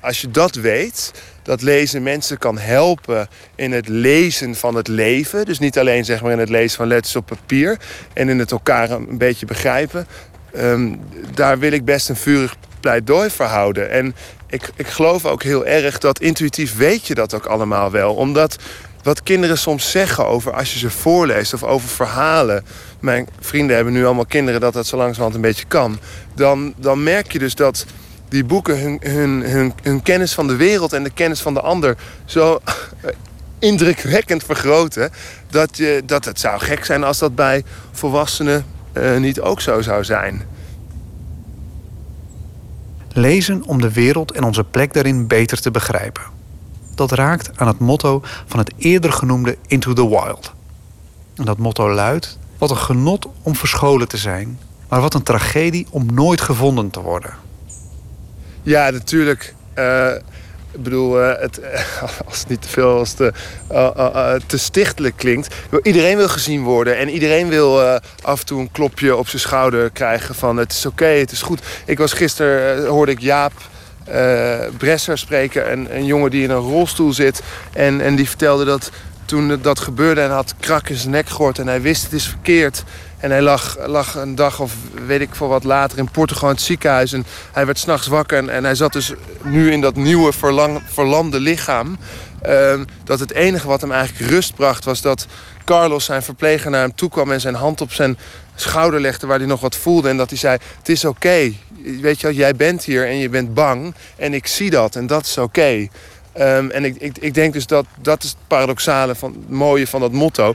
als je dat weet, dat lezen mensen kan helpen in het lezen van het leven. Dus niet alleen zeg maar in het lezen van letters op papier en in het elkaar een beetje begrijpen. Ehm, daar wil ik best een vurig pleidooi voor houden. En ik, ik geloof ook heel erg dat intuïtief weet je dat ook allemaal wel. Omdat wat kinderen soms zeggen over als je ze voorleest of over verhalen. Mijn vrienden hebben nu allemaal kinderen dat dat zo langzamerhand een beetje kan. Dan, dan merk je dus dat die boeken hun, hun, hun, hun kennis van de wereld en de kennis van de ander zo indrukwekkend vergroten. Dat, je, dat het zou gek zijn als dat bij volwassenen uh, niet ook zo zou zijn. Lezen om de wereld en onze plek daarin beter te begrijpen. Dat raakt aan het motto van het eerder genoemde Into the Wild. En dat motto luidt: wat een genot om verscholen te zijn, maar wat een tragedie om nooit gevonden te worden. Ja, natuurlijk. Uh, ik bedoel, uh, het, *laughs* als het niet te veel als te, uh, te stichtelijk klinkt. Iedereen wil gezien worden en iedereen wil af en toe een klopje op zijn schouder krijgen van het is oké, het is goed. Ik was gisteren, hoorde ik Jaap Bresser spreken, een, een jongen die in een rolstoel zit. En, en die vertelde dat toen dat gebeurde en had krak in zijn nek gehoord en hij wist het is verkeerd. En hij lag, lag een dag of weet ik veel wat later in Portugal in het ziekenhuis. En hij werd s'nachts wakker en, en, hij zat dus nu in dat nieuwe verlang, verlamde lichaam. Uh, dat het enige wat hem eigenlijk rust bracht was dat Carlos, zijn verpleger, naar hem toe kwam... en zijn hand op zijn schouder legde waar hij nog wat voelde. En dat hij zei, het is oké. Weet je wel, jij bent hier en je bent bang. En ik zie dat en dat is oké. Um, en ik, ik, ik, denk dus dat dat is het paradoxale, van, het mooie van dat motto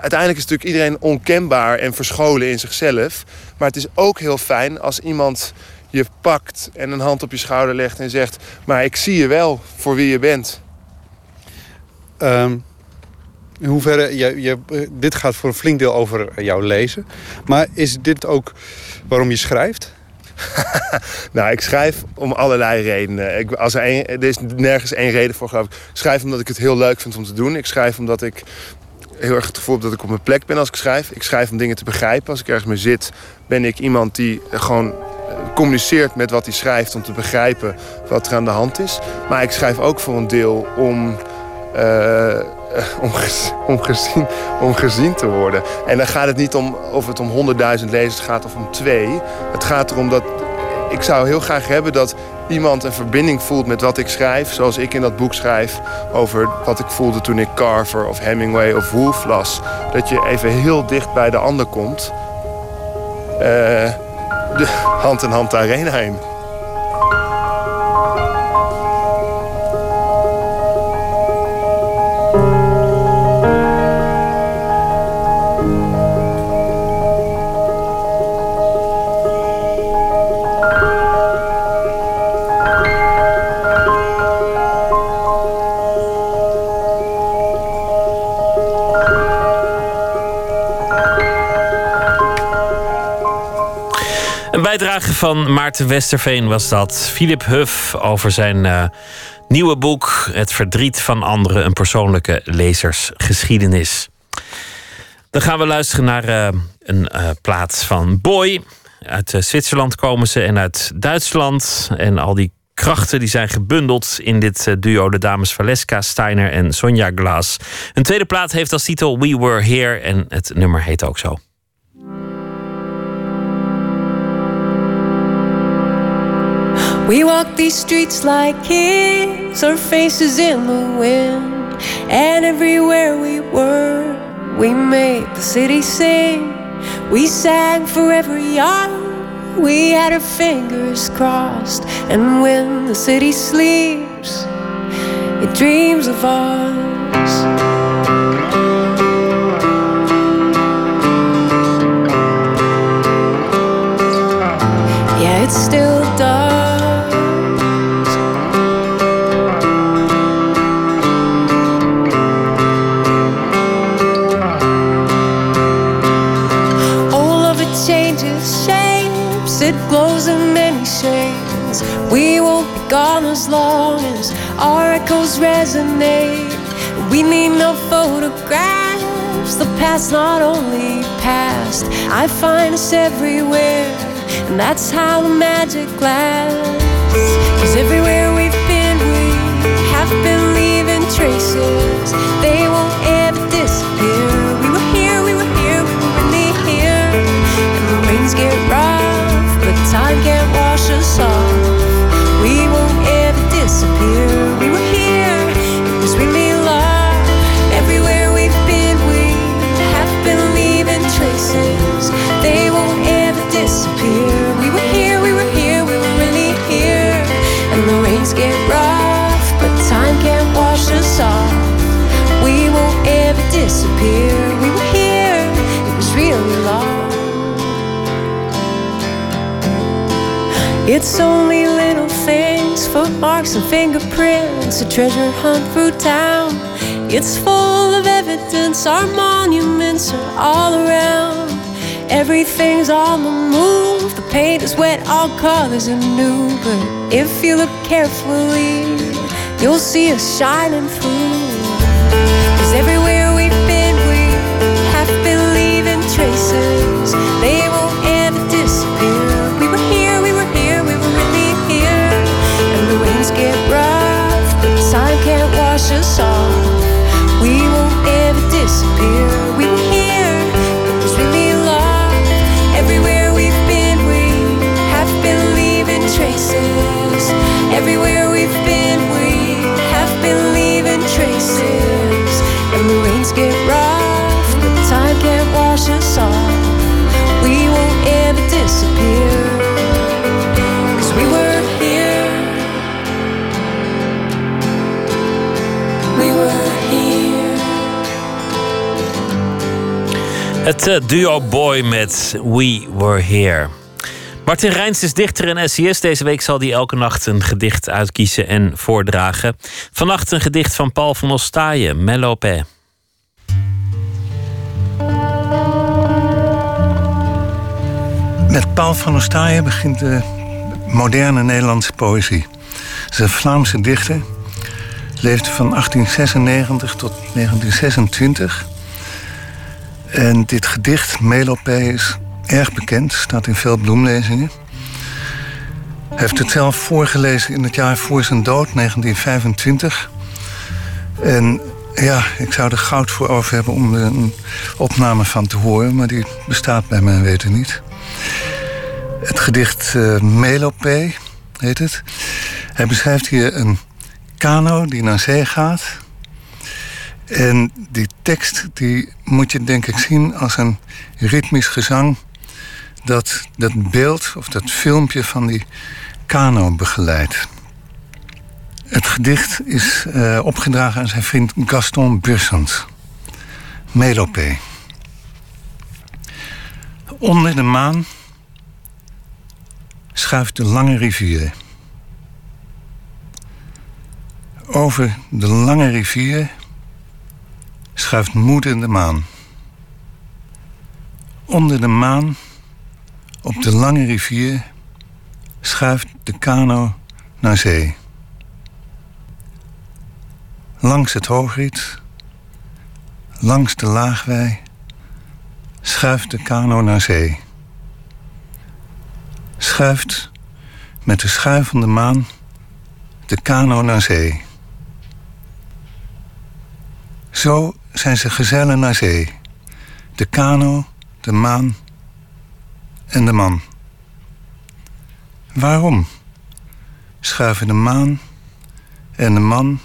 uiteindelijk is natuurlijk iedereen onkenbaar en verscholen in zichzelf. Maar het is ook heel fijn als iemand je pakt en een hand op je schouder legt en zegt... maar ik zie je wel voor wie je bent. Um, in hoeverre, je, je, dit gaat voor een flink deel over jouw lezen. Maar is dit ook waarom je schrijft? *laughs* nou, ik schrijf om allerlei redenen. Ik, als er, een, er is nergens één reden voor, geloof ik. Ik schrijf omdat ik het heel leuk vind om te doen. Ik schrijf omdat ik heel erg het dat ik op mijn plek ben als ik schrijf. Ik schrijf om dingen te begrijpen. Als ik ergens mee zit, ben ik iemand die gewoon eh, communiceert met wat hij schrijft... om te begrijpen wat er aan de hand is. Maar ik schrijf ook voor een deel om... Uh, om, om, gezien, om gezien te worden. En dan gaat het niet om of het om 100.000 lezers gaat of om twee. Het gaat erom dat ik zou heel graag hebben dat iemand een verbinding voelt met wat ik schrijf. Zoals ik in dat boek schrijf over wat ik voelde toen ik Carver of Hemingway of Woolf las. Dat je even heel dicht bij de ander komt. Uh, de hand in hand de arena. Bijdrage van Maarten Westerveen was dat. Philip Huff over zijn uh, nieuwe boek Het verdriet van anderen, een persoonlijke lezersgeschiedenis. Dan gaan we luisteren naar uh, een uh, plaat van Boy. Uit Zwitserland komen ze en uit Duitsland. En al die krachten die zijn gebundeld in dit duo. De dames Valeska, Steiner en Sonja Glaas. Een tweede plaat heeft als titel We Were Here. En het nummer heet ook zo. We walk these streets like kids, our faces in the wind. And everywhere we were, we made the city sing. We sang for every young, we had our fingers crossed. And when the city sleeps, it dreams of us. Resonate. We need no photographs, the past not only past. I find us everywhere, and that's how the magic lasts. Cause everywhere we've been, we have been leaving traces. They won't ever disappear. We were here, we were here, we were really here. And the rains get rough, but time can't wash us off. And disappear. We were here, it was really long. It's only little things, footmarks and fingerprints, a treasure hunt through town. It's full of evidence, our monuments are all around. Everything's on the move, the paint is wet, all colors are new. But if you look carefully, you'll see us shining through. Traces. They won't ever disappear. We were here, we were here, we were really here. And the winds get rough, but time can't wash us off. We won't ever disappear. We Het eh, duo Boy met We Were Here. Martin Rijns is dichter en SCS. Deze week zal hij elke nacht een gedicht uitkiezen en voordragen. Vannacht een gedicht van Paul van Ostaaien, Melopé. Met Paul van Ostaaien begint de moderne Nederlandse poëzie. Hij is een Vlaamse dichter. Leefde van 1896 tot 1926. En dit gedicht, Melopé, is erg bekend. Staat in veel bloemlezingen. Hij heeft het zelf voorgelezen in het jaar voor zijn dood, 1925. En ja, ik zou er goud voor over hebben om er een opname van te horen... maar die bestaat bij mijn weten niet. Het gedicht uh, Melopé heet het. Hij beschrijft hier een kano die naar zee gaat. En die tekst die moet je denk ik zien als een ritmisch gezang... dat dat beeld of dat filmpje van die kano begeleidt. Het gedicht is uh, opgedragen aan zijn vriend Gaston Bussens. Melopé. Onder de maan schuift de lange rivier. Over de lange rivier schuift moeder de maan. Onder de maan, op de lange rivier, schuift de kano naar zee. Langs het hoogriet, langs de laagwei, schuift de kano naar zee. Schuift met de schuivende maan de kano naar zee. Zo zijn ze gezellen naar zee. De kano, de maan en de man. Waarom schuiven de maan en de man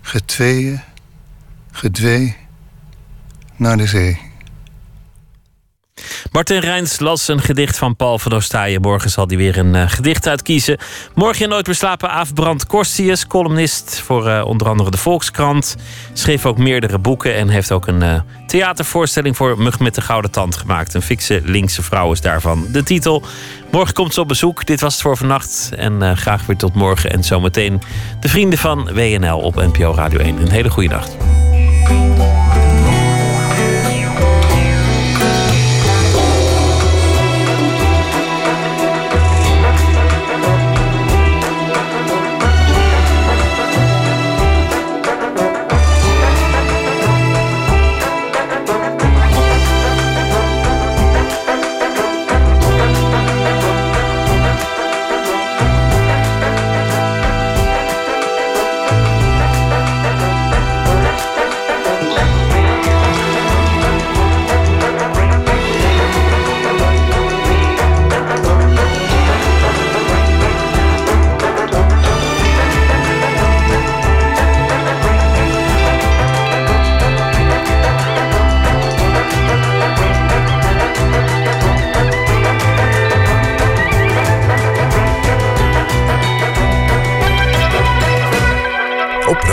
getweeën, gedwee naar de zee? Martin Rijns las een gedicht van Paul van Ostaaien. Morgen zal hij weer een uh, gedicht uitkiezen. Morgen in Nooit meer slapen Aafbrand Korstius, columnist voor uh, onder andere de Volkskrant. Schreef ook meerdere boeken en heeft ook een uh, theatervoorstelling voor Mug met de Gouden Tand gemaakt. Een fikse linkse vrouw is daarvan de titel. Morgen komt ze op bezoek. Dit was het voor vannacht. En graag weer tot morgen. En zometeen de vrienden van WNL op NPO Radio 1. Een hele goede nacht.